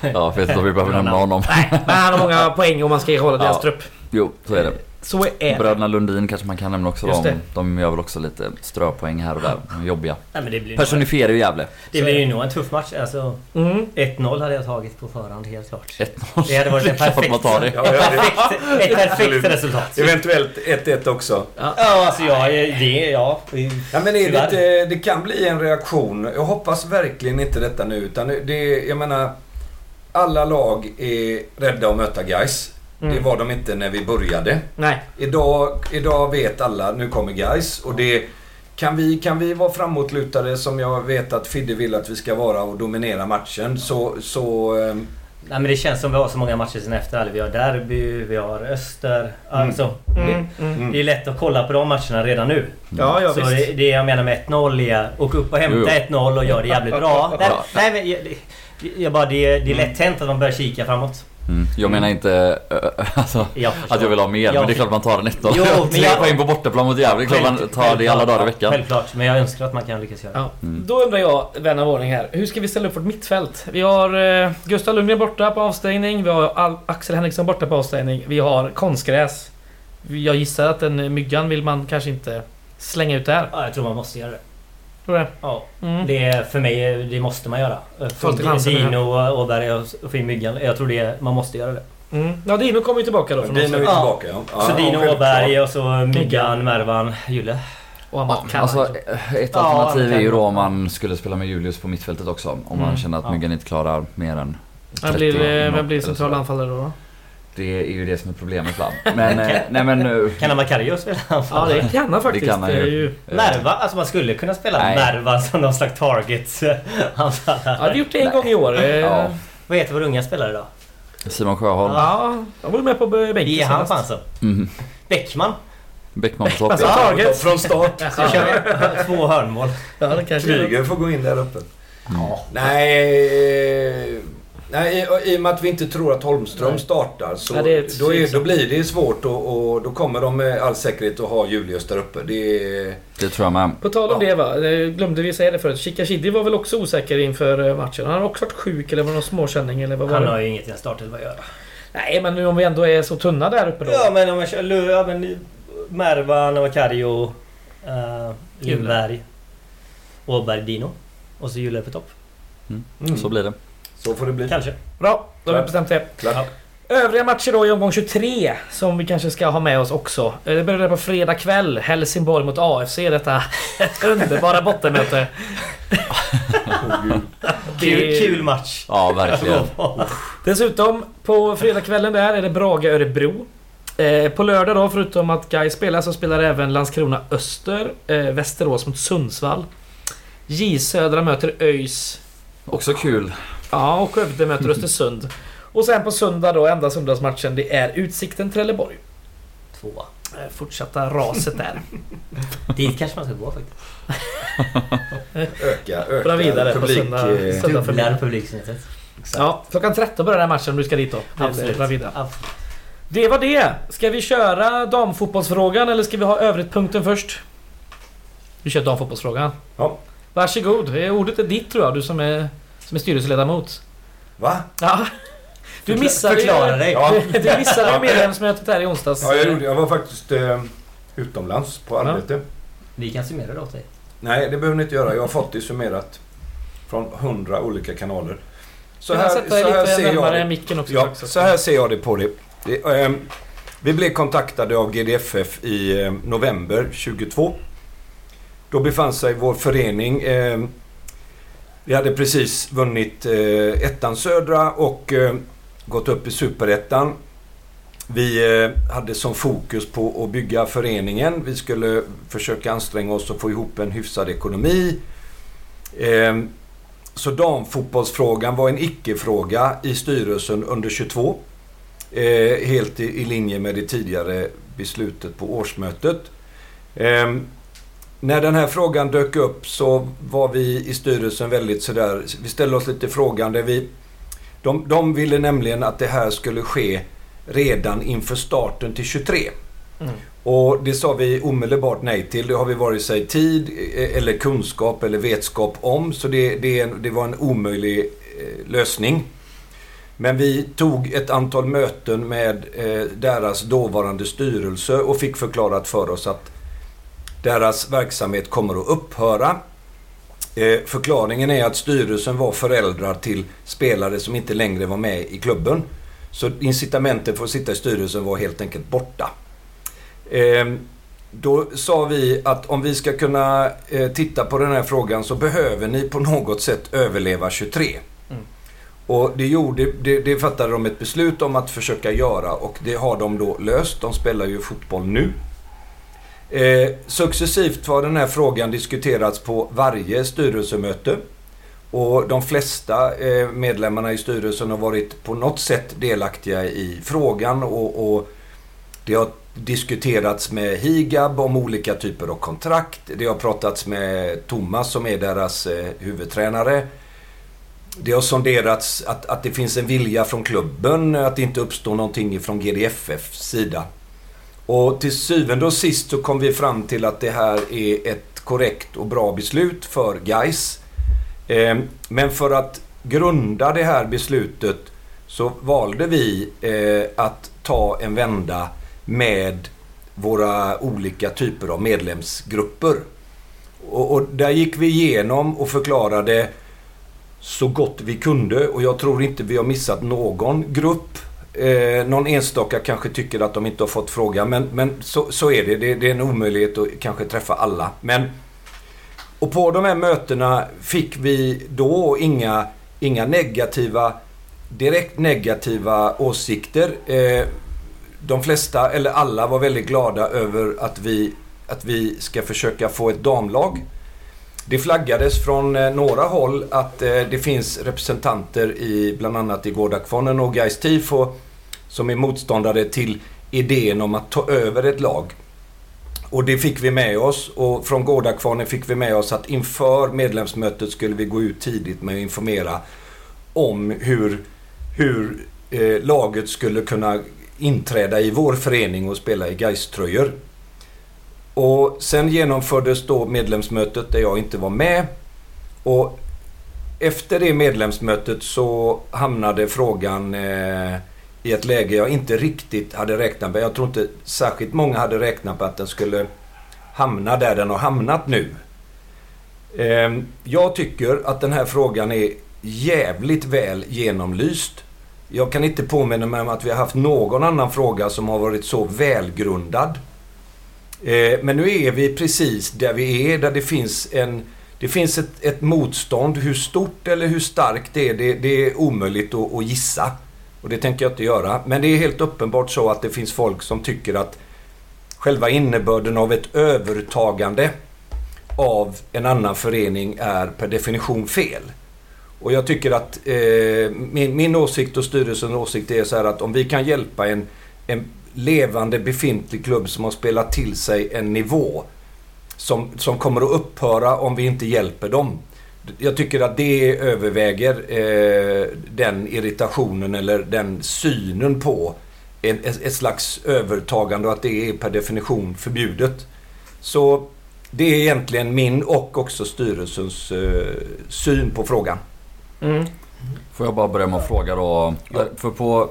Speaker 3: jag vet inte om vi behöver nämna honom.
Speaker 1: Men han har många poäng om man ska hålla deras
Speaker 3: Ja.
Speaker 1: trupp.
Speaker 3: Jo, så är det.
Speaker 1: Så är det.
Speaker 3: Bröderna Lundin kanske man kan nämna också.
Speaker 1: Just
Speaker 3: De,
Speaker 1: det.
Speaker 3: de gör väl också lite ströpoäng här och där. De är jobbiga.
Speaker 4: Nej, men det blir, nog,
Speaker 3: Personifierar ju Gävle.
Speaker 4: det blir ju nog en tuff match. Alltså,
Speaker 1: Mm.
Speaker 4: 1-0 hade jag tagit på förhand helt klart.
Speaker 3: 1-0.
Speaker 4: Det hade varit en perfekt,
Speaker 3: man tar det.
Speaker 2: Ja, ja,
Speaker 4: perfekt, ett perfekt resultat.
Speaker 2: eventuellt 1-1 också.
Speaker 4: Ja, alltså jag... Det, ja.
Speaker 2: Ja, men är det, det kan bli en reaktion. Jag hoppas verkligen inte detta nu. Utan det, jag menar, alla lag är rädda att möta guys. Det
Speaker 1: Mm.
Speaker 2: var de inte när vi började.
Speaker 1: Nej.
Speaker 2: Idag, idag vet alla, nu kommer guys och det kan vi, kan vi vara framåtlutade som jag vet att Fidde vill att vi ska vara och dominera matchen så... så ehm,
Speaker 4: Nej men det känns som vi har så många matcher sen efter. Vi har derby, vi har öster. Alltså,
Speaker 1: Mm. Mm.
Speaker 4: det, det är lätt att kolla på de matcherna redan nu.
Speaker 1: Ja, ja
Speaker 4: så
Speaker 1: visst.
Speaker 4: det, det jag menar med 1-0 är att åka upp och hämta
Speaker 3: Jo,
Speaker 4: 1-0 och göra det jävligt bra. Nej, nej men jag, det- jag bara, det, det är lätt hänt att man börjar kika framåt.
Speaker 3: Mm. Jag menar inte äh, alltså,
Speaker 4: Jag
Speaker 3: att jag vill ha mer,
Speaker 4: Ja.
Speaker 3: men det är klart man tar en 1
Speaker 4: Jo, men
Speaker 3: Tre
Speaker 4: jag-
Speaker 3: poäng på bortaplan mot Gävle, det är klart man tar det alla dagar i veckan.
Speaker 4: Självklart, men jag önskar att man kan lyckas göra det.
Speaker 1: Ja.
Speaker 3: Mm.
Speaker 1: Då undrar jag, vän av ordning här. Hur ska vi ställa upp vårt mittfält? Vi har eh, Gustav Lundgren borta på avstängning. Vi har Al- Axel Henriksson borta på avstängning. Vi har konstgräs. Jag gissar att den myggan vill man kanske inte slänga ut där.
Speaker 4: Ja, jag tror man måste göra det.
Speaker 1: Tror det?
Speaker 4: Ja,
Speaker 1: Mm.
Speaker 4: det är, för mig, det måste man göra.
Speaker 1: Nu.
Speaker 4: Dino, Åberg och och Finn Myggan. Jag tror det, man måste göra det.
Speaker 1: Mm. Ja, Dino kommer ju tillbaka då.
Speaker 2: Dino är
Speaker 1: avstängning.
Speaker 4: Ja.
Speaker 2: tillbaka ja.
Speaker 4: så
Speaker 2: ja
Speaker 4: Dino. Åberg och så Myggan, Mervan, Julle.
Speaker 3: Ja, alltså, ett
Speaker 4: Ja,
Speaker 3: alternativ är ju då om man skulle spela med Julius på mittfältet också. Om man
Speaker 1: Mm.
Speaker 3: känner att
Speaker 4: Ja.
Speaker 3: Myggen inte klarar mer än 30
Speaker 1: Vem blir, vem blir central anfallare då? då?
Speaker 3: Det är ju det som är problemet va. Men, eh, nej men... eh,
Speaker 4: Kan Amakario spela
Speaker 1: Ja, det kan han faktiskt.
Speaker 3: Det kan han
Speaker 1: Det
Speaker 3: ju.
Speaker 1: ju...
Speaker 3: eh,
Speaker 4: Merva, alltså man skulle kunna spela
Speaker 3: Nej.
Speaker 4: Merva som någon slags target
Speaker 1: Ja,
Speaker 4: anfallare.
Speaker 1: vi har gjort det en gång i år. Eh,
Speaker 3: Ja.
Speaker 4: Vad heter vår unga spelare då?
Speaker 3: Simon Sjöholm.
Speaker 1: Ja, han var med på bänken
Speaker 4: Ge han chansen.
Speaker 3: Mm.
Speaker 4: Bäckman.
Speaker 3: Bäckman på topp.
Speaker 1: Alltså,
Speaker 3: ja.
Speaker 2: Från start.
Speaker 4: Så kör vi två hörnmål.
Speaker 1: Ja, det
Speaker 2: Kryger får gå in där uppe.
Speaker 4: Ja.
Speaker 2: Nej, nej i, i och med att vi inte tror att Holmström
Speaker 1: Nej.
Speaker 2: startar så
Speaker 1: det är ett
Speaker 2: då, är, då blir det svårt och, och då kommer de med all säkerhet att ha Julius där uppe. Det är,
Speaker 3: Det tror jag med.
Speaker 1: På tal om
Speaker 2: Ja.
Speaker 1: det va, eh, glömde vi säga det förut. Shikashidi var väl också osäker inför eh, matchen. Han har också varit sjuk eller var det någon småkänning eller vad var
Speaker 4: Han
Speaker 1: det?
Speaker 4: har ju inget i en startelva att göra.
Speaker 1: Nej men nu om vi ändå är så tunna där uppe då.
Speaker 4: Ja men om man kör ja, men Mervan, Amakario, uh, Lindberg, Åberg, Dino. Och så Julle på topp.
Speaker 2: mm,
Speaker 3: Så blir det.
Speaker 2: Så får det bli.
Speaker 4: Kanske.
Speaker 1: Bra, då har vi bestämt det.
Speaker 2: Klart.
Speaker 1: Övriga matcher då i omgång 23 som vi kanske ska ha med oss också. Eh, Det börjar på fredag kväll. Helsingborg mot AFC. Detta underbara bottenmöte.
Speaker 4: Kul,
Speaker 1: Det-
Speaker 4: kul match.
Speaker 3: Ja, verkligen.
Speaker 1: Dessutom på fredagskvällen där är det Brage-Örebro. Eh, på lördag då, förutom att Gais spelar, så spelar även Landskrona Öster, eh, Västerås mot Sundsvall. J Södra möter ÖIS.
Speaker 3: Också kul.
Speaker 1: Ja, och Skövde möter Östersund. Och sen på söndag då, enda söndagsmatchen, det är Utsikten Trelleborg.
Speaker 4: Två.
Speaker 1: Eh, Fortsatta raset där.
Speaker 4: Dit kanske man ska gå faktiskt.
Speaker 2: Öka, öka
Speaker 1: Bra vidare på
Speaker 2: publik.
Speaker 1: söndag.
Speaker 2: eh,
Speaker 1: Söndag för
Speaker 4: Dubblar
Speaker 1: mig.
Speaker 4: publiksnittet.
Speaker 1: Ja, klockan 13 börjar den här matchen om du ska dit då.
Speaker 4: Absolut. Absolut.
Speaker 1: Det var det. Ska vi köra damfotbollsfrågan eller ska vi ha övrigt-punkten först? Vi kör damfotbollsfrågan.
Speaker 2: Ja.
Speaker 1: Varsågod. Eh, Ordet är ditt tror jag, du som är, som är styrelseledamot.
Speaker 2: Va?
Speaker 1: Ja. Du missade
Speaker 4: Förklara dig.
Speaker 2: Ja.
Speaker 1: Du, du missade ju medlemsmötet här i onsdags.
Speaker 2: Ja, jag, gjorde, jag var faktiskt eh, utomlands på arbete.
Speaker 4: Vi kan summera det åt dig.
Speaker 2: Nej, det behöver ni inte göra. Jag har fått det summerat från hundra olika kanaler. Så här, så här
Speaker 1: lite
Speaker 2: ser jag det.
Speaker 1: micken också?
Speaker 2: Ja,
Speaker 1: också?
Speaker 2: så här ser jag det på det. det ehm, vi blev kontaktade av GDFF i eh, november 22. Då befann sig vår förening... ehm, vi hade precis vunnit eh, ettan södra och eh, gått upp i superettan. Vi eh, hade som fokus på att bygga föreningen. Vi skulle försöka anstränga oss och få ihop en hyfsad ekonomi. Ehm, så damfotbollsfrågan var en icke-fråga i styrelsen under 22. Eh, helt i, i linje med det tidigare beslutet på årsmötet. Ehm, när den här frågan dök upp så var vi i styrelsen väldigt sådär, vi ställde oss lite frågande. Vi, de, de ville nämligen att det här skulle ske redan inför starten till 23.
Speaker 1: Mm.
Speaker 2: Och det sa vi omedelbart nej till. Det har vi vare sig tid eh, eller kunskap eller vetskap om. Så det, det, det var en omöjlig eh, lösning. Men vi tog ett antal möten med eh, deras dåvarande styrelse och fick förklarat för oss att deras verksamhet kommer att upphöra. Eh, förklaringen är att styrelsen var föräldrar till spelare som inte längre var med i klubben. Så incitamentet för att sitta i styrelsen var helt enkelt borta. Eh, då sa vi att om vi ska kunna eh, titta på den här frågan så behöver ni på något sätt överleva 23.
Speaker 1: Mm.
Speaker 2: Och det, gjorde, det, det fattade de ett beslut om att försöka göra och det har de då löst. De spelar ju fotboll nu. Eh, successivt har den här frågan diskuterats på varje styrelsemöte. Och de flesta eh, medlemmarna i styrelsen har varit på något sätt delaktiga i frågan och, och det har diskuterats med Higab om olika typer av kontrakt. Det har pratats med Thomas som är deras eh, huvudtränare. Det har sonderats att, att det finns en vilja från klubben att det inte uppstår någonting från GDFF sida. Och till syvende och sist så kom vi fram till att det här är ett korrekt och bra beslut för Geis. Ehm, men för att grunda det här beslutet så valde vi eh, att ta en vända med våra olika typer av medlemsgrupper. Och där gick vi igenom och förklarade så gott vi kunde och jag tror inte vi har missat någon grupp. Eh, någon enstaka kanske tycker att de inte har fått fråga men, men så, så är det. det. Det är en omöjlighet att kanske träffa alla. Men, och på de här mötena fick vi då inga, inga negativa, direkt negativa åsikter. Eh, de flesta, eller alla, var väldigt glada över att vi, att vi ska försöka få ett damlag. Det flaggades från eh, några håll att eh, det finns representanter i bland annat i Gårdakvarnen och Gais Tifo som är motståndare till idén om att ta över ett lag. Och det fick vi med oss och från Gårdakvarnen fick vi med oss att inför medlemsmötet skulle vi gå ut tidigt med att informera om hur, hur eh, laget skulle kunna inträda i vår förening och spela i Gais-tröjor. Och sen genomfördes då medlemsmötet där jag inte var med. Och efter det medlemsmötet så hamnade frågan eh, i ett läge jag inte riktigt hade räknat med. Jag tror inte särskilt många hade räknat med att den skulle hamna där den har hamnat nu. Eh, jag tycker att den här frågan är jävligt väl genomlyst. Jag kan inte påminna mig om att vi har haft någon annan fråga som har varit så välgrundad. Eh, men nu är vi precis där vi är, där det finns en... Det finns ett, ett motstånd. Hur stort eller hur starkt det är, det, det är omöjligt att, att gissa. Och det tänker jag inte göra. Men det är helt uppenbart så att det finns folk som tycker att själva innebörden av ett övertagande av en annan förening är per definition fel. Och jag tycker att eh, min, min åsikt och styrelsens åsikt är så här att om vi kan hjälpa en, en levande befintlig klubb som har spelat till sig en nivå som, som kommer att upphöra om vi inte hjälper dem. Jag tycker att det överväger eh, den irritationen eller den synen på en, ett, ett slags övertagande och att det är per definition förbjudet. Så det är egentligen min och också styrelsens eh, syn på frågan.
Speaker 1: Mm.
Speaker 3: Får jag bara börja med att fråga då.
Speaker 2: Ja.
Speaker 3: För på...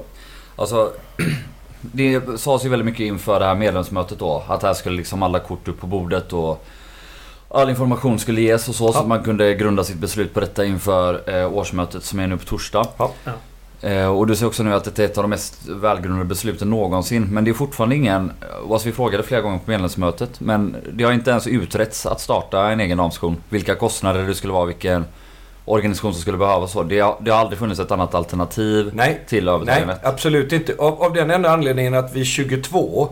Speaker 3: Alltså... Det sades ju väldigt mycket inför det här medlemsmötet då. Att här skulle liksom alla kort upp på bordet och... all information skulle ges och så, så
Speaker 2: Ja.
Speaker 3: att man kunde grunda sitt beslut på detta inför eh, årsmötet som är nu på torsdag.
Speaker 2: Ja.
Speaker 3: Eh, och du ser också nu att det är ett av de mest välgrundade besluten någonsin. Men det är fortfarande ingen, eh, alltså vi frågade flera gånger på medlemsmötet, men det har inte ens utretts att starta en egen damsektion. Vilka kostnader det skulle vara, vilken organisation som skulle behövas. Så. Det, har, det har aldrig funnits ett annat alternativ
Speaker 2: Nej,
Speaker 3: till
Speaker 2: nej
Speaker 3: övertagandet.
Speaker 2: absolut inte. Av, av den enda anledningen att vi 22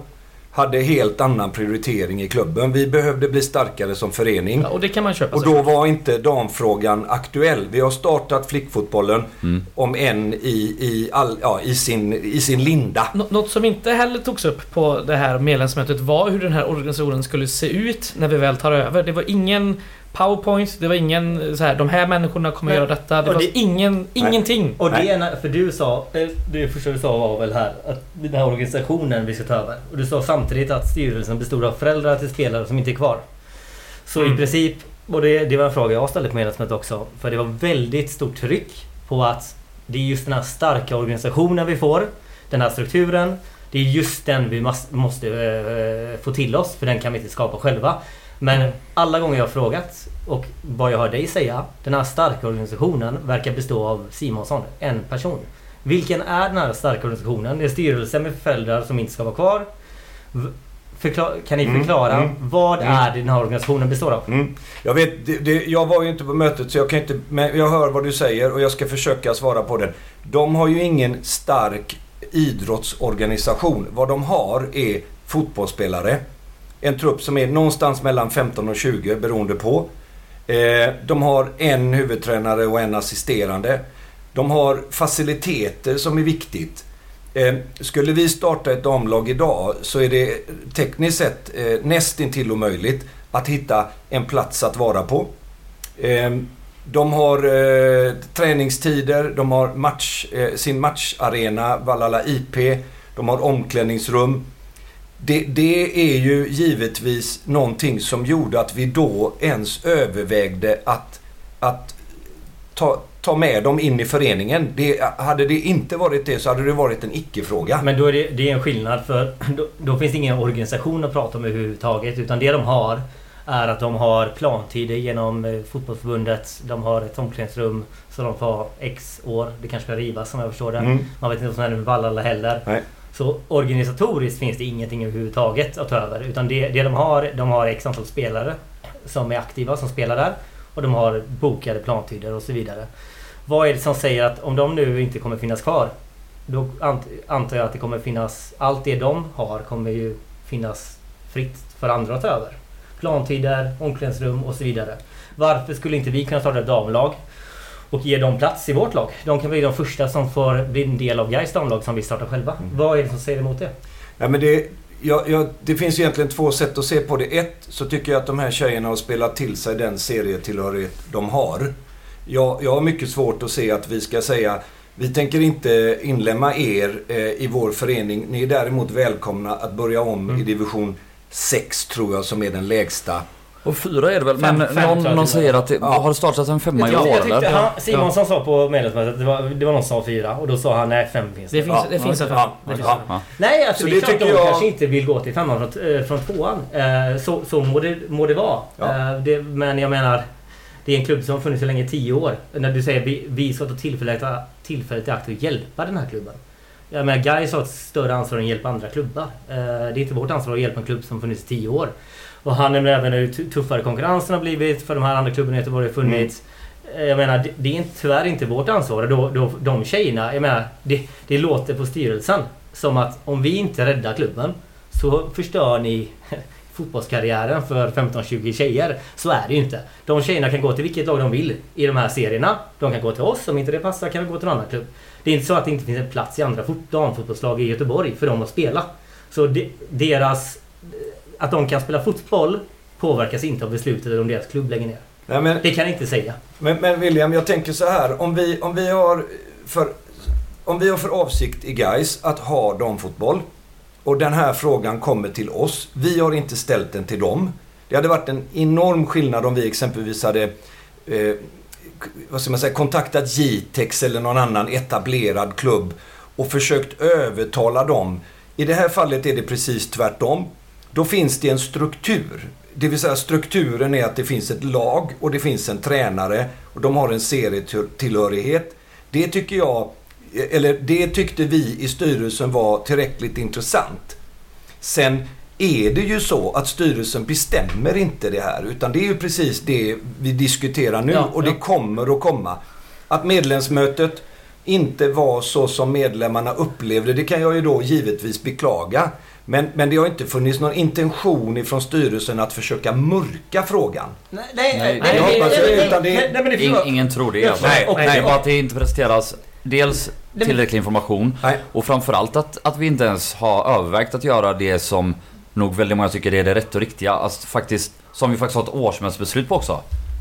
Speaker 2: hade helt annan prioritering i klubben. Vi behövde bli starkare som förening.
Speaker 1: Ja, och det kan man köpa
Speaker 2: Och då var inte damfrågan aktuell. Vi har startat flickfotbollen
Speaker 3: Mm.
Speaker 2: om en i, i, all, ja, i, sin, i sin linda.
Speaker 1: Nå- Något som inte heller togs upp på det här medlemsmötet var hur den här organisationen skulle se ut när vi väl tar över. Det var ingen powerpoint, det var ingen så här, de här människorna kommer göra detta. Det
Speaker 4: Och
Speaker 1: var
Speaker 4: det-
Speaker 1: ingen, ingenting.
Speaker 4: Och det, är för du sa, eh, det första du sa var väl här att den här organisationen vi ska ta över. Och du sa samtidigt att styrelsen bestod av föräldrar till spelare som inte är kvar. Så
Speaker 1: Mm.
Speaker 4: i princip, och det, det var en fråga jag ställde på medlemsmötet också. För det var väldigt stort tryck på att det är just den här starka organisationen vi får. Den här strukturen. Det är just den vi måste, måste eh, få till oss. För den kan vi inte skapa själva. Men alla gånger jag har frågat och vad jag hör dig säga. Den här starka organisationen verkar bestå av Simonsson, en person. Vilken är den här starka organisationen? Det är styrelsen med föräldrar som inte ska vara kvar. Förkla- kan ni
Speaker 2: Mm,
Speaker 4: förklara
Speaker 2: mm,
Speaker 4: vad
Speaker 2: mm.
Speaker 4: är det den här organisationen består av?
Speaker 2: Mm. Jag, vet, det, det, jag var ju inte på mötet så jag kan inte... Men jag hör vad du säger och jag ska försöka svara på det. De har ju ingen stark idrottsorganisation. Vad de har är fotbollsspelare. En trupp som är någonstans mellan 15 och 20 beroende på. Eh, de har en huvudtränare och en assisterande. De har faciliteter som är viktigt. Eh, skulle vi starta ett damlag idag så är det tekniskt sett eh, nästintill omöjligt att hitta en plats att vara på. De har eh, träningstider, de har match, eh, sin matcharena, Valhalla IP, de har omklädningsrum. Det, det är ju givetvis någonting som gjorde att vi då ens övervägde att, att ta, ta med dem in i föreningen. Det, hade det inte varit det så hade det varit en icke-fråga.
Speaker 4: Men då är det, det är en skillnad för då, då finns det ingen organisation att prata om överhuvudtaget. Utan det de har är att de har plantider genom eh, fotbollsförbundet. De har ett omklädningsrum så de får X år. Det kanske ska rivas som jag förstår det.
Speaker 2: Mm.
Speaker 4: Man vet inte vad som händer med Vallala heller.
Speaker 2: Nej.
Speaker 4: Så organisatoriskt finns det ingenting överhuvudtaget att ta över. Utan det, det de har, de har X antal spelare som är aktiva, som spelar där. Och de har bokade plantider och så vidare. Vad är det som säger att om de nu inte kommer finnas kvar då antar jag att det kommer finnas... Allt det de har kommer ju finnas fritt för andra att ta över. Plantider, omklädningsrum och så vidare. Varför skulle inte vi kunna starta ett damlag och ge dem plats i vårt lag? De kan bli de första som får bli en del av Gais damlag som vi startar själva.
Speaker 2: Mm.
Speaker 4: Vad är det som säger emot det?
Speaker 2: Ja, men det, ja, ja, det finns egentligen två sätt att se på det. Ett, så tycker jag att de här tjejerna har spelat till sig den serietillhörighet de har. Jag, jag har mycket svårt att se att vi ska säga vi tänker inte inlämna er eh, i vår förening. Ni är däremot välkomna att börja om
Speaker 4: Mm.
Speaker 2: i division 6 tror jag som är den lägsta.
Speaker 3: Och fyra är det väl,
Speaker 1: Fem-
Speaker 3: men
Speaker 1: fem
Speaker 3: någon, någon säger att det
Speaker 2: Ja.
Speaker 3: har det startat en femma i år
Speaker 4: jag tyckte,
Speaker 3: eller?
Speaker 4: han, Simonsson sa på medlemsmötet, det var, det var någon som sa fyra och då sa han nej fem finns
Speaker 1: Det
Speaker 4: det.
Speaker 1: finns,
Speaker 2: Ja,
Speaker 1: det finns en
Speaker 2: ja,
Speaker 1: fem.
Speaker 2: ja,
Speaker 1: Det finns
Speaker 2: ja.
Speaker 1: en fem.
Speaker 4: Nej, alltså
Speaker 2: Så
Speaker 4: det är klart de
Speaker 2: jag-
Speaker 4: kanske inte vill gå till femman från, eh, från tvåan. Eh, Så, så må, det, må det vara.
Speaker 2: Ja.
Speaker 4: Eh, det, men jag menar, det är en klubb som har funnits så länge, tio år. När du säger vi, vi ska ta tillfället, tillfället i akt och hjälpa den här klubben. Jag menar, Gais har ett större ansvar än att hjälpa andra klubbar. Det är inte vårt ansvar att hjälpa en klubb som funnits i tio år. Och han nämner även hur tu- tuffare konkurrensen har blivit för de här andra klubbarna i Göteborg har funnits. Eh, Jag menar, det, det är inte- tyvärr inte vårt ansvar. Då, då, de tjejerna, jag menar, det, det låter på styrelsen som att om vi inte räddar klubben så förstör ni fotbollskarriären för 15-20 tjejer. Så är det ju inte. De tjejerna kan gå till vilket lag de vill i de här serierna. De kan gå till oss, om inte det passar kan de gå till en annan klubb. Det är inte så att det inte finns en plats i andra fot- damfotbollslag i Göteborg för dem att spela. Så de, deras... Att de kan spela fotboll påverkas inte av beslutet om deras klubb lägger ner.
Speaker 2: Nej, men,
Speaker 4: Det kan jag inte säga.
Speaker 2: men, men William, jag tänker så här. Om vi, om vi har för, om vi har för avsikt i Gais att ha damfotboll och den här frågan kommer till oss. Vi har inte ställt den till dem. Det hade varit en enorm skillnad om vi exempelvis hade eh, vad ska man säga, kontaktat Jitex eller någon annan etablerad klubb och försökt övertala dem. I det här fallet är det precis tvärtom. Då finns det en struktur. Det vill säga strukturen är att det finns ett lag och det finns en tränare och de har en serietillhörighet. Det tycker jag, eller det tyckte vi i styrelsen var tillräckligt intressant. Sen är det ju så att styrelsen bestämmer inte det här utan det är ju precis det vi diskuterar nu
Speaker 1: Ja,
Speaker 2: och det
Speaker 1: ja.
Speaker 2: kommer att komma. Att medlemsmötet inte var så som medlemmarna upplevde det kan jag ju då givetvis beklaga. Men, men det har inte funnits någon intention ifrån styrelsen att försöka mörka frågan.
Speaker 4: Nej, nej,
Speaker 3: Nej,
Speaker 4: nej, nej, nej, nej, nej, nej,
Speaker 3: In, ingen tror det alltså.
Speaker 2: Nej,
Speaker 3: Och
Speaker 2: nej, nej.
Speaker 3: bara att det inte presenteras dels tillräcklig information
Speaker 2: Nej.
Speaker 3: och framförallt att, att vi inte ens har övervägt att göra det som nog väldigt många tycker är det rätta och riktiga. Alltså faktiskt, som vi faktiskt har ett årsmötesbeslut på också.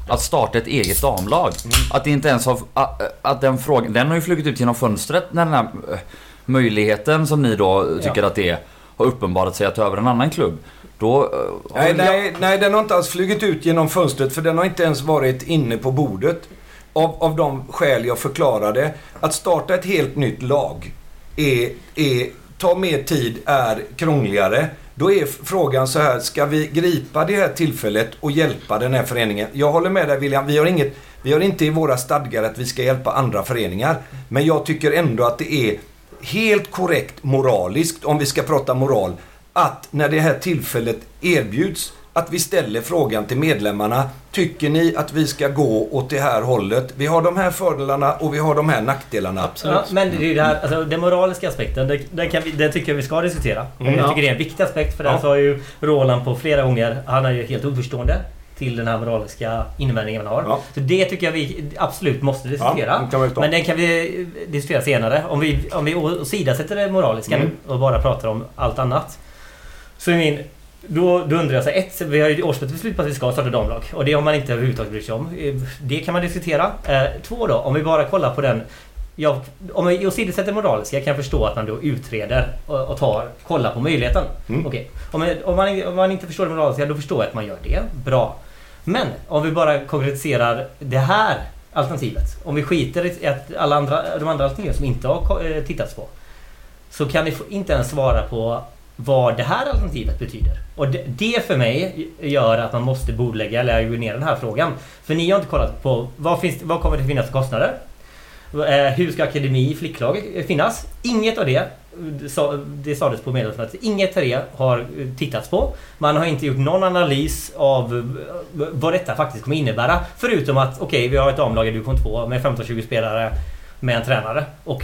Speaker 3: Att starta ett eget damlag. Att det inte ens har... Att, att den frågan... Den har ju flugit ut genom fönstret när den här eh, möjligheten som ni då tycker
Speaker 4: Ja.
Speaker 3: att det är har uppenbarat sig att ta över en annan klubb. Då... eh,
Speaker 2: Nej, nej, nej, den har inte alls flugit ut genom fönstret för den har inte ens varit inne på bordet. Av, av de skäl jag förklarade. Att starta ett helt nytt lag är, är, tar mer tid, är krångligare. Då är frågan så här, ska vi gripa det här tillfället och hjälpa den här föreningen? Jag håller med dig William, vi har, inget, vi har inte i våra stadgar att vi ska hjälpa andra föreningar. Men jag tycker ändå att det är helt korrekt moraliskt, om vi ska prata moral, att när det här tillfället erbjuds att vi ställer frågan till medlemmarna. Tycker ni att vi ska gå åt det här hållet? Vi har de här fördelarna och vi har de här nackdelarna.
Speaker 1: Absolut.
Speaker 4: Ja, men det är det här, alltså, den moraliska aspekten, den, kan vi, den tycker jag vi ska diskutera.
Speaker 2: Mm.
Speaker 4: jag
Speaker 1: Ja.
Speaker 4: tycker det är en viktig aspekt för
Speaker 2: Ja.
Speaker 4: den sa ju Roland på flera gånger, han är ju helt oförstående till den här moraliska invändningen man har.
Speaker 2: Ja.
Speaker 4: Så det tycker jag vi absolut måste diskutera.
Speaker 2: vi ta.
Speaker 4: Men den kan vi diskutera senare. Om vi, om vi åsidosätter det moraliska
Speaker 2: Mm.
Speaker 4: och bara pratar om allt annat. Så min... Då, då undrar jag så här, ett, vi har ju årsmötesbeslut på att vi ska starta damlag. Och det har man inte överhuvudtaget brytt sig om. Eh, Det kan man diskutera. Eh, två då, om vi bara kollar på den... Ja, om vi åsidosätter moraliska kan jag förstå att man då utreder och, och tar, kollar på möjligheten.
Speaker 2: Mm.
Speaker 4: Okej. Om, om, man, om man inte förstår det moraliska, då förstår jag att man gör det. Bra. Men om vi bara konkretiserar det här alternativet. Om vi skiter i att alla andra, de andra alternativen som inte har eh, tittats på. Så kan ni inte ens svara på vad det här alternativet betyder. Och det, det för mig gör att man måste bordlägga eller ner den här frågan. För ni har inte kollat på vad, finns, vad kommer det finnas för kostnader? Eh, hur ska akademi i flicklag finnas? Inget av det det sades på medlemsmötet. Inget av det har eh, tittats på. Man har inte gjort någon analys av eh, vad detta faktiskt kommer innebära. Förutom att okej, vi har ett damlag i division 2 med 15-20 spelare med en tränare och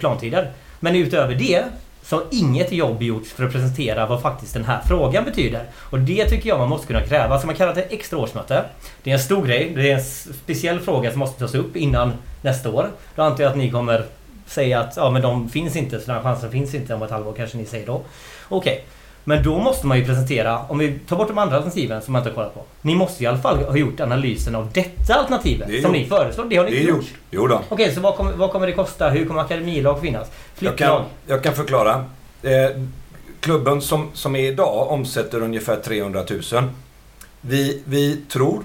Speaker 4: plantider. Men utöver det så har inget jobb gjorts för att presentera vad faktiskt den här frågan betyder. Och det tycker jag man måste kunna kräva. Så man kallar det ett extra årsmöte. Det är en stor grej. Det är en speciell fråga som måste tas upp innan nästa år. Då antar jag att ni kommer säga att ja, men de finns inte, så den här chansen finns inte om ett halvår kanske ni säger då. Okej. Men då måste man ju presentera, om vi tar bort de andra alternativen som man inte har kollat på. Ni måste i alla fall ha gjort analysen av detta alternativet
Speaker 2: Det
Speaker 4: som
Speaker 2: gjort.
Speaker 4: ni föreslår. Det har ni
Speaker 2: Det
Speaker 4: inte
Speaker 2: gjort.
Speaker 4: gjort.
Speaker 2: Jo då.
Speaker 4: Okej, så vad kommer, vad kommer det kosta? Hur kommer akademilag finnas?
Speaker 2: Jag
Speaker 4: Flicklag?
Speaker 2: kan, jag kan förklara. Eh, klubben som, som är idag omsätter ungefär 300 000. Vi, vi tror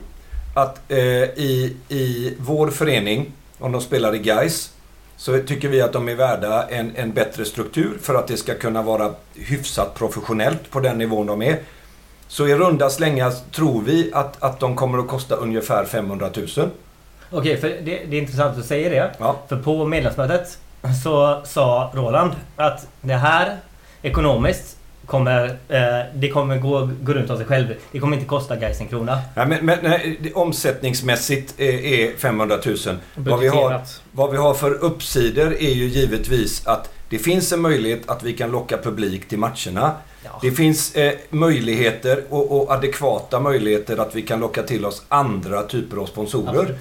Speaker 2: att eh, i, i vår förening, om de spelar i Gais så tycker vi att de är värda en, en bättre struktur för att det ska kunna vara hyfsat professionellt på den nivån de är. Så i runda slängar tror vi att, att de kommer att kosta ungefär 500 000.
Speaker 4: Okej, för det, det är intressant att du säger det.
Speaker 2: Ja.
Speaker 4: För på medlemsmötet så sa Roland att det här ekonomiskt kommer, eh, det kommer gå, gå runt av sig själv. Det kommer inte kosta Gais en krona.
Speaker 2: Nej, men, men nej, det- omsättningsmässigt är, är 500 000. Vad vi, har, vad vi har för uppsidor är ju givetvis att det finns en möjlighet att vi kan locka publik till matcherna.
Speaker 4: Ja.
Speaker 2: Det finns eh, möjligheter och, och adekvata möjligheter att vi kan locka till oss andra typer av sponsorer.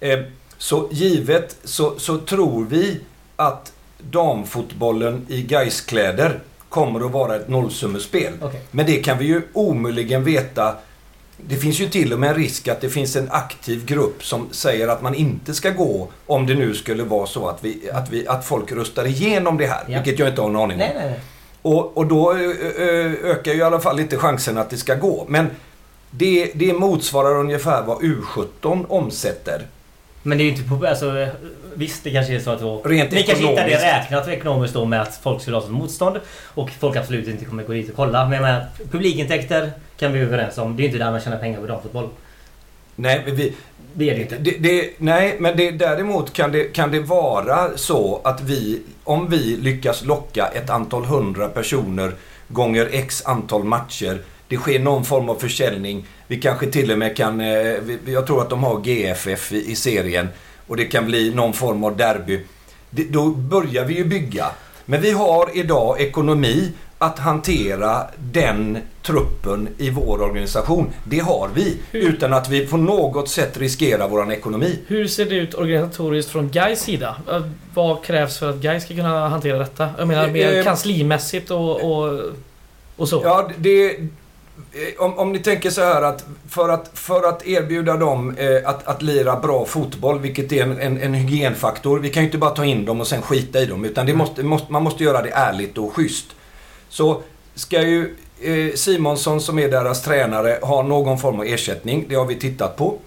Speaker 2: Eh, så givet så, så tror vi att damfotbollen i Gaiskläder kommer att vara ett nollsummespel.
Speaker 4: Okej.
Speaker 2: Men det kan vi ju omöjligen veta. Det finns ju till och med en risk att det finns en aktiv grupp som säger att man inte ska gå om det nu skulle vara så att, vi, att, vi, att folk röstar igenom det här.
Speaker 4: Ja.
Speaker 2: Vilket jag inte har en aning om.
Speaker 4: Nej, nej, nej.
Speaker 2: Och, och då ökar ju i alla fall inte chansen att det ska gå. Men det, det motsvarar ungefär vad U17 omsätter.
Speaker 4: Men det är ju inte på... Alltså, visst, det kanske är så att då,
Speaker 2: Rent
Speaker 4: Ni kanske inte hade räknat ekonomiskt då med att folk skulle ha som motstånd. Och folk absolut inte kommer gå dit och kolla. Men jag menar, publikintäkter kan vi vara överens om. Det är ju inte där man tjänar pengar på damfotboll.
Speaker 2: Nej, men vi,
Speaker 4: Det är det inte.
Speaker 2: det, det, nej, men det, däremot kan det, kan det vara så att vi, om vi lyckas locka ett antal hundra personer gånger x antal matcher. Det sker någon form av försäljning. Vi kanske till och med kan, eh, jag tror att de har GFF i, serien. Och det kan bli någon form av derby. Då börjar vi ju bygga. Men vi har idag ekonomi att hantera den truppen i vår organisation. Det har vi. Utan att vi på något sätt riskerar vår ekonomi.
Speaker 1: Hur ser det ut organisatoriskt från Gais sida? Eh, Vad krävs för att Gais ska kunna hantera detta? Jag menar mer
Speaker 2: Eh,
Speaker 1: kanslimässigt och, och, och så.
Speaker 2: Ja, det... eh, Om, om ni tänker så här att för att, för att erbjuda dem eh, att, att lira bra fotboll, vilket är en, en, en hygienfaktor. Vi kan ju inte bara ta in dem och sen skita i dem. Utan det måste, måste, man måste göra det ärligt och schysst. Så ska ju eh, Simonsson som är deras tränare ha någon form av ersättning. Det har vi tittat på.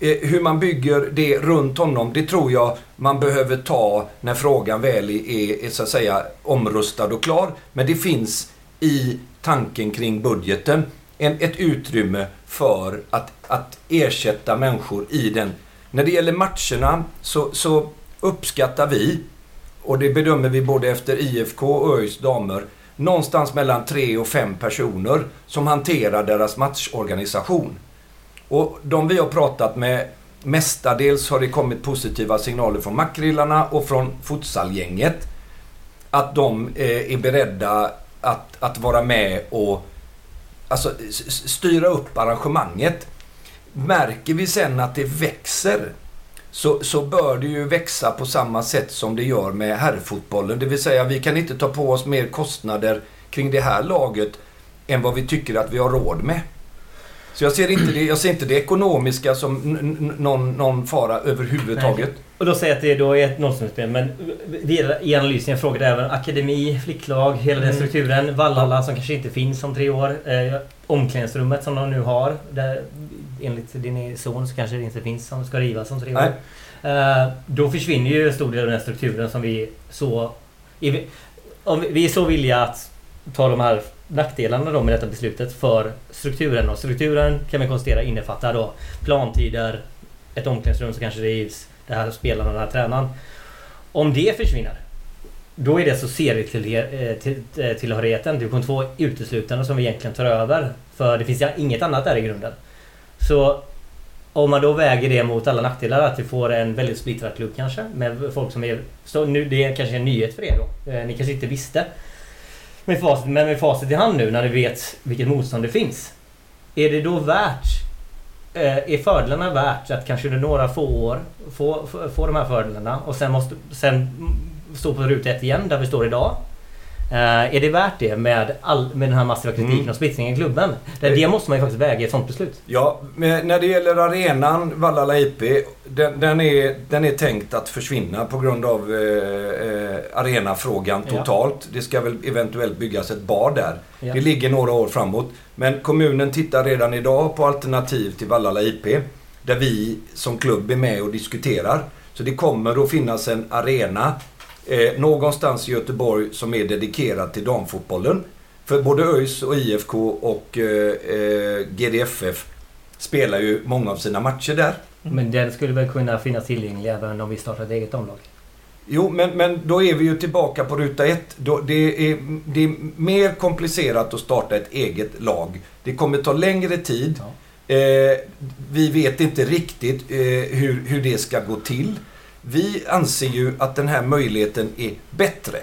Speaker 2: Eh, hur man bygger det runt honom, det tror jag man behöver ta när frågan väl är, är så att säga omrustad och klar. Men det finns i tanken kring budgeten en, ett utrymme för att, att ersätta människor i den. När det gäller matcherna så, så uppskattar vi, och det bedömer vi både efter IFK och ÖIS damer, någonstans mellan tre och fem personer som hanterar deras matchorganisation. Och de vi har pratat med, mestadels har det kommit positiva signaler från makrillarna och från futsalgänget. Att de eh, är beredda att, att vara med och alltså, styra upp arrangemanget. Märker vi sen att det växer så, så bör det ju växa på samma sätt som det gör med herrfotbollen. Det vill säga vi kan inte ta på oss mer kostnader kring det här laget än vad vi tycker att vi har råd med. Så jag ser inte det, jag ser inte det ekonomiska som någon, någon fara överhuvudtaget.
Speaker 4: Och då säger jag att det då är ett nollsummespel. Men i analysen jag frågade även akademi, flicklag, hela den
Speaker 1: Mm.
Speaker 4: strukturen. Vallhalla som kanske inte finns om tre år. Eh, omklädningsrummet som de nu har. Där, enligt din son så kanske det inte finns som ska rivas om tre år. Eh, då försvinner ju en stor del av den strukturen som vi så... är vi- Om vi är så villiga att ta de här nackdelarna då med detta beslutet för strukturen. Och strukturen kan vi konstatera innefattar då plantider, ett omklädningsrum som kanske rivs, det här spelarna, den här tränaren. Om det försvinner, då är det så serietillhörigheten, eh, eh, division 2 uteslutande som vi egentligen tar över. För det finns inget annat där i grunden. Så om man då väger det mot alla nackdelar, att vi får en väldigt splittrad klubb kanske, med folk som är... Så nu, det är kanske en nyhet för er då. Eh, ni kanske inte visste. Med facit, men med facit i hand nu när ni vet vilket motstånd det finns. Är det då värt... Eh, är fördelarna värt att kanske under några få år få, få, få de här fördelarna och sen måste... Sen stå på ruta ett igen där vi står idag. Eh, är det värt det med, all, med den här massiva kritiken
Speaker 2: Mm.
Speaker 4: och splittringen i klubben? Det, det måste man ju faktiskt väga i ett sånt beslut.
Speaker 2: Ja, men när det gäller arenan, Vallala IP, den, den, är, den är tänkt att försvinna på grund av eh, eh, arenafrågan
Speaker 4: Ja.
Speaker 2: totalt. Det ska väl eventuellt byggas ett bar där.
Speaker 4: Ja.
Speaker 2: Det ligger några år framåt. Men kommunen tittar redan idag på alternativ till Vallala IP. Där vi som klubb är med och diskuterar. Så det kommer att finnas en arena eh, någonstans i Göteborg som är dedikerad till damfotbollen. För både ÖIS och IFK och eh, eh, GDFF spelar ju många av sina matcher där.
Speaker 4: Men den skulle väl kunna finnas tillgänglig även om vi startar ett eget omlag?
Speaker 2: Jo, men, men då är vi ju tillbaka på ruta ett. Då, det, är, det är mer komplicerat att starta ett eget lag. Det kommer ta längre tid. Eh, vi vet inte riktigt eh, hur, hur det ska gå till. Vi anser ju att den här möjligheten är bättre.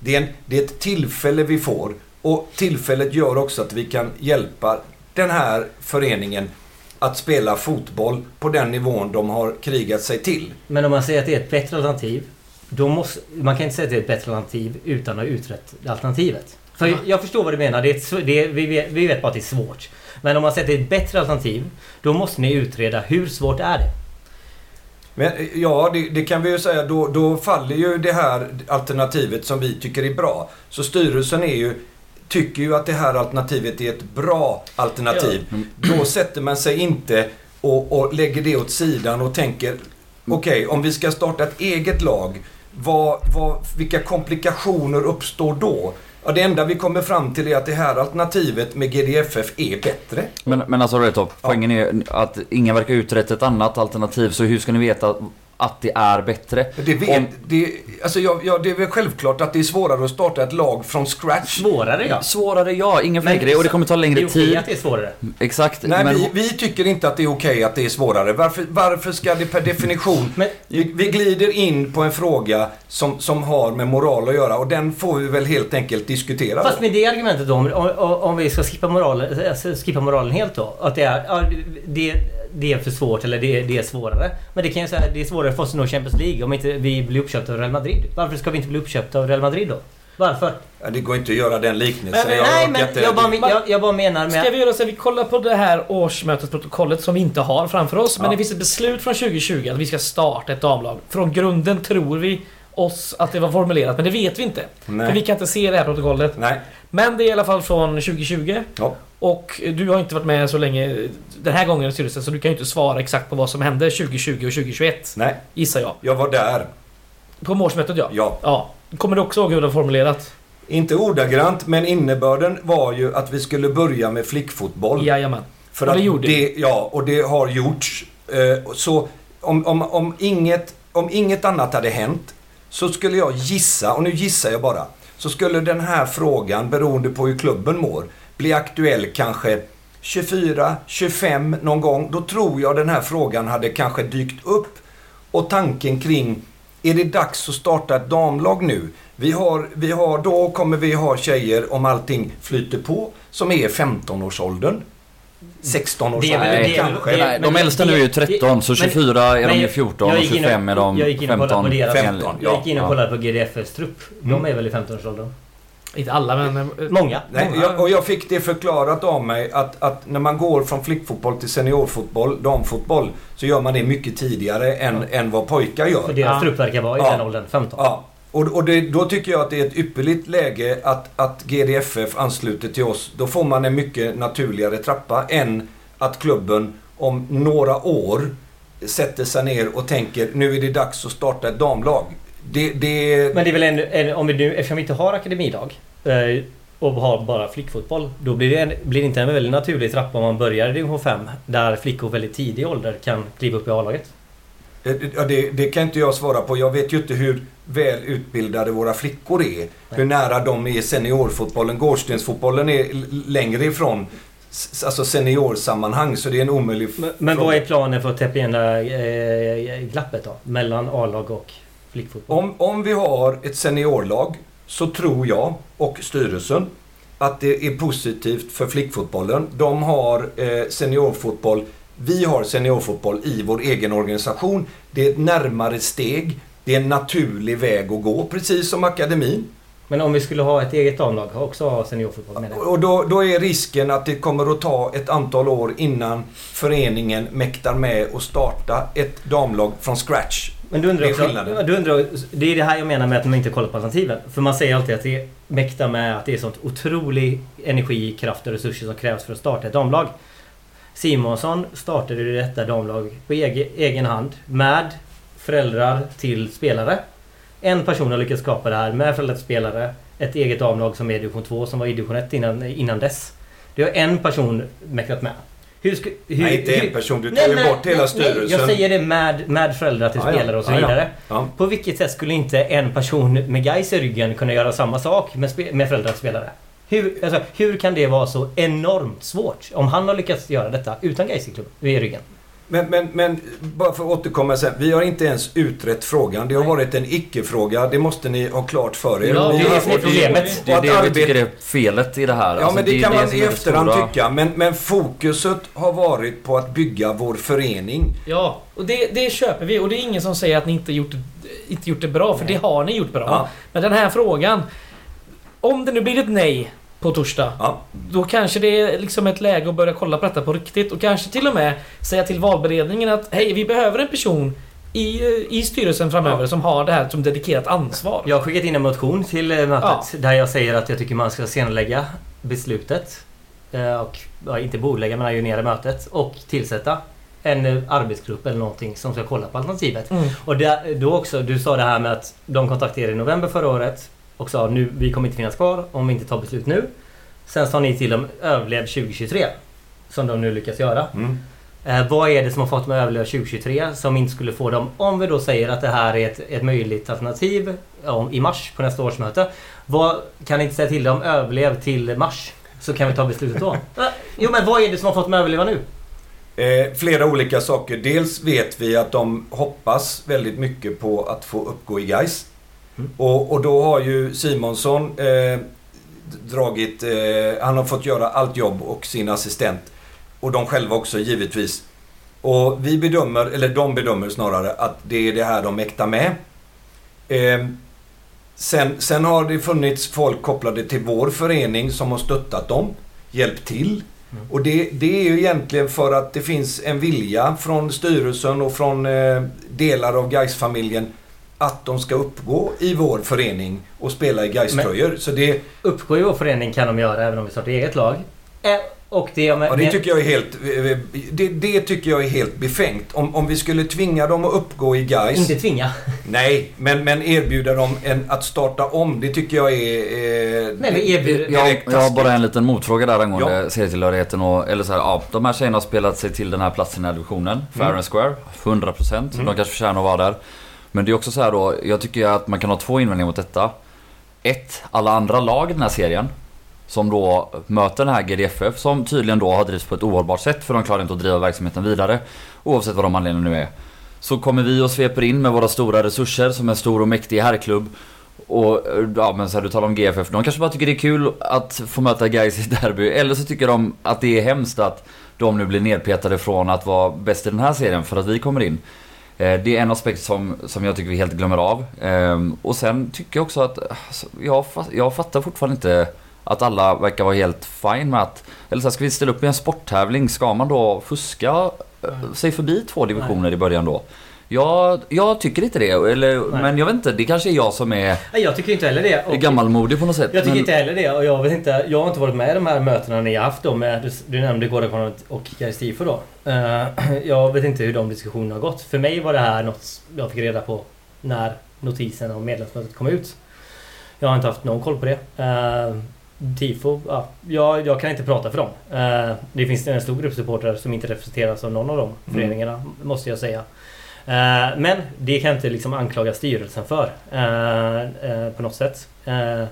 Speaker 2: Det är, en, det är ett tillfälle vi får och tillfället gör också att vi kan hjälpa den här föreningen att spela fotboll på den nivån de har krigat sig till.
Speaker 4: Men om man säger att det är ett bättre alternativ. Då måste, man kan inte säga att det är ett bättre alternativ utan att ha utrett alternativet. För jag förstår vad du menar. Det är det är, vi, vet, vi vet bara att det är svårt. Men om man säger att det är ett bättre alternativ. Då måste ni utreda hur svårt är det?
Speaker 2: Men ja, det, det kan vi ju säga. Då, då faller ju det här alternativet som vi tycker är bra. Så styrelsen är ju, tycker ju att det här alternativet är ett bra alternativ. Då sätter man sig inte och, och lägger det åt sidan och tänker okej, om vi ska starta ett eget lag, vad, vad, vilka komplikationer uppstår då? Ja, det enda vi kommer fram till är att det här alternativet med GDFF är bättre.
Speaker 3: Men, men alltså Redtop, poängen är att ingen verkar utrett ett annat alternativ. Så hur ska ni veta att det är bättre?
Speaker 2: Det, vet,
Speaker 3: Om-
Speaker 2: det, alltså jag, ja, det är väl självklart att det är svårare att starta ett lag från scratch.
Speaker 4: Svårare ja.
Speaker 3: Svårare ja, ingen det. Och det kommer ta
Speaker 4: Det
Speaker 3: längre
Speaker 4: är okej
Speaker 3: tid.
Speaker 4: att det är svårare.
Speaker 3: Exakt.
Speaker 2: Nej,
Speaker 3: men,
Speaker 2: vi, vi tycker inte att det är okej att det är svårare. Varför, varför ska det per definition...
Speaker 4: Men-
Speaker 2: vi, vi glider in på en fråga som, som har med moral att göra och den får vi väl helt enkelt diskutera.
Speaker 4: Fast
Speaker 2: då.
Speaker 4: med det argumentet då, om, om, om vi ska skippa moralen, alltså, skippa moralen helt då. Att det är, det, det är för svårt eller det, det är svårare. Men det kan ju säga det är svårare för oss att nå Champions League om inte vi blir uppköpta av Real Madrid. Varför ska vi inte bli uppköpta av Real Madrid då? Varför?
Speaker 2: Ja, det går inte att göra den liknelsen.
Speaker 1: Men-
Speaker 2: Jag
Speaker 4: Nej men jag bara, jag, jag bara menar
Speaker 1: Ska
Speaker 4: med...
Speaker 1: vi göra så att vi kollar på det här årsmötesprotokollet som vi inte har framför oss. Men
Speaker 2: Ja.
Speaker 1: det finns ett beslut från 2020 att vi ska starta ett damlag. Från grunden tror vi oss att det var formulerat, men det vet vi inte.
Speaker 2: Nej.
Speaker 1: För vi kan inte se det här protokollet.
Speaker 2: Nej.
Speaker 1: Men det är i alla fall från 2020.
Speaker 2: Ja.
Speaker 1: Och du har inte varit med så länge den här gången i styrelsen, så du kan ju inte svara exakt på vad som hände 2020 och 2021.
Speaker 2: Nej,
Speaker 1: Gissar jag.
Speaker 2: jag var där.
Speaker 1: På årsmötet ja.
Speaker 2: Ja.
Speaker 1: Ja. Kommer du också ihåg hur det var formulerat?
Speaker 2: Inte ordagrant, men innebörden var ju att vi skulle börja med flickfotboll.
Speaker 1: Jajamän.
Speaker 2: För
Speaker 1: Och det gjorde
Speaker 2: det, Ja, och det har gjorts. Eh, Så om, om, om, inget, om inget annat hade hänt så skulle jag gissa, och nu gissar jag bara, så skulle den här frågan, beroende på hur klubben mår, bli aktuell kanske 24, 25 någon gång. Då tror jag den här frågan hade kanske dykt upp. Och tanken kring, är det dags att starta ett damlag nu? Vi har, vi har, då kommer vi ha tjejer, om allting flyter på, som är 15-årsåldern. 16 års
Speaker 4: Det det väl-
Speaker 2: kanske.
Speaker 4: det är-
Speaker 3: Nej,
Speaker 4: men
Speaker 3: de äldsta nu är ju
Speaker 4: det-
Speaker 3: 13, så
Speaker 4: men-
Speaker 3: 24 är de ju
Speaker 4: jag-
Speaker 3: 14
Speaker 4: jag
Speaker 3: och
Speaker 4: gick in
Speaker 3: 25 är de
Speaker 4: Jag gick in och kollade på
Speaker 3: 15.
Speaker 4: deras...
Speaker 2: 15,
Speaker 4: Jag gick in och
Speaker 3: ja.
Speaker 4: kollade på GDFs trupp. De
Speaker 2: Mm.
Speaker 4: är väl i 15-årsåldern?
Speaker 1: Inte alla men... eh,
Speaker 4: Många.
Speaker 2: Nej,
Speaker 1: Många-
Speaker 2: jag, och jag fick det förklarat av mig att, att när man går från flickfotboll till seniorfotboll, damfotboll, så gör man det mycket tidigare än, än vad pojkar
Speaker 4: För
Speaker 2: gör.
Speaker 4: deras
Speaker 1: Ja.
Speaker 4: trupp verkar vara i
Speaker 2: Ja.
Speaker 4: den åldern. 15.
Speaker 2: Ja, och, och det, då tycker jag att det är ett ypperligt läge att, att GDFF ansluter till oss. Då får man en mycket naturligare trappa än att klubben om några år sätter sig ner och tänker nu är det dags att starta ett damlag. Det, det,
Speaker 4: Men det är väl en, en, om vi nu, eftersom vi inte har akademilag eh, och har bara flickfotboll. Då blir det, en, blir det inte en väldigt naturlig trappa om man börjar i division 5. Där flickor väldigt tidig ålder kan kliva upp i A-laget.
Speaker 2: Eh, Ja, det, det kan inte jag svara på. Jag vet ju inte hur väl utbildade våra flickor är. Hur nära de är seniorfotbollen. Gårdstensfotbollen är längre ifrån alltså seniorsammanhang så det är en omöjlig
Speaker 4: Men, men vad är planen för att täppa igen det eh, glappet då? Mellan A-lag och flickfotboll?
Speaker 2: Om, om vi har ett seniorlag så tror jag och styrelsen att det är positivt för flickfotbollen. De har eh, seniorfotboll. Vi har seniorfotboll i vår egen organisation. Det är ett närmare steg. Det är en naturlig väg att gå, precis som akademin.
Speaker 4: Men om vi skulle ha ett eget och också ha seniorfotboll med det?
Speaker 2: Och då, då är risken att det kommer att ta ett antal år innan föreningen mäktar med att starta ett damlag från scratch.
Speaker 4: Men du undrar
Speaker 2: Det är
Speaker 4: också, du undrar, det är det här jag menar med att man inte kollar på alternativen. För man säger alltid att det är mäkta med att det är sånt otrolig energi, kraft och resurser som krävs för att starta ett damlag. Simonsson startade ju detta damlag på egen, egen hand med föräldrar till spelare. En person har lyckats skapa det här med föräldrar till spelare. Ett eget damlag som är i division 2 som var i division 1 innan, innan dess. Det har en person mäktat med. Hur ska, hur,
Speaker 2: Nej, inte en person. Du tar
Speaker 4: Nej,
Speaker 2: ju
Speaker 4: men-
Speaker 2: bort hela
Speaker 4: nej,
Speaker 2: styrelsen.
Speaker 4: Jag säger det med, med föräldrar till
Speaker 2: ja.
Speaker 4: spelare och så
Speaker 2: ja.
Speaker 4: vidare.
Speaker 2: Ja.
Speaker 4: På vilket sätt skulle inte en person med guys i ryggen kunna göra samma sak med, med föräldrar till spelare? Hur, alltså, hur kan det vara så enormt svårt? Om han har lyckats göra detta utan guys i, klubb, i ryggen.
Speaker 2: Men, men, men bara för att återkomma sen. Vi har inte ens utrett frågan. Det har varit en icke-fråga. Det måste ni ha klart för er.
Speaker 1: Ja,
Speaker 4: det är det som är problemet.
Speaker 3: Det är det vi tycker är felet i det här.
Speaker 2: Ja,
Speaker 3: Alltså,
Speaker 2: men det,
Speaker 3: är
Speaker 2: kan man
Speaker 3: som
Speaker 2: i
Speaker 3: det
Speaker 2: efterhand
Speaker 3: stora.
Speaker 2: tycka. Men, men fokuset har varit på att bygga vår förening.
Speaker 1: Ja, och det, det köper vi. Och det är ingen som säger att ni inte gjort, det- inte gjort det bra, för det har ni gjort bra.
Speaker 2: Ja.
Speaker 1: Men den här frågan. Om det nu blir ett nej på torsdag.
Speaker 2: Ja.
Speaker 1: Då kanske det är liksom ett läge att börja kolla på detta på riktigt. Och kanske till och med säga till valberedningen att hej, vi behöver en person i, i styrelsen framöver som har det här som dedikerat ansvar.
Speaker 4: Jag har skickat in en motion till eh, mötet där jag säger att jag tycker man ska senarelägga beslutet. Eh, Och, ja, inte bordlägga men ajournera mötet och tillsätta en eh, arbetsgrupp eller någonting som ska kolla på alternativet.
Speaker 1: Mm.
Speaker 4: Och där, då också, du sa det här med att de kontaktade i november förra året och sa nu, vi kommer inte finnas kvar om vi inte tar beslut nu. Sen sa ni till dem överlev 2023. Som de nu lyckas göra.
Speaker 2: Mm.
Speaker 4: Eh, vad är det som har fått dem att överleva 2023 som inte skulle få dem, om vi då säger att det här är ett, ett möjligt alternativ ja, i mars på nästa årsmöte. Vad, kan ni inte säga till dem överlev till mars? Så kan vi ta beslutet då. Eh, jo men vad är det som har fått dem att överleva nu?
Speaker 2: Eh, flera olika saker. Dels vet vi att de hoppas väldigt mycket på att få uppgå i Gais.
Speaker 4: Mm.
Speaker 2: Och, och då har ju Simonsson eh, dragit... Eh, han har fått göra allt jobb och sin assistent. Och de själva också givetvis. Och vi bedömer, eller de bedömer snarare, att det är det här de mäktar med. Eh, sen, sen har det funnits folk kopplade till vår förening som har stöttat dem, hjälpt till. Och det, det är ju egentligen för att det finns en vilja från styrelsen och från eh, delar av Gais-familjen att de ska uppgå i vår förening och spela i Gais-tröjor. Så det,
Speaker 4: Uppgå i vår förening kan de göra även om vi startar eget lag. Och det,
Speaker 2: ja, det tycker jag är helt... Det, det tycker jag är helt befängt. Om, om vi skulle tvinga dem att uppgå i Gais...
Speaker 4: Inte tvinga.
Speaker 2: Nej, men, men erbjuda dem en, att starta om. Det tycker jag är... Eh,
Speaker 4: Nej, men erbjuder-
Speaker 3: Jag, jag har bara en liten motfråga där angående
Speaker 2: Ja.
Speaker 3: serietillhörigheten och, eller så här, ja, de här tjejerna har spelat sig till den här platsen i divisionen. Fair
Speaker 2: Mm.
Speaker 3: and square, 100%. De kanske förtjänar att vara där. Men det är också så här då, jag tycker att man kan ha två invändningar mot detta. Ett, alla andra lag i den här serien som då möter den här GDFF som tydligen då har drivits på ett ohållbart sätt för de klarar inte att driva verksamheten vidare. Oavsett vad de anledningarna nu är. Så kommer vi och sveper in med våra stora resurser som en stor och mäktig herrklubb. Och ja men så här, du talar om GFF, de kanske bara tycker det är kul att få möta guys i derby. Eller så tycker de att det är hemskt att de nu blir nedpetade från att vara bäst i den här serien för att vi kommer in. Eh, Det är en aspekt som, som jag tycker vi helt glömmer av. Ehm, Och sen tycker jag också att alltså, jag, fa- jag fattar fortfarande inte att alla verkar vara helt fine med att... Eller så här, ska vi ställa upp i en sporttävling? Ska man då fuska eh, sig förbi två divisioner i början då? Jag, jag tycker inte det. Eller,
Speaker 4: Nej.
Speaker 3: men jag vet inte, det kanske är jag som är,
Speaker 4: Nej, jag tycker inte heller det. Och-
Speaker 3: gammalmodig på något sätt.
Speaker 4: Jag tycker
Speaker 3: men-
Speaker 4: inte heller det och jag vet inte, jag har inte varit med i de här mötena ni har haft då med, du, du nämnde Gårdakonot och Gais Tifo då. Eh, jag vet inte hur de diskussionerna har gått. För mig var det här något jag fick reda på när notisen om medlemsmötet kom ut. Jag har inte haft någon koll på det. Uh, Tifo, ja, jag, jag kan inte prata för dem. Eh, det finns en stor grupp supportrar som inte representeras av någon av de
Speaker 2: Mm.
Speaker 4: föreningarna, måste jag säga. Eh, men det kan jag inte liksom anklaga styrelsen för eh, eh, på något sätt. Eh,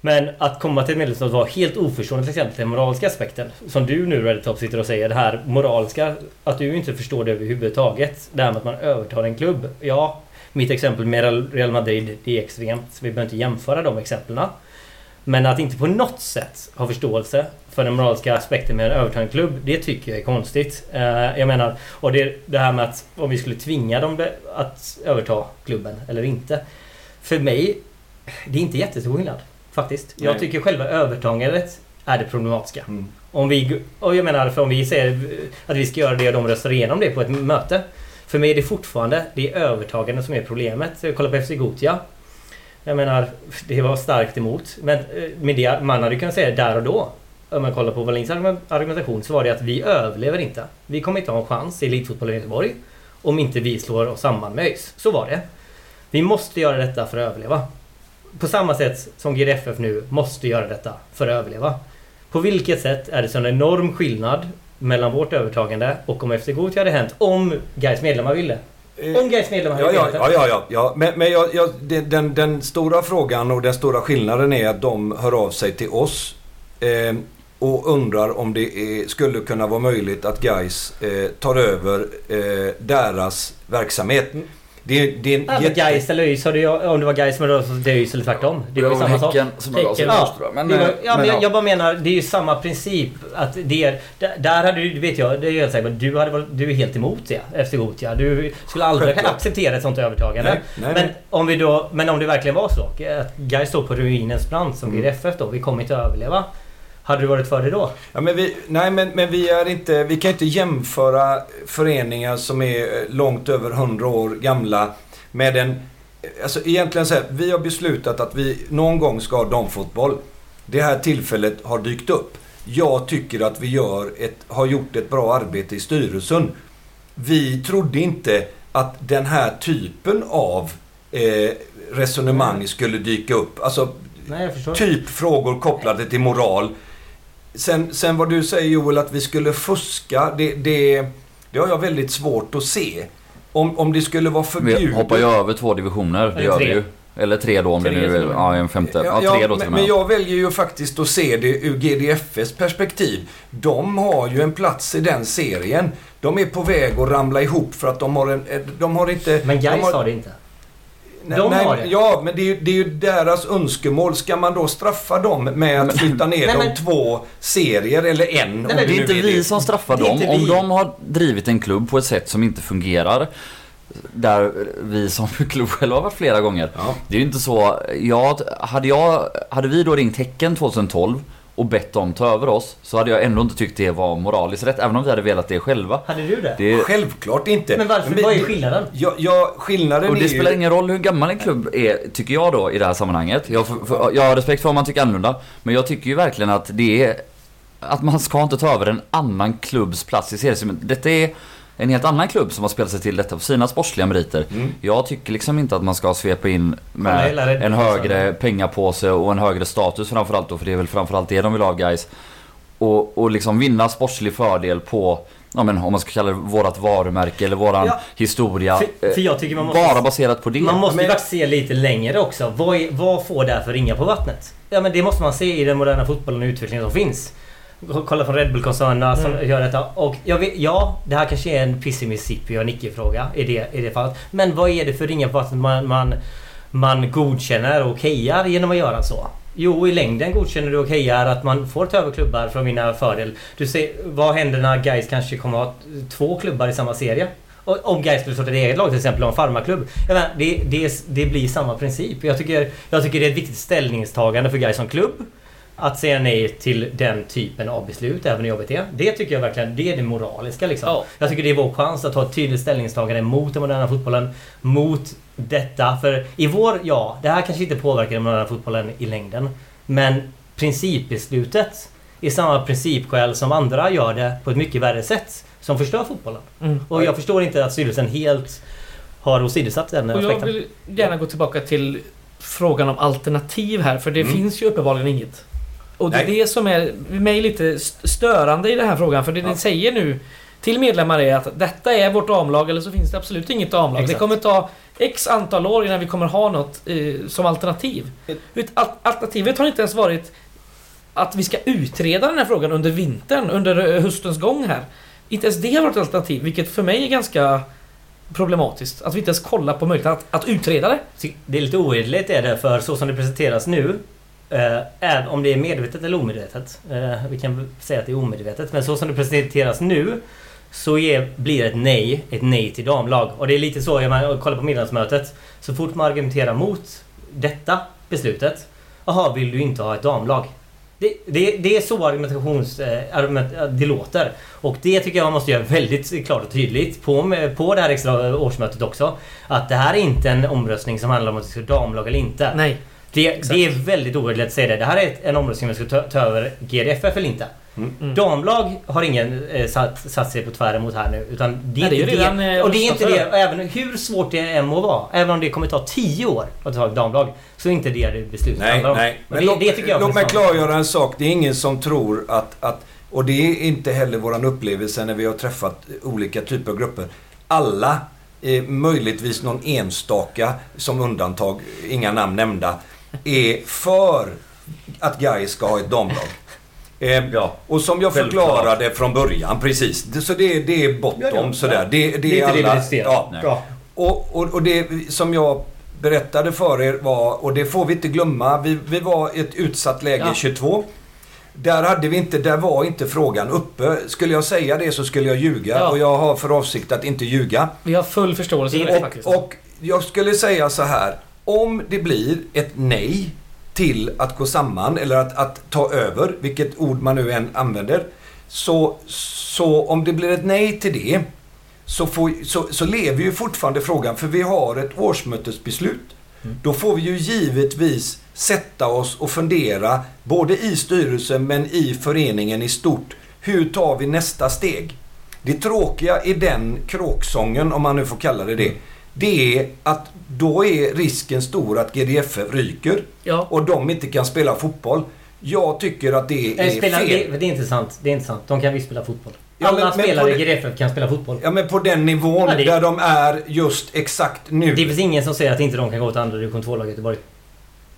Speaker 4: men att komma till ett medlemskap var helt oförstående till exempel den moraliska aspekten. Som du nu Redtop sitter och säger. Det här moraliska. Att du inte förstår det överhuvudtaget. Det här med att man övertar en klubb. Ja, mitt exempel med Real- Real Madrid. Det är extremt. Vi behöver inte jämföra de exemplen. Men att inte på något sätt ha förståelse för den moraliska aspekten med en övertagande klubb. Det tycker jag är konstigt. Eh, jag menar, och det, det här med att om vi skulle tvinga dem att överta klubben eller inte. För mig, det är inte jättestor skillnad. Faktiskt. Jag
Speaker 2: Nej.
Speaker 4: tycker själva övertagandet är det problematiska.
Speaker 2: Mm.
Speaker 4: Om vi, och jag menar, för om vi säger att vi ska göra det och de röstar igenom det på ett möte. För mig är det fortfarande det är övertagandet som är problemet. Kolla på FC Gotia. Jag menar, det var starkt emot. Men eh, med det, man hade kunnat säga där och då. Om man kollar på Wallins argumentation så var det att vi överlever inte. Vi kommer inte ha en chans i elitfotbollen i Göteborg. Om inte vi slår oss samman med ÖIS. Så var det. Vi måste göra detta för att överleva. På samma sätt som GDFF nu måste göra detta för att överleva. På vilket sätt är det så en enorm skillnad mellan vårt övertagande och om FC Gothia hade hänt om Gais medlemmar ville?
Speaker 2: Eh,
Speaker 4: Om Gais medlemmar
Speaker 2: Ja, ja, ja, ja, ja. Men, men jag, jag, den, den, stora frågan och den stora skillnaden är att de hör av sig till oss eh, och undrar om det är, skulle kunna vara möjligt att Gais eh, tar över eh, deras verksamhet. Det, det är en
Speaker 4: Ja, men
Speaker 2: jätte-
Speaker 4: Gais eller ÖIS, jag- om det var Gais röstat till ÖIS eller tvärtom. Det var ju samma sak.
Speaker 3: Häcken som av sig
Speaker 4: Ja,
Speaker 3: först, tror jag. Men,
Speaker 4: det var,
Speaker 3: eh,
Speaker 4: ja, men
Speaker 3: men
Speaker 4: jag,
Speaker 3: ja.
Speaker 4: jag bara menar, det är ju samma princip. Att det är, där, där hade du, det vet jag, det är jag helt säker på, du, hade varit, du är helt emot det efter Gothia. Du skulle aldrig
Speaker 2: Självklart.
Speaker 4: acceptera ett sånt övertagande.
Speaker 2: Nej, nej,
Speaker 4: men,
Speaker 2: nej.
Speaker 4: om vi då, men om det verkligen var så, att Gais står på ruinens brant som
Speaker 2: Mm.
Speaker 4: GDFF då, vi kommer inte att överleva. Hade du varit för det då?
Speaker 2: Ja, men vi, nej, men, men vi är inte... Vi kan inte jämföra föreningar som är eh, långt över 100 år gamla med en... Alltså egentligen så här, vi har beslutat att vi någon gång ska ha damfotboll. Det här tillfället har dykt upp. Jag tycker att vi gör ett, har gjort ett bra arbete i styrelsen. vi trodde inte att den här typen av eh, resonemang skulle dyka upp. Alltså
Speaker 4: Nej,
Speaker 2: typ frågor kopplade till moral. Sen, sen vad du säger Joel, att vi skulle fuska. Det, det, det har jag väldigt svårt att se. Om, om det skulle vara
Speaker 3: Vi
Speaker 2: förbjudet.
Speaker 3: hoppar ju över två divisioner, det
Speaker 4: Eller
Speaker 3: gör vi
Speaker 4: tre.
Speaker 3: ju. Eller tre då om
Speaker 4: Tre
Speaker 3: det nu är ja, en femte. Ja, tre då till
Speaker 2: men, men jag väljer ju faktiskt att se det ur GDFs perspektiv. De har ju en plats i den serien. De är på väg att ramla ihop för att de har en... De har inte...
Speaker 4: Men Gais
Speaker 2: har,
Speaker 4: har det inte.
Speaker 2: Nej,
Speaker 4: de
Speaker 2: nej,
Speaker 4: har det.
Speaker 2: Ja, men det är, ju, det är ju deras önskemål. Ska man då straffa dem med att flytta ner
Speaker 4: Nej,
Speaker 2: dem
Speaker 4: men-
Speaker 2: två serier eller en? om
Speaker 4: men
Speaker 3: Det är inte vi som straffar
Speaker 4: Det
Speaker 3: dem. Om
Speaker 4: vi.
Speaker 3: de har drivit en klubb på ett sätt som inte fungerar. Där vi som klubb själva har varit flera gånger.
Speaker 2: Ja.
Speaker 3: Det är ju inte så. Jag, hade, jag, hade vi då ringt Häcken 2012 och bett dem ta över oss så hade jag ändå inte tyckt det var moraliskt rätt. Även om vi hade velat det själva.
Speaker 4: Hade du det?
Speaker 3: Det,
Speaker 2: Självklart inte.
Speaker 4: Men varför?
Speaker 2: vi-
Speaker 4: vad är skillnaden?
Speaker 2: Ja, ja skillnaden
Speaker 3: och
Speaker 2: är
Speaker 3: det
Speaker 2: ju...
Speaker 3: spelar ingen roll hur gammal en klubb är, tycker jag då i det här sammanhanget. Jag, för, för, jag har respekt för om man tycker annorlunda. Men jag tycker ju verkligen att det är... Att man ska inte ta över en annan klubbs plats i serien. Detta är en helt annan klubb som har spelat sig till detta på sina sportsliga meriter.
Speaker 2: Mm.
Speaker 3: Jag tycker liksom inte att man ska svepa in med
Speaker 4: Red
Speaker 3: en högre pengapåse och en högre status framförallt då, för det är väl framförallt det de vill ha guys. Och, och liksom vinna sportslig fördel på, ja men om man ska kalla det vårat varumärke eller våran
Speaker 4: Ja.
Speaker 3: historia.
Speaker 4: För,
Speaker 3: eh,
Speaker 4: för jag tycker man måste...
Speaker 3: bara baserat på det.
Speaker 4: Man måste ju faktiskt se lite längre också. Vad, är, vad får det här för ringar på vattnet? Ja men det måste man se i den moderna fotbollen och utvecklingen som finns. Kolla från Red Bull-koncernerna som
Speaker 1: Mm.
Speaker 4: gör detta. Och jag vet, ja, det här kanske är en piss i Mississippi och Nicke-fråga i det, i det fallet. Men vad är det för ringar på vattnet man, man, man godkänner och okejar genom att göra så? Jo, i längden godkänner du och okejar att man får ta över klubbar att vinna fördel. Du ser, vad händer när Gais kanske kommer att ha två klubbar i samma serie? Om Gais skulle starta ett eget lag till exempel en farmaklubb. Jag menar, det, det, det blir samma princip. Jag tycker, jag tycker det är ett viktigt ställningstagande för Gais som klubb. Att säga nej till den typen av beslut, även i jobbet det. Det tycker jag verkligen, det är det moraliska liksom.
Speaker 1: Ja.
Speaker 4: Jag tycker det är vår chans att ta ett tydligt ställningstagande mot den moderna fotbollen. Mot detta. För i vår, ja, det här kanske inte påverkar den moderna fotbollen i längden. Men principbeslutet är samma principskäl som andra gör det på ett mycket värre sätt. Som förstör fotbollen.
Speaker 1: Mm.
Speaker 4: Och jag förstår inte att styrelsen helt har åsidosatt den
Speaker 1: Och jag
Speaker 4: aspekten.
Speaker 1: vill gärna gå tillbaka till frågan om alternativ här, för det
Speaker 2: Mm.
Speaker 1: finns ju uppenbarligen inget. Och det är
Speaker 2: Nej.
Speaker 1: det som är mig lite st- störande i den här frågan, för det
Speaker 2: Ja.
Speaker 1: ni säger nu till medlemmar är att detta är vårt damlag, eller så finns det absolut inget damlag.
Speaker 4: Exakt.
Speaker 1: Det kommer ta X antal år innan vi kommer ha något eh, som alternativ. Alternativet har inte ens varit att vi ska utreda den här frågan under vintern, under eh, höstens gång här. Inte ens det har varit ett alternativ, vilket för mig är ganska problematiskt. Att vi inte ens kollar på möjligheten att, att utreda det.
Speaker 4: Det är lite ohederligt är det för så som det presenteras nu eh, om det är medvetet eller omedvetet. Eh, vi kan säga att det är omedvetet. Men så som det presenteras nu så är, blir ett nej ett nej till damlag. Och det är lite så, om man kollar på middagsmötet. Så fort man argumenterar mot detta beslutet. Jaha, vill du inte ha ett damlag? Det, det, det är så argumentations... Eh, argument, eh, det låter. Och det tycker jag man måste göra väldigt klart och tydligt på, på det här extra eh, årsmötet också. Att det här är inte en omröstning som handlar om att vi ska ha damlag eller inte.
Speaker 1: Nej.
Speaker 4: Det, det är väldigt ohederligt att säga det. Det här är ett- en omröstning om vi ska ta, ta över GDFF eller inte.
Speaker 1: Mm.
Speaker 4: Damlag har ingen eh, satt, satt sig på tvären mot här nu. Utan det är
Speaker 1: Nej, det är
Speaker 4: inte
Speaker 1: ju redan,
Speaker 4: det.
Speaker 1: eh,
Speaker 4: Och det är inte det. Även hur svårt det än må vara. Även om det kommer ta 10 år att ta ett damlag. Så är inte det det beslutet
Speaker 2: Nej,
Speaker 4: handlar om.
Speaker 2: nej.
Speaker 4: Men det,
Speaker 2: låt,
Speaker 4: det tycker jag
Speaker 2: låt mig klargöra en sak. Det är ingen som tror att, att... Och det är inte heller våran upplevelse när vi har träffat olika typer av grupper. Alla, eh, möjligtvis någon enstaka som undantag, inga namn nämnda, är för att Gais ska ha ett damlag. Eh,
Speaker 3: Ja.
Speaker 2: Och som jag
Speaker 3: Självklart.
Speaker 2: förklarade från början, precis. Det- Så det, det är bortom
Speaker 4: Ja, ja.
Speaker 2: sådär. Det, det,
Speaker 4: Det är inte det vi
Speaker 2: alla,
Speaker 4: diskuterar.
Speaker 2: ja.
Speaker 4: Bra.
Speaker 2: och, och, och det som jag berättade för er var, och det får vi inte glömma, vi, vi var i ett utsatt läge
Speaker 1: Ja.
Speaker 2: 22. Där, hade vi inte, där var inte frågan uppe. Skulle jag säga det så skulle jag ljuga
Speaker 1: Ja.
Speaker 2: och jag har för avsikt att inte ljuga.
Speaker 1: Vi har full förståelse för det faktiskt.
Speaker 2: Och, och jag skulle säga så här. Om det blir ett nej till att gå samman eller att, att ta över, vilket ord man nu än använder. Så, så om det blir ett nej till det så, får, så, så lever ju fortfarande frågan för vi har ett årsmötesbeslut. Då får vi ju givetvis sätta oss och fundera både i styrelsen men i föreningen i stort. Hur tar vi nästa steg? Det tråkiga i den kråksången, om man nu får kalla det det, det är att då är risken stor att GDF ryker
Speaker 1: Ja.
Speaker 2: och de inte kan spela fotboll. Jag tycker att det är
Speaker 4: Spela,
Speaker 2: fel.
Speaker 4: det, det är inte sant. Det är inte sant. De kan visst spela fotboll.
Speaker 2: Ja,
Speaker 4: Alla
Speaker 2: men-
Speaker 4: spelare i
Speaker 2: det-
Speaker 4: GDF kan spela fotboll.
Speaker 2: Ja, men på den nivån
Speaker 4: Ja, det-
Speaker 2: där de är just exakt nu.
Speaker 4: Det finns ingen som säger att inte de kan gå till andra division 2-lag i Göteborg.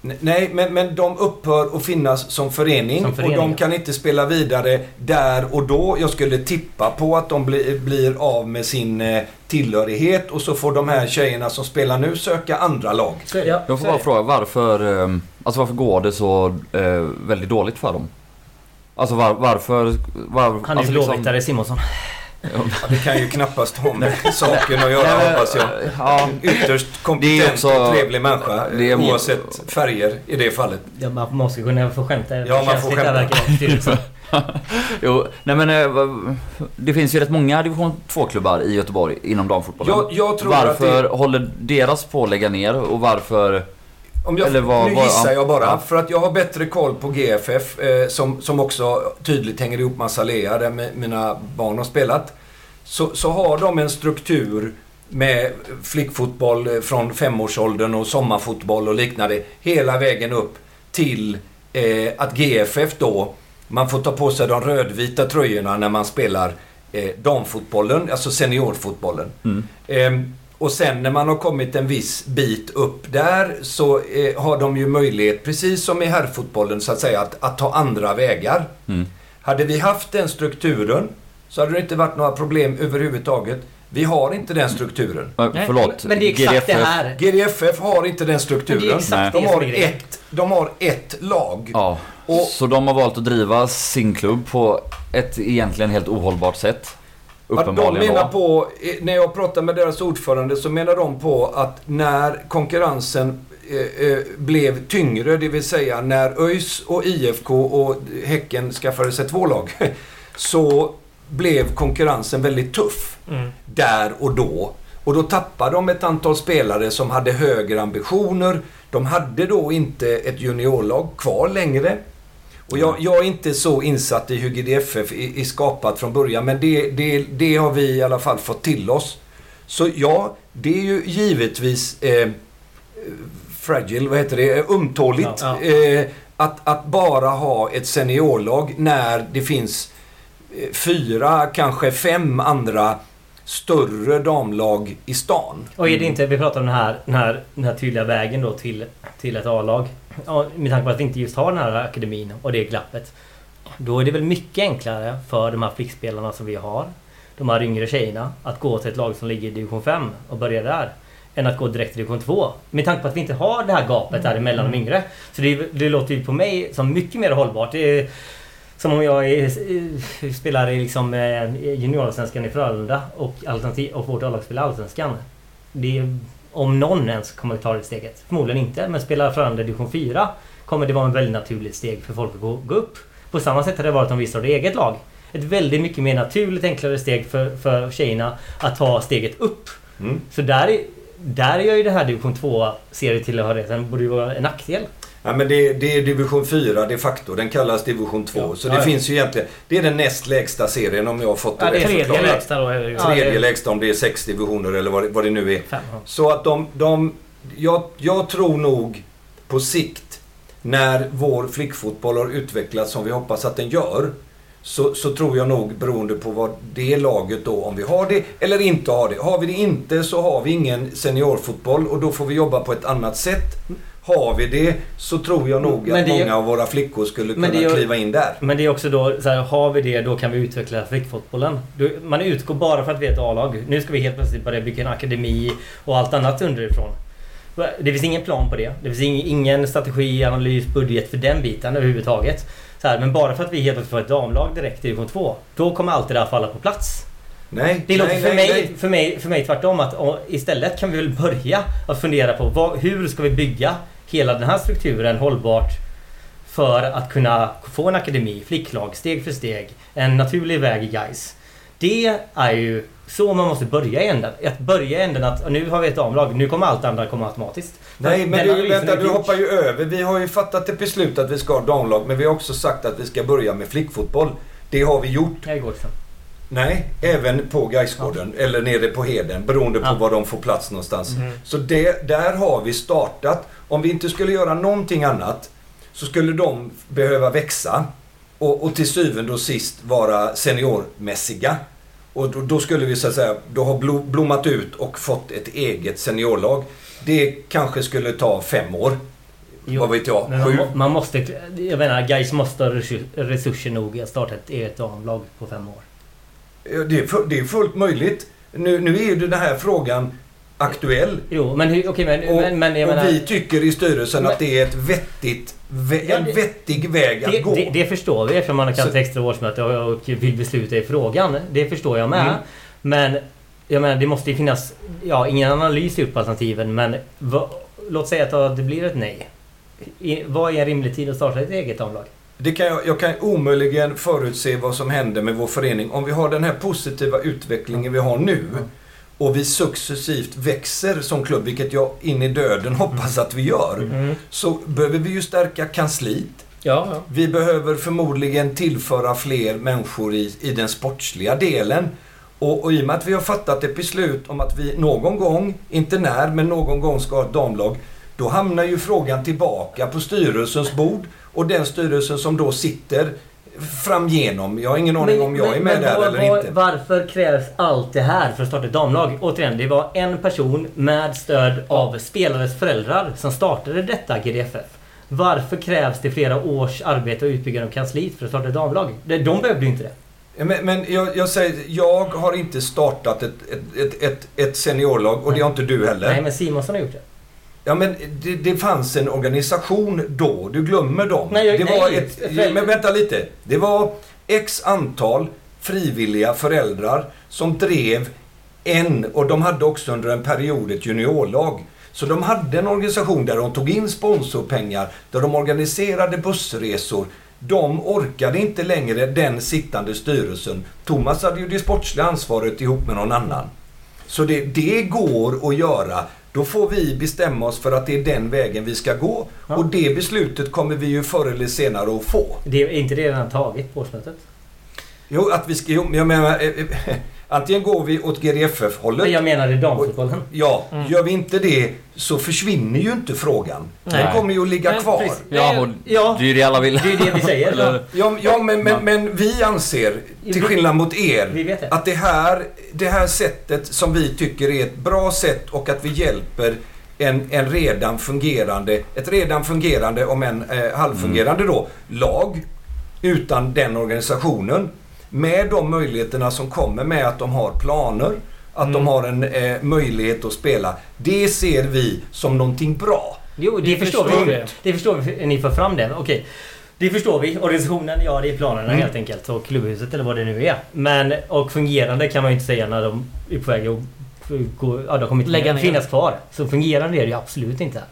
Speaker 2: Nej, men, men de upphör att finnas som förening,
Speaker 4: Som förening,
Speaker 2: och de
Speaker 4: ja.
Speaker 2: kan inte spela vidare där och då. Jag skulle tippa på att de bli, blir av med sin eh, tillhörighet och så får de här tjejerna som spelar nu söka andra lag.
Speaker 1: Ja.
Speaker 3: Jag får bara fråga varför, eh, alltså varför går det så eh, väldigt dåligt för dem? Alltså var, varför... Var,
Speaker 4: Han är
Speaker 3: alltså
Speaker 4: ju blåvittare Simonsson.
Speaker 2: Ja, det kan ju knappast ha med saken att göra
Speaker 3: Nej,
Speaker 2: hoppas jag.
Speaker 3: Ja,
Speaker 2: Ytterst
Speaker 3: Det är
Speaker 2: kompetent
Speaker 3: också-
Speaker 2: och trevlig människa
Speaker 3: det är-
Speaker 2: oavsett färger i det fallet.
Speaker 4: Ja, man måste kunna få skämta.
Speaker 2: Ja, man får skämta.
Speaker 4: verkar styrelsen.
Speaker 3: jo, nej men eh, det finns ju rätt många division 2-klubbar i Göteborg inom damfotbollen.
Speaker 2: Jag, jag tror
Speaker 3: varför
Speaker 2: att det,
Speaker 3: håller deras på att lägga ner och varför...
Speaker 2: Om jag,
Speaker 3: Eller vad-
Speaker 2: nu gissar
Speaker 3: ja.
Speaker 2: jag bara.
Speaker 3: Ja.
Speaker 2: För att jag har bättre koll på GFF eh, som, som också tydligt hänger ihop med Salea där mi- mina barn har spelat. Så, så har de en struktur med flickfotboll eh, från femårsåldern och sommarfotboll och liknande hela vägen upp till eh, att GFF då, man får ta på sig de rödvita tröjorna när man spelar eh, damfotbollen, alltså seniorfotbollen.
Speaker 3: Mm.
Speaker 2: Och sen när man har kommit en viss bit upp där så eh, har de ju möjlighet, precis som i herrfotbollen så att säga, att, att ta andra vägar.
Speaker 3: Mm.
Speaker 2: Hade vi haft den strukturen så hade det inte varit några problem överhuvudtaget. Vi har inte den strukturen.
Speaker 1: Nej,
Speaker 3: förlåt.
Speaker 4: Men det är exakt det
Speaker 3: GDF.
Speaker 4: här.
Speaker 2: GDFF har inte den strukturen.
Speaker 4: det
Speaker 2: de,
Speaker 4: det
Speaker 2: har ett, de har ett lag.
Speaker 3: Ja.
Speaker 2: Och-
Speaker 3: Så de har valt att driva sin klubb på ett egentligen helt ohållbart sätt.
Speaker 2: Att de
Speaker 3: Uppenbarligen
Speaker 2: menar
Speaker 3: var.
Speaker 2: på, eh, när jag pratar med deras ordförande så menar de på att när konkurrensen eh, eh, blev tyngre, det vill säga när ÖIS och IFK och Häcken skaffade sig två lag, så blev konkurrensen väldigt tuff
Speaker 1: Mm.
Speaker 2: där och då. Och då tappade de ett antal spelare som hade högre ambitioner. De hade då inte ett juniorlag kvar längre. Och jag, jag är inte så insatt i hur GDFF är, är skapat från början, men det, det, det har vi i alla fall fått till oss. Så ja, det är ju givetvis eh, fragile, vad heter det, ömtåligt.
Speaker 1: Ja.
Speaker 2: Eh, att, att bara ha ett seniorlag när det finns eh, fyra, kanske fem andra större damlag i stan.
Speaker 4: Och är det inte, vi pratar om den här, den här, den här tydliga vägen då till, till ett A-lag. Ja, med tanke på att vi inte just har den här akademin och det glappet. Då är det väl mycket enklare för de här flickspelarna som vi har. De här yngre tjejerna. Att gå till ett lag som ligger i division 5 och börja där. Än att gå direkt till division 2. Med tanke på att vi inte har det här gapet där emellan de yngre. Så det, det låter ju på mig som mycket mer hållbart. Är, som om jag är, eh, spelar i liksom eh, juniorallsvenskan i Frölunda och, alternativ, och vårt A-lag spelar allsvenskan. Det om någon ens kommer att ta det steget. Förmodligen inte, men spelar Frölunda division 4 kommer det vara en väldigt naturligt steg för folk att gå, gå upp. På samma sätt har det varit om vi startar eget lag. Ett väldigt mycket mer naturligt, enklare steg för, för tjejerna att ta steget upp.
Speaker 2: Mm.
Speaker 4: Så där, är- där gör ju det här division 2-serietillhörigheten borde ju vara en nackdel.
Speaker 2: Ja, men det, det är division 4 de facto. Den kallas division 2.
Speaker 4: Ja.
Speaker 2: Så det
Speaker 4: Ja,
Speaker 2: finns ju egentligen... Det är den näst lägsta serien om jag har fått det
Speaker 4: Ja,
Speaker 2: rätt
Speaker 1: Tredje
Speaker 2: förklarat.
Speaker 1: lägsta då är det ju.
Speaker 2: Tredje lägsta om det är sex divisioner eller vad det, vad det nu är.
Speaker 4: Fem.
Speaker 2: Så att de... de jag, jag tror nog på sikt när vår flickfotboll har utvecklats som vi hoppas att den gör. Så, så tror jag nog beroende på vad det laget då, om vi har det eller inte har det. Har vi det inte så har vi ingen seniorfotboll och då får vi jobba på ett annat sätt. Har vi det så tror jag nog att
Speaker 4: är-
Speaker 2: många av våra flickor skulle kunna
Speaker 4: är-
Speaker 2: kliva in där.
Speaker 4: Men det är också då, så här, har vi det då kan vi utveckla flickfotbollen. Man utgår bara för att vi är ett A-lag. Nu ska vi helt plötsligt börja bygga en akademi och allt annat underifrån. Det finns ingen plan på det. Det finns ing- ingen strategi, analys, budget för den biten överhuvudtaget. Så här, men bara för att vi helt plötsligt får ett damlag direkt i division 2. Då kommer allt det där falla på plats.
Speaker 2: Nej,
Speaker 4: Det låter
Speaker 2: nej,
Speaker 4: för,
Speaker 2: nej,
Speaker 4: mig,
Speaker 2: nej.
Speaker 4: För, mig, för mig tvärtom att istället kan vi väl börja att fundera på vad, hur ska vi bygga hela den här strukturen hållbart för att kunna få en akademi, flicklag, steg för steg. En naturlig väg i guys. Det är ju så man måste börja i änden. Att börja i änden att nu har vi ett damlag, nu kommer allt andra komma automatiskt.
Speaker 2: Nej, men du, vänta, du hoppar ju över. Vi har ju fattat ett beslut att vi ska ha damlag, men vi har också sagt att vi ska börja med flickfotboll. Det har vi gjort. Nej, även på Gaisgården eller nere på Heden beroende på
Speaker 4: Ja.
Speaker 2: var de får plats någonstans.
Speaker 1: Mm.
Speaker 2: Så det, där har vi startat. Om vi inte skulle göra någonting annat så skulle de behöva växa och, och till syvende och sist vara seniormässiga. Och då, då skulle vi så att säga då ha blo- blommat ut och fått ett eget seniorlag. Det kanske skulle ta fem år.
Speaker 4: Jo,
Speaker 2: Vad vet jag?
Speaker 4: Man, man måste... Jag menar, guys måste ha resu- resurser nog att starta ett eget damlag på fem år.
Speaker 2: Det är, det är fullt möjligt. Nu, nu är ju den här frågan aktuell.
Speaker 4: Jo, men hur... Okej, men,
Speaker 2: Och,
Speaker 4: men, men
Speaker 2: och
Speaker 4: menar...
Speaker 2: vi tycker i styrelsen
Speaker 4: Men-
Speaker 2: att det är ett vettigt, vä-
Speaker 4: Ja,
Speaker 2: en vettig väg att
Speaker 4: Det,
Speaker 2: gå.
Speaker 4: det, det förstår vi eftersom man har kallat extra årsmöte och, och vill besluta i frågan. Det förstår jag med.
Speaker 2: Mm.
Speaker 4: Men jag menar, det måste ju finnas... Ja, ingen analys gjort på alternativen men vad, låt säga att det blir ett nej. I, vad är en rimlig tid att starta ett eget damlag?
Speaker 2: Det kan jag, jag kan omöjligen förutse vad som händer med vår förening. Om vi har den här positiva utvecklingen vi har nu och vi successivt växer som klubb, vilket jag in i döden hoppas att vi gör,
Speaker 1: Mm.
Speaker 2: så behöver vi ju stärka kansliet.
Speaker 1: Ja, ja.
Speaker 2: Vi behöver förmodligen tillföra fler människor i, i den sportsliga delen. Och, och i och med att vi har fattat ett beslut om att vi någon gång, inte när, men någon gång ska ha ett damlag. Då hamnar ju frågan tillbaka på styrelsens bord. Och den styrelsen som då sitter framgenom. Jag har ingen aning om jag är med där
Speaker 4: vad-
Speaker 2: eller
Speaker 4: vad-
Speaker 2: inte.
Speaker 4: Varför krävs allt det här för att starta ett damlag? Återigen, det var en person med stöd av spelares föräldrar som startade detta GDFF. Varför krävs det flera års arbete och utbyggande av kansliet för att starta ett damlag? De de behövde ju inte det.
Speaker 2: Men, men jag, jag säger, jag har inte startat ett, ett, ett, ett, seniorlag och det har inte du heller.
Speaker 4: Nej, men Simonsson har gjort det.
Speaker 2: Ja men det, det fanns en organisation då, du glömmer dem.
Speaker 4: Nej, jag-
Speaker 2: det var
Speaker 4: nej,
Speaker 2: ett,
Speaker 4: för-
Speaker 2: men vänta lite. Det var x antal frivilliga föräldrar som drev en, och de hade också under en period ett juniorlag. Så de hade en organisation där de tog in sponsorpengar, där de organiserade bussresor. De orkade inte längre den sittande styrelsen. Thomas hade ju det sportsliga ansvaret ihop med någon annan. Så det, det går att göra. Då får vi bestämma oss för att det är den vägen vi ska gå.
Speaker 4: Ja.
Speaker 2: Och det beslutet kommer vi ju förr eller senare att få.
Speaker 4: Det är inte det redan tagit på årsmötet?
Speaker 2: Jo, att vi ska, jo, jag menar, eh, eh, antingen går vi åt GDFF-hållet.
Speaker 4: Men jag menar i damfotbollen.
Speaker 2: Ja,
Speaker 1: Mm.
Speaker 2: gör vi inte det så försvinner ju inte frågan.
Speaker 1: Nej.
Speaker 2: Den kommer ju att ligga
Speaker 1: Men
Speaker 2: kvar.
Speaker 1: precis.
Speaker 3: Ja, och
Speaker 4: Ja.
Speaker 3: det är ju det alla vill.
Speaker 4: Det är det vi säger.
Speaker 3: Eller-
Speaker 2: Ja, ja men, men, men vi anser, till skillnad mot er,
Speaker 4: Vi vet det.
Speaker 2: att det här, det här sättet som vi tycker är ett bra sätt och att vi hjälper en, en redan fungerande, ett redan fungerande, om en eh, halvfungerande då, lag utan den organisationen. Med de möjligheterna som kommer med att de har planer, att
Speaker 1: Mm.
Speaker 2: de har en eh, möjlighet att spela. Det ser vi som någonting bra.
Speaker 4: Jo, det,
Speaker 1: Vi
Speaker 4: förstår vi.
Speaker 1: det.
Speaker 4: Det förstår vi. Ni får fram det. Okej. Det förstår vi. Organisationen, ja det är planerna
Speaker 2: Mm.
Speaker 4: helt enkelt. Och klubbhuset eller vad det nu är. Men, och fungerande kan man ju inte säga när de är på väg att gå, ja, de kommer inte
Speaker 1: Lägga ner.
Speaker 4: finnas kvar. Så fungerande är det ju absolut inte.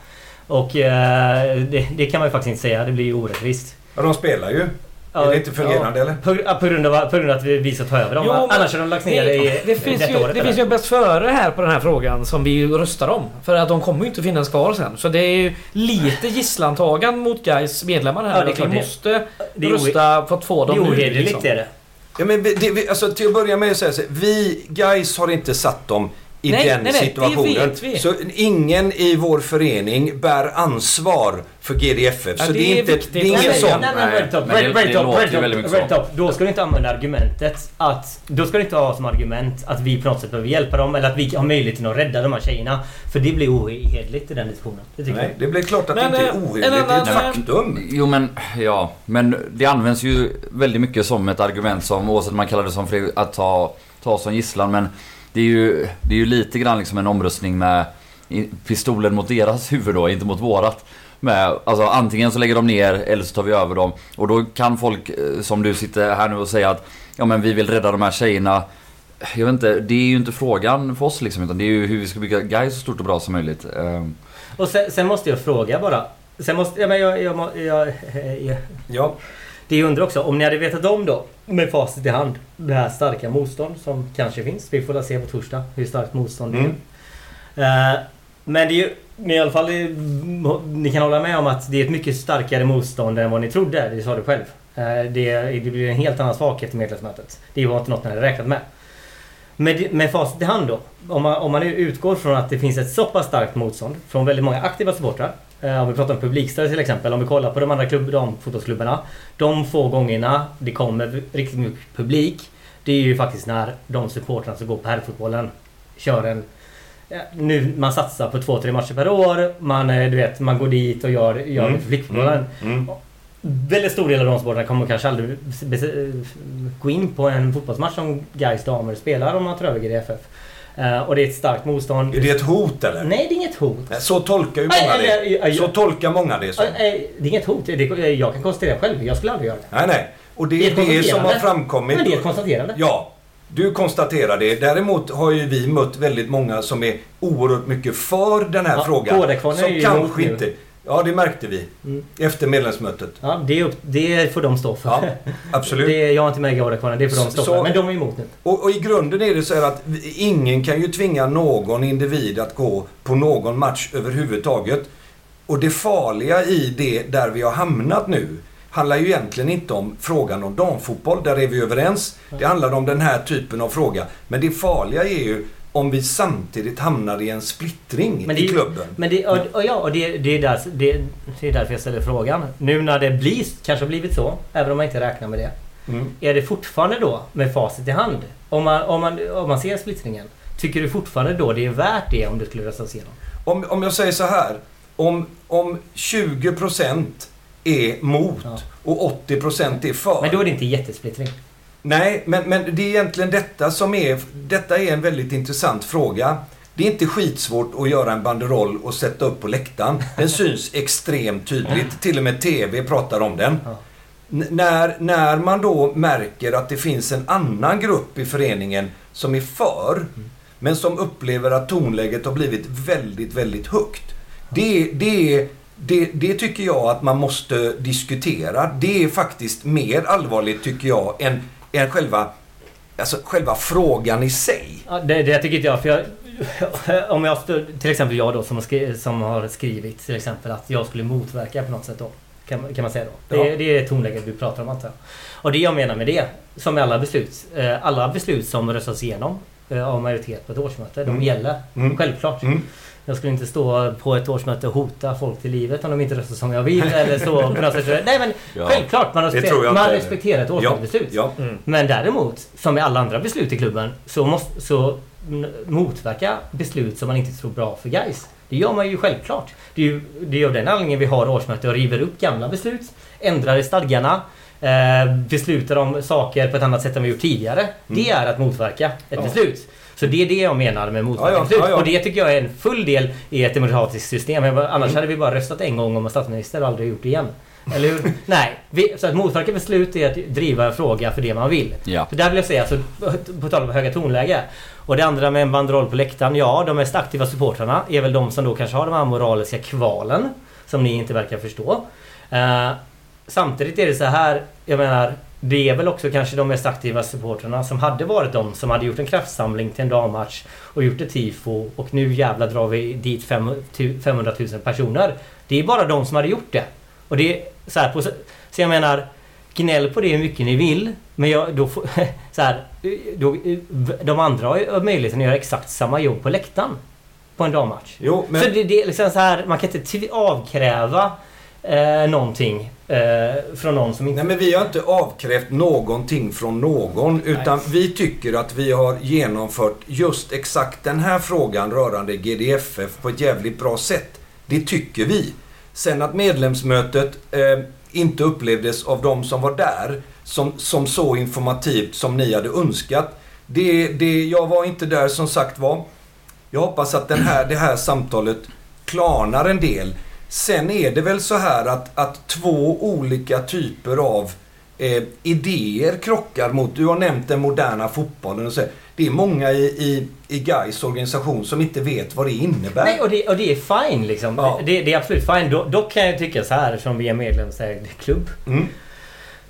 Speaker 4: Och eh, det, det kan man ju faktiskt inte säga. Det blir ju orättvist.
Speaker 2: Ja, de spelar ju. Är det inte fungerande eller?
Speaker 4: På, ja, på, grund av, på grund av att vi, vi ska ta över dem.
Speaker 1: Jo,
Speaker 4: Annars har de lagts ner i
Speaker 1: det finns
Speaker 4: detta
Speaker 1: ju,
Speaker 4: året.
Speaker 1: det
Speaker 4: eller?
Speaker 1: finns ju bäst före här på den här frågan som vi röstar om. För att de kommer ju inte finnas kvar sen. Så det är ju lite gisslantagan mot Gais medlemmar här.
Speaker 4: Ja, det är
Speaker 1: att
Speaker 4: klart
Speaker 1: vi
Speaker 4: det.
Speaker 1: måste
Speaker 4: Det är
Speaker 1: rösta för att få
Speaker 4: Det är
Speaker 1: dem nu,
Speaker 4: ohederligt
Speaker 1: liksom.
Speaker 4: är det.
Speaker 2: Ja, men det, vi, alltså, till att börja med så är det så här, vi guys har inte satt dem i
Speaker 1: Nej,
Speaker 2: den
Speaker 1: nej, nej, det
Speaker 2: situationen.
Speaker 1: vet vi.
Speaker 2: Så ingen i vår förening bär ansvar för GDFF.
Speaker 1: Ja,
Speaker 2: så
Speaker 1: det
Speaker 2: det är, inte,
Speaker 1: viktigt.
Speaker 2: det är ingen
Speaker 4: Nej, nej,
Speaker 2: sån.
Speaker 4: Nej, nej,
Speaker 3: Nej,
Speaker 4: Red
Speaker 3: så.
Speaker 4: Top. Då ska du inte använda argumentet att... Då ska du inte ha som argument att vi på något sätt behöver hjälpa dem eller att vi har möjlighet till att rädda de här tjejerna. För det blir ohederligt i den diskussionen. Det tycker
Speaker 2: Nej, det blir klart att
Speaker 1: Men,
Speaker 2: det inte är
Speaker 1: eh, en
Speaker 2: ohederligt. Det är ett faktum.
Speaker 3: Jo men, ja. Men det används ju väldigt mycket som ett argument som, oavsett om man kallar det som att ta, ta som gisslan. Men det är ju, det är ju lite grann liksom en omröstning med pistolen mot deras huvud då, inte mot vårat. Med, alltså antingen så lägger de ner eller så tar vi över dem. Och då kan folk eh, som du sitter här nu och säga att ja men vi vill rädda de här tjejerna. Jag vet inte, det är ju inte frågan för oss liksom utan det är ju hur vi ska bygga Gais så stort och bra som möjligt. Ehm,
Speaker 4: Och sen, sen måste jag fråga bara. Sen måste... Ja, men jag, jag, må- jag, jag,
Speaker 2: Ja,
Speaker 4: det jag undrar också, om ni hade vetat om då, med facit i hand, det här starka motstånd som kanske finns. Vi får väl se på torsdag hur starkt motstånd det är. Eh, men det är ju ni i alla fall ni kan hålla med om att det är ett mycket starkare motstånd än vad ni trodde. Det sa du själv. Eh, det, det blir en helt annan svaghet i medlemsmötet. Det var inte något ni hade räknat med. Med, med facit i hand då. Om man, om man utgår från att det finns ett så pass starkt motstånd från väldigt många aktiva supportrar. Eh, om vi pratar om publikstöd till exempel. Om vi kollar på de andra klubb, de fotbollsklubbarna. De få gångerna det kommer riktigt mycket publik. Det är ju faktiskt när de supportrarna som går på herrfotbollen kör en nu man satsar på två, tre matcher per år. Man, eh, du vet, man går dit och gör, gör mm. det för flickfotbollen. Mm. Mm. Väldigt stor del av de sporterna kommer kanske aldrig gå in på en fotbollsmatch som Gais damer spelar om man tar över GDFF. Uh, och det är ett starkt motstånd.
Speaker 2: Är det ett hot eller?
Speaker 4: Nej, det är inget hot.
Speaker 2: Så tolkar ju många nej, det. Så tolkar många det som.
Speaker 4: Det är inget hot. Jag kan konstatera själv. Jag skulle aldrig göra det.
Speaker 2: Nej, nej. Och det är det, det som har framkommit.
Speaker 4: Men det är ett konstaterande.
Speaker 2: Ja. Du konstaterar det. Däremot har ju vi mött väldigt många som är oerhört mycket för den här ja, frågan. Som kanske inte... Nu. Ja, det märkte vi. Mm. Efter medlemsmötet.
Speaker 4: Ja, det, upp, det får de stå för. Ja,
Speaker 2: absolut.
Speaker 4: det, jag har inte med Gardakvarnen, det får de stå så, för. Men de är emot nu.
Speaker 2: Och, och, i grunden är det så här att ingen kan ju tvinga någon individ att gå på någon match överhuvudtaget. Och det farliga i det, där vi har hamnat nu, handlar ju egentligen inte om frågan om damfotboll. Där är vi överens. Det handlar om den här typen av fråga. Men det farliga är ju om vi samtidigt hamnar i en splittring det, i klubben.
Speaker 4: Men det, och, ja, och det, det, är där, det, det, är därför jag ställer frågan. Nu när det blir, kanske har blivit så, även om man inte räknar med det. Mm. Är det fortfarande då, med facit i hand, om man, om, man, om man ser splittringen. Tycker du fortfarande då det är värt det om det skulle röstas igenom?
Speaker 2: Om, om jag säger så här. Om, om 20% är mot ja. och 80% är för.
Speaker 4: Men då är det inte jättesplittring.
Speaker 2: Nej, men, men det är egentligen detta som är... Detta är en väldigt intressant fråga. Det är inte skitsvårt att göra en banderoll och sätta upp på läktaren. Den syns extremt tydligt. Till och med TV pratar om den. När, när man då märker att det finns en annan grupp i föreningen som är för, mm. men som upplever att tonläget har blivit väldigt, väldigt högt. Det, det, det, det tycker jag att man måste diskutera. Det är faktiskt mer allvarligt, tycker jag, än än själva, alltså själva frågan i sig.
Speaker 4: Ja, det, det tycker inte jag. För jag, om jag till exempel jag då som har, skrivit, som har skrivit till exempel att jag skulle motverka på något sätt då. Kan, kan man säga då. Ja. Det, det är tonläget du pratar om antar jag. Och det jag menar med det, som med alla beslut. Eh, alla beslut som röstas igenom eh, av majoritet på ett årsmöte, mm. de gäller. Mm. Självklart. Mm. Jag skulle inte stå på ett årsmöte och hota folk till livet om de inte röstar som jag vill eller så på något sätt. Nej men ja. självklart, man, respekterar, man respekterar ett årsmötesbeslut. Ja. Ja. Mm. Men däremot, som med alla andra beslut i klubben, så, måste, så motverka beslut som man inte tror bra för guys. Det gör man ju självklart. Det är ju det är av den anledningen vi har årsmöte och river upp gamla beslut, ändrar i stadgarna, eh, beslutar om saker på ett annat sätt än vi gjort tidigare. Mm. Det är att motverka ett beslut. Så det är det jag menar med motverkningsbeslut. Ja, ja, ja, Och det tycker jag är en full del i ett demokratiskt system. Annars mm. hade vi bara röstat en gång om statsminister och aldrig gjort det igen. Eller hur? Nej. Vi, så att motverka beslut är att driva en fråga för det man vill. Ja. För där vill jag säga, alltså, på tal om höga tonläge. Och det andra med en banderoll på läktaren. Ja, de mest aktiva supportrarna är väl de som då kanske har de här moraliska kvalen. Som ni inte verkar förstå. Uh, samtidigt är det så här, jag menar det är väl också kanske de mest aktiva supportrarna som hade varit de som hade gjort en kraftsamling till en dammatch och gjort ett tifo och nu jävlar drar vi dit 500 000 personer. Det är bara de som hade gjort det. Och det är så här, på, så jag menar gnäll på det hur mycket ni vill. Men jag, då får, så här, då, de andra har ju möjligheten att göra exakt samma jobb på läktaren. På en dammatch. Jo, men... Så det, det är liksom så här, man kan inte avkräva eh, någonting eh, från någon som inte...
Speaker 2: Nej men vi har inte avkrävt någonting från någon utan Nej. vi tycker att vi har genomfört just exakt den här frågan rörande GDFF på ett jävligt bra sätt. Det tycker vi. Sen att medlemsmötet eh, inte upplevdes av de som var där som, som så informativt som ni hade önskat. Det, det, jag var inte där som sagt var. Jag hoppas att den här, det här samtalet klarnar en del. Sen är det väl så här att, att två olika typer av eh, idéer krockar mot... Du har nämnt den moderna fotbollen och så. Det är många i, i, i Gais organisation som inte vet vad det innebär.
Speaker 4: Nej, och det, och det är fine liksom. Ja. Det, det, är absolut fine. Dock då kan jag tycka så här som vi är medlemsägd klubb. Mm.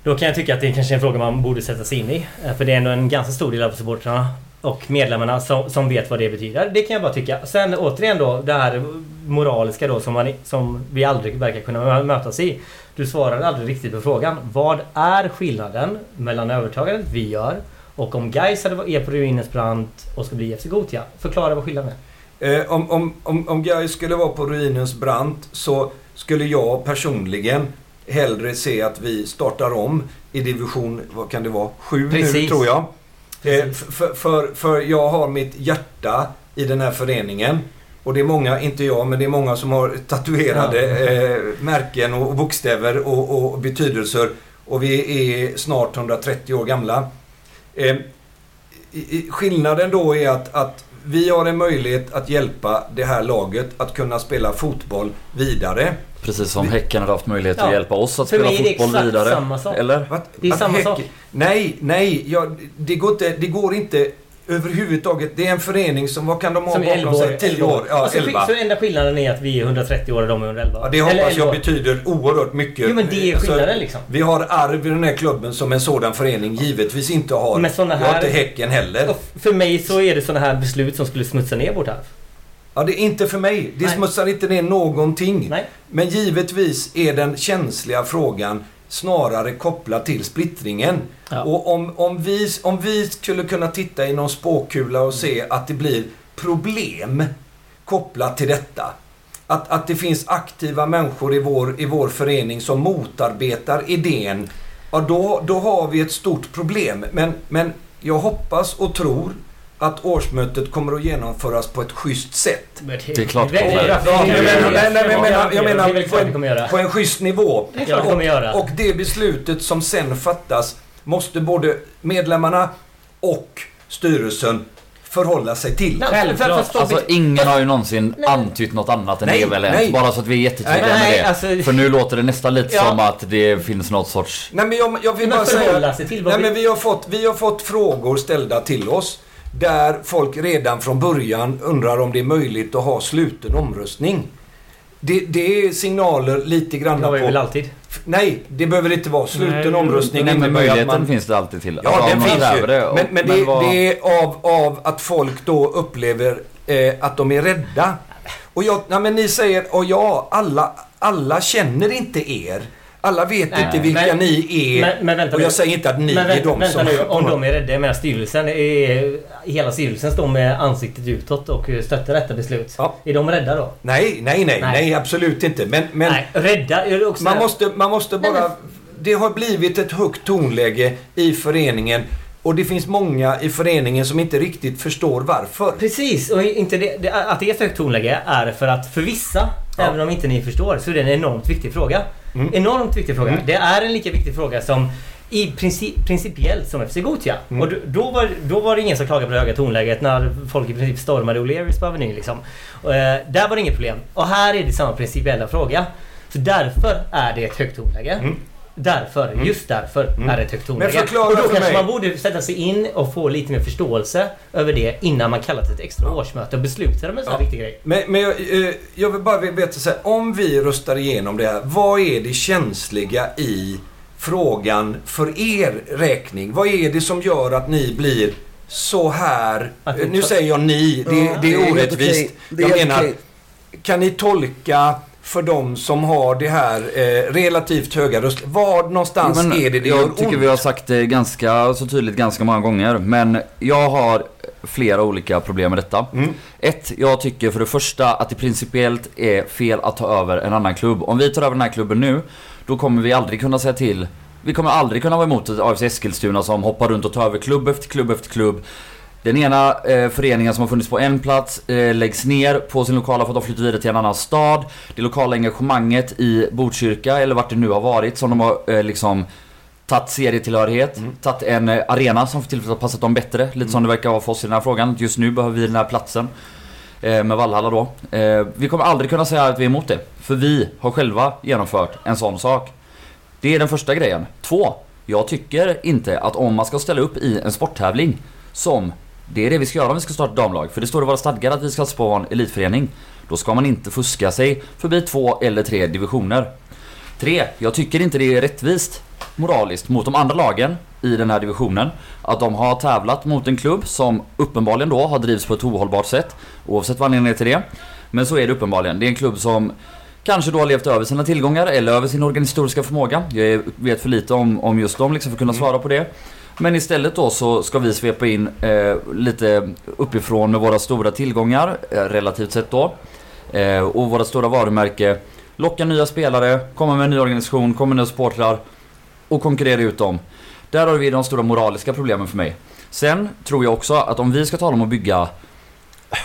Speaker 4: Då kan jag tycka att det kanske är en fråga man borde sätta sig in i. Eh, för det är ändå en ganska stor del av supportrarna och medlemmarna som, som vet vad det betyder. Det kan jag bara tycka. Sen återigen då det här moraliska då som, man, som vi aldrig verkar kunna mötas i. Du svarade aldrig riktigt på frågan. Vad är skillnaden mellan övertagandet vi gör och om Gais är på ruinens brant och ska bli FC Gotia? Förklara vad skillnaden
Speaker 2: är. Eh, om, om, om, om Gais skulle vara på ruinens brant så skulle jag personligen hellre se att vi startar om i division, vad kan det vara, 7 nu tror jag. Eh, för, för, för jag har mitt hjärta i den här föreningen. Och det är många, inte jag, men det är många som har tatuerade eh, märken och bokstäver och, och, betydelser. Och vi är snart 130 år gamla. Eh, skillnaden då är att, att vi har en möjlighet att hjälpa det här laget att kunna spela fotboll vidare.
Speaker 3: Precis som Häcken har haft möjlighet ja. att hjälpa oss att För spela fotboll vidare.
Speaker 4: Samma sak. Eller?
Speaker 2: Det är samma sak. Nej, nej. Ja, det, går inte, det går inte överhuvudtaget. Det är en förening som, vad kan de ha bakom sig? 10 år? Ja,
Speaker 4: alltså, 11. Så enda skillnaden är att vi är 130 år och de är 111?
Speaker 2: Ja, det hoppas jag betyder oerhört mycket.
Speaker 4: Jo, men det är alltså, skillnaden alltså, liksom.
Speaker 2: Vi har arv i den här klubben som en sådan förening givetvis inte har. Men såna här, har inte Häcken heller.
Speaker 4: För mig så är det sådana här beslut som skulle smutsa ner vårt arv.
Speaker 2: Ja, det är inte för mig. Det Nej. smutsar inte ner någonting.
Speaker 4: Nej.
Speaker 2: Men givetvis är den känsliga frågan snarare kopplad till splittringen. Ja. Och om, om, vi, om vi skulle kunna titta i någon spåkula och se att det blir problem kopplat till detta. Att, att det finns aktiva människor i vår, i vår förening som motarbetar idén. Ja, då, då har vi ett stort problem. Men, men jag hoppas och tror att årsmötet kommer att genomföras på ett schysst sätt.
Speaker 3: Det är klart det
Speaker 2: kommer. Jag menar på en, på en schysst nivå.
Speaker 4: Och,
Speaker 2: och det beslutet som sen fattas måste både medlemmarna och styrelsen förhålla sig till.
Speaker 3: Självklart. Alltså ingen har ju någonsin nej. antytt något annat än nej, EVL Bara så att vi är jättetydliga med det. Alltså, För nu låter det nästan lite ja. som att det finns något sorts...
Speaker 2: Nej men jag, jag vill bara säga... Nej men vi har, fått, vi har fått frågor ställda till oss. Där folk redan från början undrar om det är möjligt att ha sluten omröstning. Det, det är signaler lite grann på...
Speaker 4: Det väl alltid?
Speaker 2: Nej, det behöver inte vara sluten Nej, omröstning.
Speaker 3: Nej, men möjligheten man... finns det alltid till.
Speaker 2: Ja, den finns ju. Det, och, men, men, det, vad... det, är av, av att folk då upplever eh, att de är rädda. Och jag, nej, men ni säger, och ja, alla, alla känner inte er. Alla vet Nej, inte vilka men, ni är. Men, men vänta och jag nu. säger inte att ni men, är de vänta som...
Speaker 4: Nu, om de är rädda. Jag menar styrelsen är... Hela styrelsen står med ansiktet utåt och stöttar detta beslut. Ja. Är de rädda då?
Speaker 2: Nej, nej, nej. Nej, nej absolut inte. Men... men
Speaker 4: nej, rädda är det också...
Speaker 2: Man måste, man måste bara... Nej, det har blivit ett högt tonläge i föreningen. Och det finns många i föreningen som inte riktigt förstår varför.
Speaker 4: Precis, och inte det, det, att det är ett högt tonläge är för att för vissa, ja. även om inte ni förstår, så är det en enormt viktig fråga. Mm. Enormt viktig fråga. Mm. Det är en lika viktig fråga som i princip, principiellt som FC Gotia. Mm. Och då, var, då var det ingen som klagade på det höga tonläget när folk i princip stormade O'Learys på Avenyn. Liksom. Och, eh, där var det inget problem. Och här är det samma principiella fråga. Så därför är det ett högt tonläge. Mm. Därför, mm. just därför mm. är det ett högt tonläge. Och då kanske mig. man borde sätta sig in och få lite mer förståelse över det innan man kallar till ett extra ja. årsmöte och beslutar om en sån ja. viktig grej.
Speaker 2: Men, men jag, eh, jag vill bara veta så här, om vi röstar igenom det här, vad är det känsliga i frågan för er räkning? Vad är det som gör att ni blir så här... Nu säger jag ni, det, ja, det är orättvist. Jag menar, kan ni tolka för de som har det här eh, relativt höga röst... Var någonstans men, är det det
Speaker 3: Jag tycker ont? vi har sagt det ganska så tydligt ganska många gånger. Men jag har flera olika problem med detta. Mm. Ett, jag tycker för det första att det principiellt är fel att ta över en annan klubb. Om vi tar över den här klubben nu, då kommer vi aldrig kunna säga till vi kommer aldrig kunna vara emot ett AFC Eskilstuna som hoppar runt och tar över klubb efter klubb efter klubb. Den ena eh, föreningen som har funnits på en plats eh, läggs ner på sin lokala för att de flyttar vidare till en annan stad. Det lokala engagemanget i Botkyrka, eller vart det nu har varit, som de har eh, liksom tagit serietillhörighet, mm. tagit en eh, arena som för tillfället har passat dem bättre. Lite mm. som det verkar vara för oss i den här frågan. Just nu behöver vi den här platsen. Eh, med Valhalla då. Eh, vi kommer aldrig kunna säga att vi är emot det. För vi har själva genomfört en sån sak. Det är den första grejen. Två. Jag tycker inte att om man ska ställa upp i en sporttävling som det är det vi ska göra om vi ska starta damlag. För det står i våra stadgar att vi ska på en elitförening. Då ska man inte fuska sig förbi två eller tre divisioner. Tre, jag tycker inte det är rättvist moraliskt mot de andra lagen i den här divisionen. Att de har tävlat mot en klubb som uppenbarligen då har drivits på ett ohållbart sätt. Oavsett vad anledningen är till det. Men så är det uppenbarligen. Det är en klubb som kanske då har levt över sina tillgångar eller över sin organisatoriska förmåga. Jag vet för lite om, om just dem liksom för att kunna svara på det. Men istället då så ska vi svepa in eh, lite uppifrån med våra stora tillgångar, eh, relativt sett då. Eh, och våra stora varumärke. Locka nya spelare, komma med en ny organisation, komma med nya supportrar och konkurrera ut dem. Där har vi de stora moraliska problemen för mig. Sen tror jag också att om vi ska tala om att bygga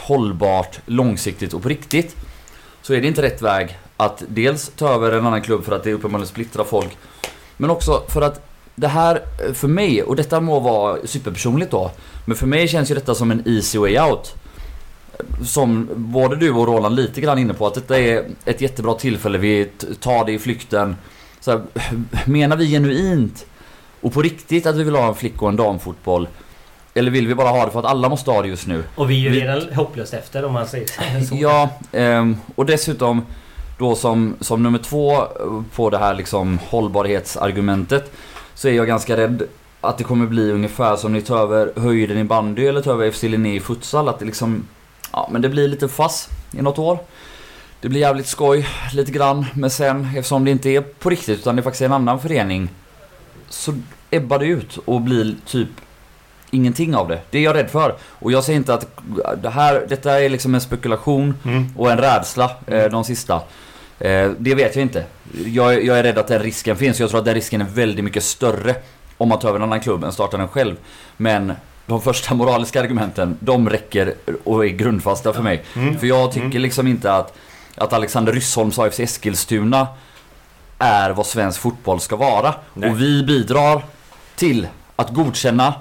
Speaker 3: hållbart, långsiktigt och på riktigt så är det inte rätt väg att dels ta över en annan klubb för att det uppenbarligen splittrar folk men också för att det här, för mig, och detta må vara superpersonligt då men för mig känns ju detta som en easy way out som både du och Roland lite grann inne på att detta är ett jättebra tillfälle, vi tar det i flykten. Så här, menar vi genuint och på riktigt att vi vill ha en flick och en damfotboll? Eller vill vi bara ha det för att alla måste ha det just nu?
Speaker 4: Och vi är ju
Speaker 3: Vi-
Speaker 4: redan hopplöst efter om man säger så.
Speaker 3: Ja, ehm, och dessutom då som, som nummer två på det här liksom hållbarhetsargumentet så är jag ganska rädd att det kommer bli ungefär som ni tar över höjden i bandy eller tar över FC Linné i futsal. Att det liksom, ja men det blir lite fass i något år. Det blir jävligt skoj lite grann men sen eftersom det inte är på riktigt utan det faktiskt är en annan förening så ebbar det ut och blir typ ingenting av det. Det är jag rädd för. Och jag säger inte att det här, detta är liksom en spekulation
Speaker 2: Mm.
Speaker 3: och en rädsla eh, de sista. Eh, det vet jag inte. Jag, jag är rädd att den risken finns. Jag tror att den risken är väldigt mycket större om man tar över en annan klubb än startar den själv. Men de första moraliska argumenten, de räcker och är grundfasta för mig.
Speaker 2: Mm.
Speaker 3: För jag tycker liksom inte att, att Alexander Ryssholms AFC Eskilstuna är vad svensk fotboll ska vara.
Speaker 2: Nej.
Speaker 3: Och vi bidrar till att godkänna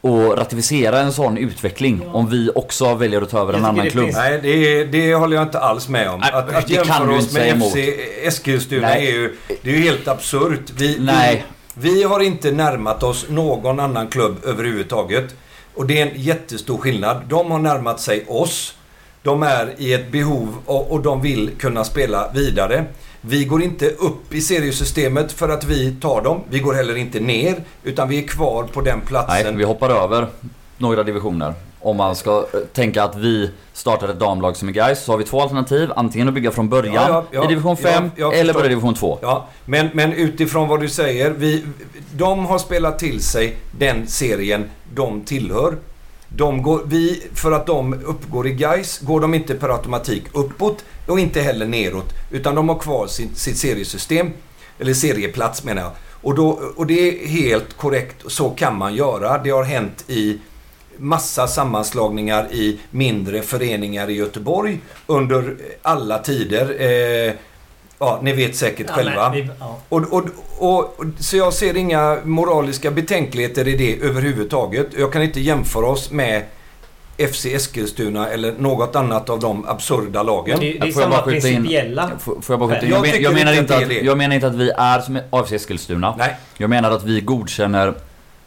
Speaker 3: och ratificera en sån utveckling om vi också väljer att ta över en annan
Speaker 4: det
Speaker 3: klubb.
Speaker 4: finns-
Speaker 2: Nej, det, det håller jag inte alls med om.
Speaker 3: Nej,
Speaker 2: Att, att
Speaker 3: det kan
Speaker 2: jämföra
Speaker 3: du
Speaker 2: oss
Speaker 3: inte säga
Speaker 2: med
Speaker 3: emot.
Speaker 2: FC Eskilstuna
Speaker 3: Nej.
Speaker 2: är ju, det är ju helt absurt. Vi,
Speaker 3: Nej.
Speaker 2: Vi, vi har inte närmat oss någon annan klubb överhuvudtaget. Och det är en jättestor skillnad. De har närmat sig oss. De är i ett behov och, och de vill kunna spela vidare. Vi går inte upp i seriesystemet för att vi tar dem. Vi går heller inte ner. Utan vi är kvar på den platsen.
Speaker 3: Nej, vi hoppar över några divisioner. Om man ska eh, tänka att vi startar ett damlag som är guys så har vi två alternativ. Antingen att bygga från början
Speaker 2: Ja, ja, ja,
Speaker 3: i division
Speaker 2: ja,
Speaker 3: 5
Speaker 2: jag
Speaker 3: eller börja i division 2.
Speaker 2: Ja, men, men utifrån vad du säger. Vi, de har spelat till sig den serien de tillhör. De går, vi, för att de uppgår i guys går de inte per automatik uppåt och inte heller neråt. Utan de har kvar sitt, sitt seriesystem. Eller serieplats menar jag. Och, då, och det är helt korrekt. Så kan man göra. Det har hänt i massa sammanslagningar i mindre föreningar i Göteborg under alla tider. Eh, ja, ni vet säkert
Speaker 4: Ja,
Speaker 2: själva.
Speaker 4: men vi- ja.
Speaker 2: Och, och, och, och, så jag ser inga moraliska betänkligheter i det överhuvudtaget. Jag kan inte jämföra oss med FC Eskilstuna eller något annat av de absurda lagen.
Speaker 4: Det, det är
Speaker 3: Får jag bara
Speaker 4: samma
Speaker 3: in-
Speaker 4: principiella.
Speaker 3: Får, får jag bara skjuta in?
Speaker 2: Jag
Speaker 3: Jag, men, jag, menar
Speaker 2: inte att
Speaker 3: jag menar inte att vi är som AFC Eskilstuna.
Speaker 2: Nej,
Speaker 3: Jag menar att vi godkänner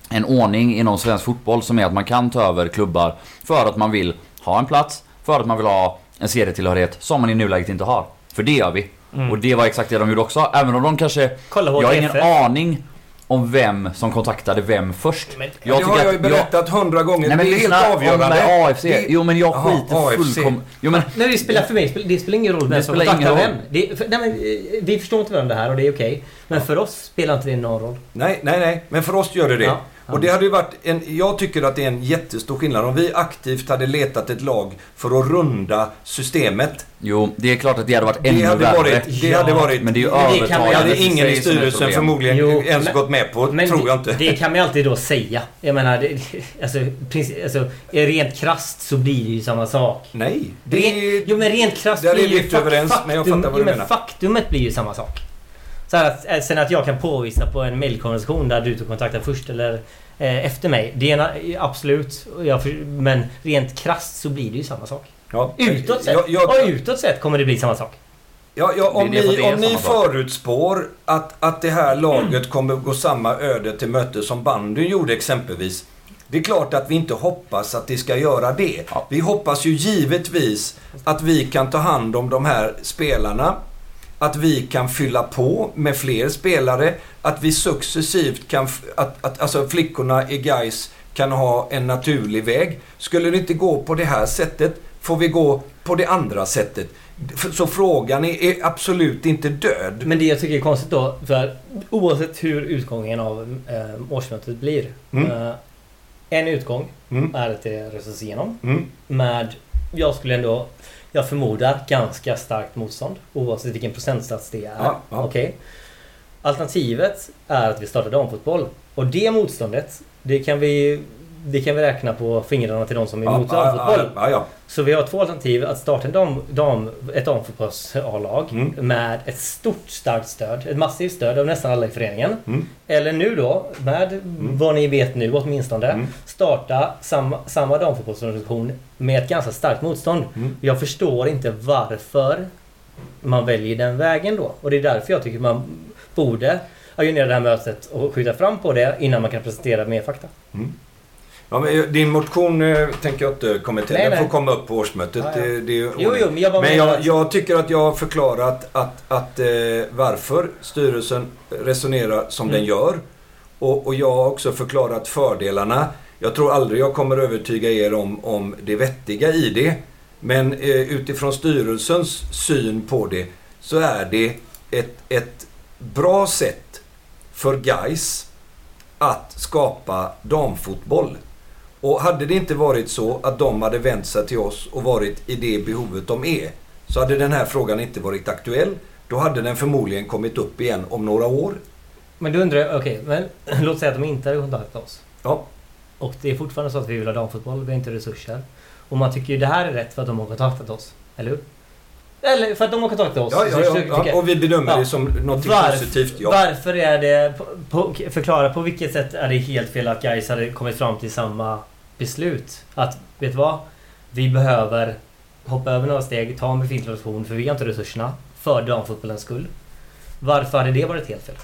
Speaker 3: en ordning inom svensk fotboll som är att man kan ta över klubbar för att man vill ha en plats, för att man vill ha en serietillhörighet som man i nuläget inte har. För det gör vi. Och det var exakt det de gjorde också. Även om de kanske...
Speaker 4: Kolla
Speaker 3: Jag har ingen aning om vem som kontaktade vem först.
Speaker 4: Men-
Speaker 2: det har jag ju berättat hundra gånger.
Speaker 3: Nej men
Speaker 2: det är
Speaker 3: lyssna,
Speaker 2: helt
Speaker 3: om
Speaker 2: avgörande.
Speaker 3: med AFC.
Speaker 2: Det-
Speaker 3: Jo men jag skiter fullkomligt... Jo men...
Speaker 4: Nej det spelar för mig, det spelar ingen roll vem som kontaktar
Speaker 3: roll.
Speaker 4: vem. Det, för, nej, men, eh, vi förstår inte varandra här och det är okej. Men för oss spelar inte det någon roll.
Speaker 2: Nej, nej, nej. Men för oss gör det det.
Speaker 4: Ja, ja.
Speaker 2: Och det hade ju varit en, jag tycker att det är en jättestor skillnad om vi aktivt hade letat ett lag för att runda systemet.
Speaker 3: Jo, det är klart att det hade varit ännu
Speaker 2: Det hade
Speaker 3: värre.
Speaker 2: varit... Det
Speaker 4: Ja,
Speaker 2: hade varit
Speaker 3: Men det är ju
Speaker 4: Men det kan man-
Speaker 2: det
Speaker 3: övertagandet
Speaker 2: hade ingen i styrelsen förmodligen
Speaker 4: Jo,
Speaker 2: ens
Speaker 4: men-
Speaker 2: gått med på.
Speaker 4: Men
Speaker 2: tror jag inte.
Speaker 4: det kan man ju alltid då säga. Jag menar, det, alltså, alltså, rent krasst så blir det ju samma sak.
Speaker 2: Nej. Det är...
Speaker 4: jo men rent krasst
Speaker 2: där är
Speaker 4: blir
Speaker 2: vi
Speaker 4: ju
Speaker 2: inte överens, men jag fattar vad du
Speaker 4: jo,
Speaker 2: menar.
Speaker 4: faktumet blir ju samma sak. Så här att, eh, sen att jag kan påvisa på en mailkonversation där du tog kontakten först eller eh, efter mig. Det är en, absolut. Jag, men rent krasst så blir det ju samma sak.
Speaker 2: Ja.
Speaker 4: Utåt sett,
Speaker 2: Jag, jag,
Speaker 4: och utåt sett kommer det bli samma sak.
Speaker 2: Ja, ja, om
Speaker 3: Det det
Speaker 2: ni, om ni förutspår att, att det här laget kommer gå samma öde till möte som bandyn gjorde exempelvis. Det är klart att vi inte hoppas att det ska göra det. Vi hoppas ju givetvis att vi kan ta hand om de här spelarna. Att vi kan fylla på med fler spelare. Att vi successivt kan... Att, att alltså flickorna i Gais kan ha en naturlig väg. Skulle det inte gå på det här sättet får vi gå på det andra sättet. Så frågan är, är absolut inte död.
Speaker 4: Men det jag tycker är konstigt då, för oavsett hur utgången av eh, årsmötet blir.
Speaker 2: Mm.
Speaker 4: Eh, en utgång
Speaker 2: Mm.
Speaker 4: är att det röstas igenom
Speaker 2: Mm.
Speaker 4: med, jag skulle ändå, jag förmodar, ganska starkt motstånd. Oavsett vilken procentsats det är.
Speaker 2: Ja, ja.
Speaker 4: Okej. Alternativet är att vi startar damfotboll. Och det motståndet, det kan vi, det kan vi räkna på fingrarna till de som är emot
Speaker 2: ja,
Speaker 4: damfotboll.
Speaker 2: ja, ja.
Speaker 4: Så vi har två alternativ. Att starta en dam, dam, ett damfotbolls-A-lag
Speaker 2: Mm.
Speaker 4: med ett stort starkt stöd. Ett massivt stöd av nästan alla i föreningen.
Speaker 2: Mm.
Speaker 4: Eller nu då, med vad ni vet nu åtminstone,
Speaker 2: Mm.
Speaker 4: starta samma, samma damfotbollsorganisation med ett ganska starkt motstånd.
Speaker 2: Mm.
Speaker 4: Jag förstår inte varför man väljer den vägen då. Och det är därför jag tycker man borde ajournera det här mötet och skjuta fram på det innan man kan presentera mer fakta.
Speaker 2: Ja, men din motion eh, tänker jag inte kommentera.
Speaker 4: Nej,
Speaker 2: Den får
Speaker 4: nej.
Speaker 2: komma upp på årsmötet.
Speaker 4: Ja, ja.
Speaker 2: Det, det är
Speaker 4: Jo, jo, men jag
Speaker 2: Men jag, jag tycker att jag har förklarat att, att eh, varför styrelsen resonerar som
Speaker 4: Mm.
Speaker 2: den gör. Och, och jag har också förklarat fördelarna. Jag tror aldrig jag kommer övertyga er om, om det vettiga i det. Men eh, utifrån styrelsens syn på det så är det ett, ett bra sätt för guys att skapa damfotboll. Och hade det inte varit så att de hade vänt sig till oss och varit i det behovet de är, så hade den här frågan inte varit aktuell. Då hade den förmodligen kommit upp igen om några år.
Speaker 4: Men då undrar okej, men låt säga att de inte hade kontaktat oss.
Speaker 2: Ja,
Speaker 4: Och det är fortfarande så att vi vill ha damfotboll, vi har inte resurser. Och man tycker ju det här är rätt för att de har kontaktat oss. Eller hur? Eller för att de har kontaktat oss.
Speaker 2: ja, ja, ja, ja. och vi bedömer det som något
Speaker 4: Varf-
Speaker 2: positivt. Ja.
Speaker 4: Varför är det... På, på, förklara på vilket sätt är det helt fel att guys hade kommit fram till samma beslut? Att, vet du vad? Vi behöver hoppa över några steg, ta en befintlig organisation för vi har inte resurserna. För damfotbollens skull. Varför hade det varit helt fel?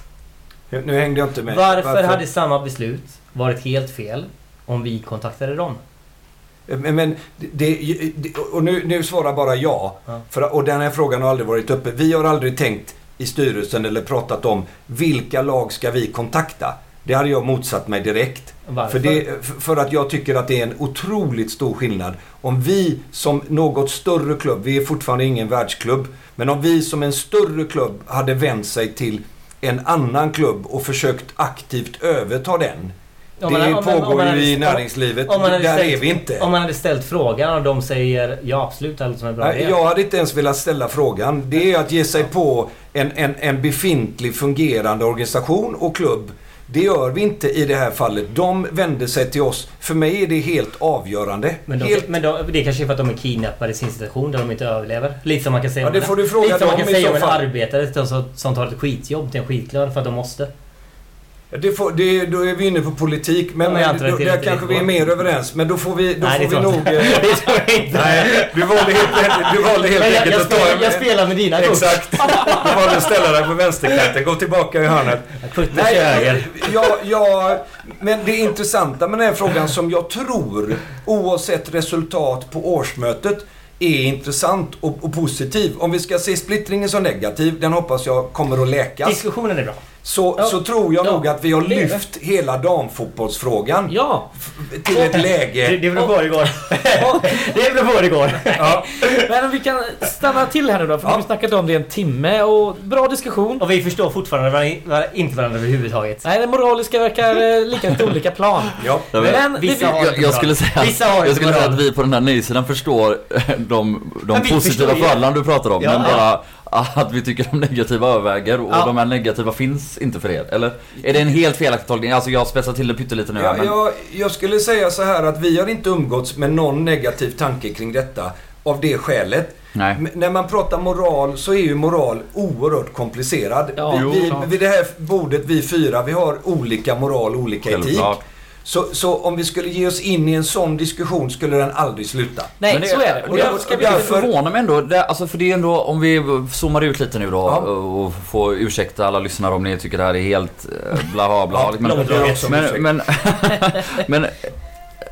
Speaker 2: Nu hängde jag inte med.
Speaker 4: Varför, hade samma beslut varit helt fel om vi kontaktade dem?
Speaker 2: Men, men det, det, och nu, nu svarar bara ja.
Speaker 4: Ja.
Speaker 2: För, och den här frågan har aldrig varit uppe. Vi har aldrig tänkt i styrelsen eller pratat om vilka lag ska vi kontakta. Det hade jag motsatt mig direkt.
Speaker 4: Varför?
Speaker 2: För, det, för att jag tycker att det är en otroligt stor skillnad. Om vi som något större klubb, vi är fortfarande ingen världsklubb, men om vi som en större klubb hade vänt sig till en annan klubb och försökt aktivt överta den.
Speaker 4: Om man-
Speaker 2: det
Speaker 4: om man-
Speaker 2: pågår ju i näringslivet.
Speaker 4: om man
Speaker 2: Där
Speaker 4: ställt-
Speaker 2: är vi inte.
Speaker 4: Om man hade ställt frågan och de säger ja absolut, allt som är bra.
Speaker 2: Jag hade inte ens velat ställa frågan. Det är att ge sig på en, en, en befintlig fungerande organisation och klubb. Det gör vi inte i det här fallet. De vände sig till oss. För mig är det helt avgörande.
Speaker 4: Men, de,
Speaker 2: helt,
Speaker 4: men de, det kanske är för att de är kidnappade i sin situation där de inte överlever. Lite som man kan säga
Speaker 2: Ja,
Speaker 4: om
Speaker 2: det får du fråga
Speaker 4: Lite som man kan säga om en arbetare som- som tar ett skitjobb till en skitlön för att de måste.
Speaker 2: Det får, det, då är vi inne på politik. Men,
Speaker 4: Ja,
Speaker 2: då, där kanske vi är mer överens. Men då får vi, då
Speaker 4: Nej,
Speaker 2: får vi nog... eh,
Speaker 4: Det tror jag inte.
Speaker 2: Nej, du valde helt, du valde helt enkelt
Speaker 4: jag,
Speaker 2: att ta
Speaker 4: jag spelar med dina kort.
Speaker 2: Exakt. Du valde att ställa dig på vänsterkanten. Gå tillbaka i hörnet.
Speaker 4: Jag puttar till höger.
Speaker 2: ja, ja, men det intressanta med den här frågan som jag tror, oavsett resultat på årsmötet, är intressant och, och positiv. Om vi ska se splittringen som negativ, den hoppas jag kommer att läkas.
Speaker 4: Diskussionen är bra.
Speaker 2: Så,
Speaker 4: Ja.
Speaker 2: så tror jag
Speaker 1: Ja,
Speaker 2: nog att vi har
Speaker 1: är det.
Speaker 2: lyft hela damfotbollsfrågan
Speaker 1: Ja,
Speaker 2: till ett läge...
Speaker 4: det det går. det beror på hur det går.
Speaker 2: Ja,
Speaker 1: men vi kan stanna till här nu då för
Speaker 2: Ja.
Speaker 1: vi har snackat om det i en timme och bra diskussion.
Speaker 4: Och vi förstår fortfarande varandra, inte varandra överhuvudtaget.
Speaker 1: Nej, det moraliska verkar eh, ligga på olika plan.
Speaker 2: ja.
Speaker 1: Men det,
Speaker 4: Vissa har
Speaker 3: jag, jag skulle säga,
Speaker 4: Vissa har
Speaker 3: jag skulle säga att vi på den här nej-sidan förstår de, de
Speaker 4: vi
Speaker 3: positiva fördelarna du pratar om.
Speaker 4: Ja,
Speaker 3: men bara att vi tycker de negativa överväger och
Speaker 1: Ja.
Speaker 3: de här negativa finns inte för er. Eller? Är det en helt felaktig tolkning? Alltså jag spetsar till det pyttelite nu.
Speaker 2: Ja,
Speaker 3: här, men...
Speaker 2: jag, jag skulle säga så här att vi har inte umgåtts med någon negativ tanke kring detta av det skälet.
Speaker 3: Nej.
Speaker 2: När man pratar moral så är ju moral oerhört komplicerad.
Speaker 1: Ja,
Speaker 2: vi,
Speaker 1: jo,
Speaker 2: vi, vid det här bordet, vi fyra, vi har olika moral, olika etik.
Speaker 3: Självklart.
Speaker 2: Så, så om vi skulle ge oss in i en sån diskussion skulle den aldrig sluta.
Speaker 1: nej,
Speaker 3: det-
Speaker 1: så är det. Och det
Speaker 2: jag-
Speaker 1: ska bli
Speaker 2: därför-
Speaker 3: Det förvånar mig ändå. Det, alltså för det är ändå, om vi zoomar ut lite nu då
Speaker 2: Ja.
Speaker 3: och får ursäkta alla lyssnare om ni tycker det här är helt eh, bla bla bla.
Speaker 2: Ja,
Speaker 3: men, men, men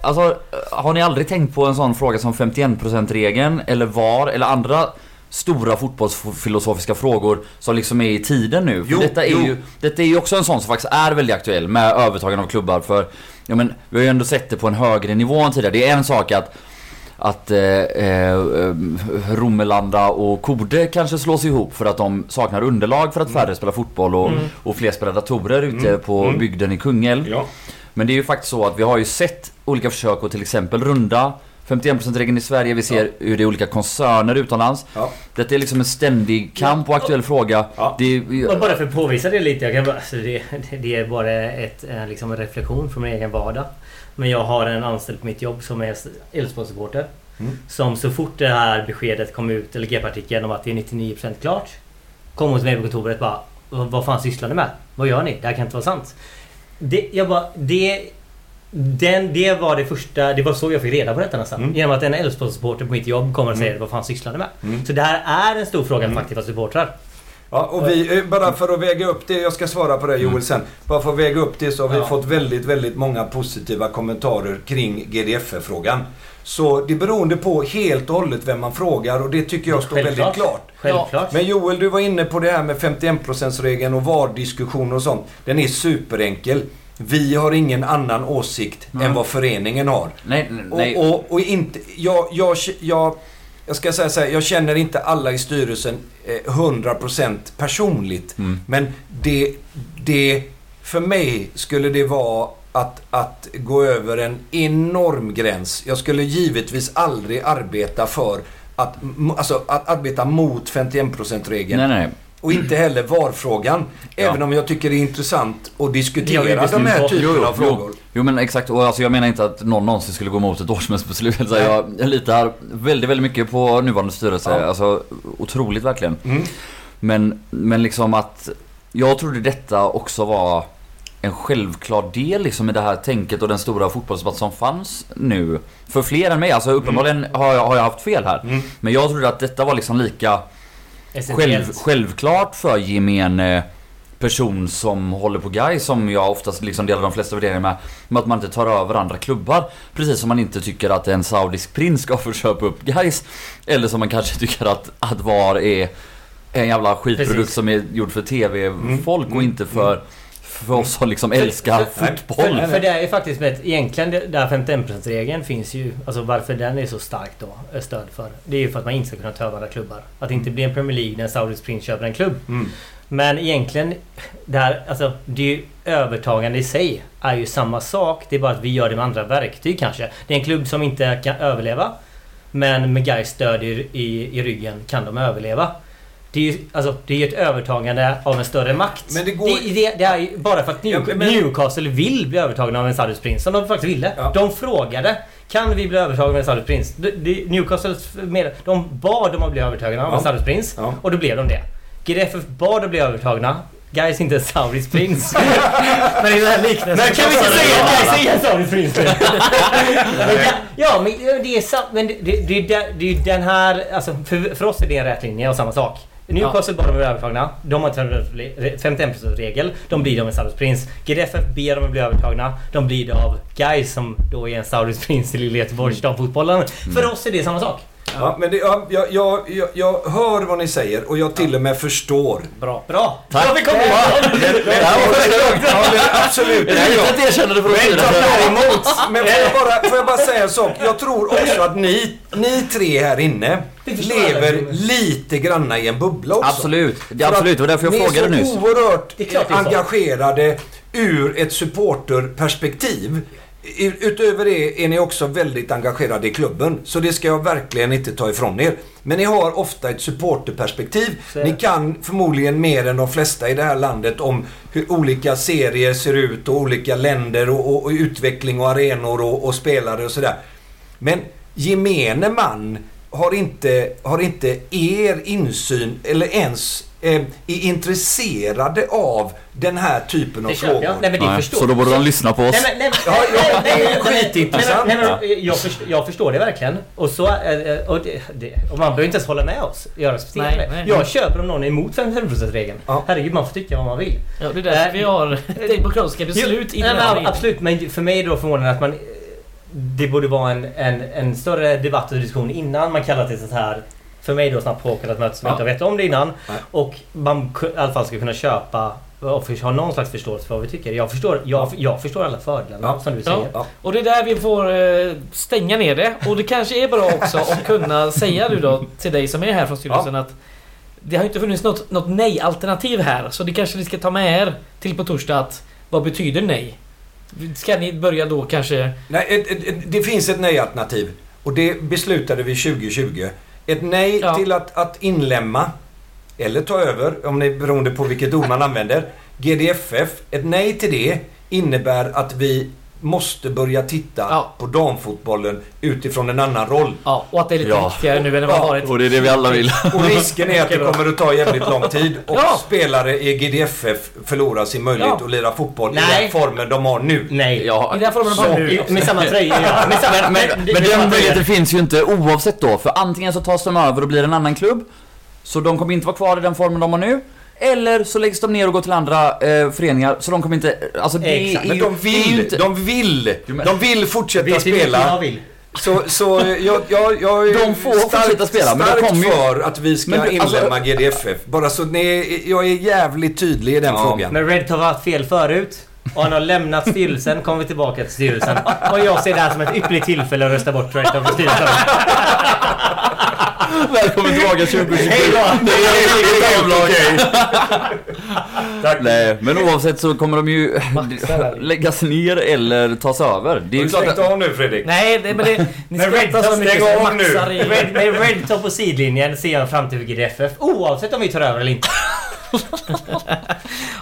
Speaker 3: alltså har ni aldrig tänkt på en sån fråga som 51%-regeln eller VAR eller andra stora fotbollsfilosofiska frågor som liksom är i tiden nu. För
Speaker 2: Jo,
Speaker 3: detta, är
Speaker 2: jo.
Speaker 3: ju, detta är ju också en sån som faktiskt är väldigt aktuell med övertagande av klubbar. För ja, men, vi har ju ändå sett det på en högre nivå än tidigare. Det är en sak att att eh, eh, Romelanda och Kode kanske slås ihop för att de saknar underlag för att färre spelar fotboll och, och fler spelar datorer ute på bygden i Kungälv.
Speaker 2: Ja.
Speaker 3: Men det är ju faktiskt så att vi har ju sett olika försök att till exempel runda 51%-regeln i Sverige. Vi ser hur det är olika koncerner utomlands.
Speaker 2: Ja.
Speaker 3: Detta är liksom en ständig kamp och aktuell fråga.
Speaker 2: Ja.
Speaker 3: Det är,
Speaker 4: bara för att påvisa det lite. Jag kan bara, alltså det, det är bara ett, eh, liksom en reflektion från min egen vardag. Men jag har en anställd på mitt jobb som är Elfsborgssupporter.
Speaker 2: Mm.
Speaker 4: Som så fort det här beskedet kom ut, eller GP-artikeln om att det är 99% klart. Kom hon till mig på kontoret och bara "Vad- Vad fan sysslar ni med? Vad gör ni? Det här kan inte vara sant. Det, jag bara, det... Den, det var det första, det var så jag fick reda på detta nästan.
Speaker 2: Mm.
Speaker 4: Genom att en Elfsborgssupporter på mitt jobb kommer och säger vad fan sysslar ni med?
Speaker 2: Mm.
Speaker 4: Så det här är en stor fråga för aktiva supportrar.
Speaker 2: Ja, och vi, eh, bara för att väga upp det, jag ska svara på det Joel sen. Bara för att väga upp det så har vi
Speaker 4: Ja.
Speaker 2: fått väldigt, väldigt många positiva kommentarer kring GDF-frågan. Så det är beroende på helt och hållet vem man frågar och det tycker jag står väldigt klart.
Speaker 4: Självklart.
Speaker 2: Men Joel, du var inne på det här med 51%-regeln och VAR-diskussioner och sånt. Den är superenkel. Vi har ingen annan åsikt än vad föreningen har.
Speaker 3: nej, nej.
Speaker 2: Och, och, och inte, jag, jag, jag, jag ska säga så här, jag känner inte alla i styrelsen eh, 100% personligt.
Speaker 3: Mm.
Speaker 2: Men det, det, för mig skulle det vara att, att gå över en enorm gräns. Jag skulle givetvis aldrig arbeta för att, alltså, att arbeta mot 51%-regeln.
Speaker 3: nej, nej.
Speaker 2: Och inte heller VAR-frågan.
Speaker 3: Ja.
Speaker 2: Även om jag tycker det är intressant att diskutera
Speaker 4: vi
Speaker 2: de här typerna av frågor.
Speaker 3: Jo men exakt, och alltså jag menar inte att någon någonsin skulle gå emot ett årsmötesbeslut. Alltså jag, jag litar väldigt, väldigt mycket på nuvarande styrelse.
Speaker 2: Ja.
Speaker 3: Alltså otroligt verkligen.
Speaker 2: Mm.
Speaker 3: Men, men liksom att jag trodde detta också var en självklar del liksom i det här tänket och den stora fotbollsdebatt som fanns nu. För fler än mig, alltså uppenbarligen har, jag, har jag haft fel här.
Speaker 2: Mm.
Speaker 3: Men jag trodde att detta var liksom lika själv, självklart för gemene person som håller på guy som jag oftast liksom delar de flesta värderingar med. Med att man inte tar över andra klubbar. Precis som man inte tycker att en saudisk prins ska få köpa upp guys. Eller som man kanske tycker att, att VAR är en jävla skitprodukt
Speaker 4: Precis.
Speaker 3: som är gjord för TV-folk och inte för, för oss som liksom älskar
Speaker 4: för,
Speaker 3: fotboll.
Speaker 4: För, för det är ju faktiskt med att egentligen det- där 51%-regeln finns ju... Alltså varför den är så stark då, stöd för. Det är ju för att man inte ska kunna ta över andra klubbar. Att det inte blir en Premier League när en Saudisk prins köper en klubb.
Speaker 2: Mm.
Speaker 4: Men egentligen, där, alltså, det är ju övertagande i sig är ju samma sak. Det är bara att vi gör det med andra verktyg kanske. Det är en klubb som inte kan överleva. Men med Gais stöd i, i, i ryggen kan de överleva. Det är ju alltså, det är ett övertagande av en större makt.
Speaker 2: Men det går-
Speaker 4: det, det, det är ju bara för att New,
Speaker 2: Ja, men-
Speaker 4: Newcastle vill bli övertagna av en Saudisk prins. Som de faktiskt ville.
Speaker 2: Ja.
Speaker 4: De frågade Kan vi bli övertagna av en Saudisk prins? De, de, Newcastle med, de bad om att bli övertagna av
Speaker 2: Ja.
Speaker 4: en Saudisk prins.
Speaker 2: Ja.
Speaker 4: Och då blev de det. GDF bad att bli övertagna. Guys inte en Saudisk prins.
Speaker 1: Men i den här liknelsen...
Speaker 4: Men kan vi inte säga Guys är en Saudisk prins ja, men det är sant. Men det, det, det, är det är den här... Alltså, för, för oss är det en rätt linje och samma sak. Newcastle bad om att bli övertagna. De har inte 51% regel. De blir det av en Saudisk prins. GDFF ber om att bli övertagna. De blir det av Guys som då är en Saudisk prins i lilla Göteborgs damfotbollen. För oss är det samma sak.
Speaker 2: Ja, men det, ja, jag, jag, jag, jag hör vad ni säger och jag till och med förstår.
Speaker 1: Bra.
Speaker 4: Bra!
Speaker 3: Tack.
Speaker 4: Ja, vi kommer
Speaker 3: Det här var första gången.
Speaker 2: Ja, men absolut.
Speaker 3: Jag är inte ett erkännande för att
Speaker 2: Men,
Speaker 3: det.
Speaker 2: däremot, men får, jag bara, får jag bara säga en sak? Jag tror också att ni, ni tre här inne lever
Speaker 4: det.
Speaker 2: lite granna i en bubbla också.
Speaker 3: Absolut. Det är
Speaker 2: För
Speaker 3: absolut. Det var därför jag frågade
Speaker 2: Ni är
Speaker 3: nyss.
Speaker 2: så oerhört
Speaker 4: Det det
Speaker 2: engagerade ur ett supporterperspektiv. Utöver det är ni också väldigt engagerade i klubben. Så det ska jag verkligen inte ta ifrån er. Men ni har ofta ett supporterperspektiv. Ni kan förmodligen mer än de flesta i det här landet om hur olika serier ser ut och olika länder och, och, och utveckling och arenor och, och spelare och sådär. Men gemene man har inte, har inte er insyn eller ens är intresserade av den här typen av
Speaker 4: Det köper jag.
Speaker 2: frågor.
Speaker 4: Nej men det
Speaker 3: Nej,
Speaker 4: förstår
Speaker 3: så då borde de lyssna på oss.
Speaker 4: Nej, men, nej, men,
Speaker 2: Ja, ja, det är
Speaker 4: nej, men-
Speaker 2: skitintressant.
Speaker 4: Nej, men, nej, men, jag, förstår, jag förstår det verkligen. Och, så, eh, och, det, det, och man behöver inte ens hålla med oss. Jag respekterar
Speaker 1: Nej,
Speaker 4: det.
Speaker 1: nej.
Speaker 4: Jag köper om någon är emot 55%-regeln.
Speaker 2: Ja.
Speaker 4: Herregud, man får tycka vad man vill.
Speaker 1: Ja, det är därför
Speaker 4: Eh,
Speaker 1: vi har demokratiska beslut i
Speaker 4: Jo,
Speaker 1: den
Speaker 4: nej,
Speaker 1: här
Speaker 4: men, Absolut, men för mig är det då förvånande att man... Det borde vara en, en, en större debatt och diskussion innan man kallar till sånt här för mig då snabbt påkalla ett möte som
Speaker 2: Ja.
Speaker 4: jag inte vet om det innan.
Speaker 2: Nej.
Speaker 4: Och man i alla fall ska kunna köpa och ha någon slags förståelse för vad vi tycker. Jag förstår, jag, jag förstår alla fördelarna
Speaker 2: Ja.
Speaker 4: som du
Speaker 1: Ja.
Speaker 4: säger.
Speaker 2: Ja.
Speaker 1: Och det är där vi får eh, stänga ner det. Och det kanske är bra också att kunna säga du då till dig som är här från styrelsen att det har inte funnits något, något nej-alternativ här. Så det kanske ni ska ta med er till på torsdag att vad betyder nej? Ska ni börja då kanske...
Speaker 2: Nej, det finns ett nej-alternativ. Och det beslutade vi 2020. Ett nej
Speaker 1: Ja.
Speaker 2: till att, att inlämna, eller ta över, om det är beroende på vilket ord man använder, GDFF. Ett nej till det innebär att vi måste börja titta
Speaker 1: Ja.
Speaker 2: på damfotbollen utifrån en annan roll.
Speaker 1: Ja, och att det är lite
Speaker 3: Ja.
Speaker 1: viktigare nu än det har
Speaker 2: Ja,
Speaker 1: varit.
Speaker 3: Och det är det vi alla vill.
Speaker 2: Och risken är att det kommer att ta jävligt lång tid och
Speaker 1: Ja.
Speaker 2: spelare i GDFF förlorar sin möjlighet
Speaker 1: Ja.
Speaker 2: att lira fotboll i
Speaker 4: Nej.
Speaker 2: den formen de har nu.
Speaker 4: Nej.
Speaker 3: Ja.
Speaker 1: I den formen de har nu.
Speaker 4: I- Med samma tröja, ja. Med samma,
Speaker 3: Men, men, men den möjligheten finns ju inte oavsett då. För antingen så tas de över och blir en annan klubb. Så de kommer inte vara kvar i den formen de har nu. Eller så läggs de ner och går till andra eh, föreningar. Så de kommer inte... Alltså det
Speaker 4: Exakt.
Speaker 3: är
Speaker 2: Men
Speaker 3: ju,
Speaker 2: de
Speaker 3: det är ju
Speaker 2: vill,
Speaker 3: inte,
Speaker 2: de vill, de vill fortsätta
Speaker 4: Vet du vilken jag
Speaker 2: spela.
Speaker 4: vill?
Speaker 2: Så, så jag, jag, jag är
Speaker 3: De får fortsätta spela, men
Speaker 2: starkt
Speaker 3: kommer ju-
Speaker 2: för att vi ska
Speaker 3: Men du, alltså-
Speaker 2: inlemma GDFF. Bara så ni, jag är jävligt tydlig i den
Speaker 3: Ja,
Speaker 2: frågan.
Speaker 4: Men Red har varit fel förut. Och han har lämnat styrelsen, kommer vi tillbaka till styrelsen. Och jag ser det här som ett ypperligt tillfälle att rösta bort Red från styrelsen.
Speaker 3: Välkommen tillbaka 2027.
Speaker 4: Hej då!
Speaker 3: Det är helt
Speaker 2: okej. Tack.
Speaker 3: Nej, men oavsett så kommer de ju läggas ner eller tas över. Det är ju klart att...
Speaker 2: av nu Fredrik?
Speaker 1: Nej, det, men det... Ni inte så mycket
Speaker 2: stäng
Speaker 1: som
Speaker 2: av nu.
Speaker 1: maxar i...
Speaker 4: Red, med Red Top på sidlinjen ser jag en framtid för GDFF. Oavsett om vi tar över eller inte.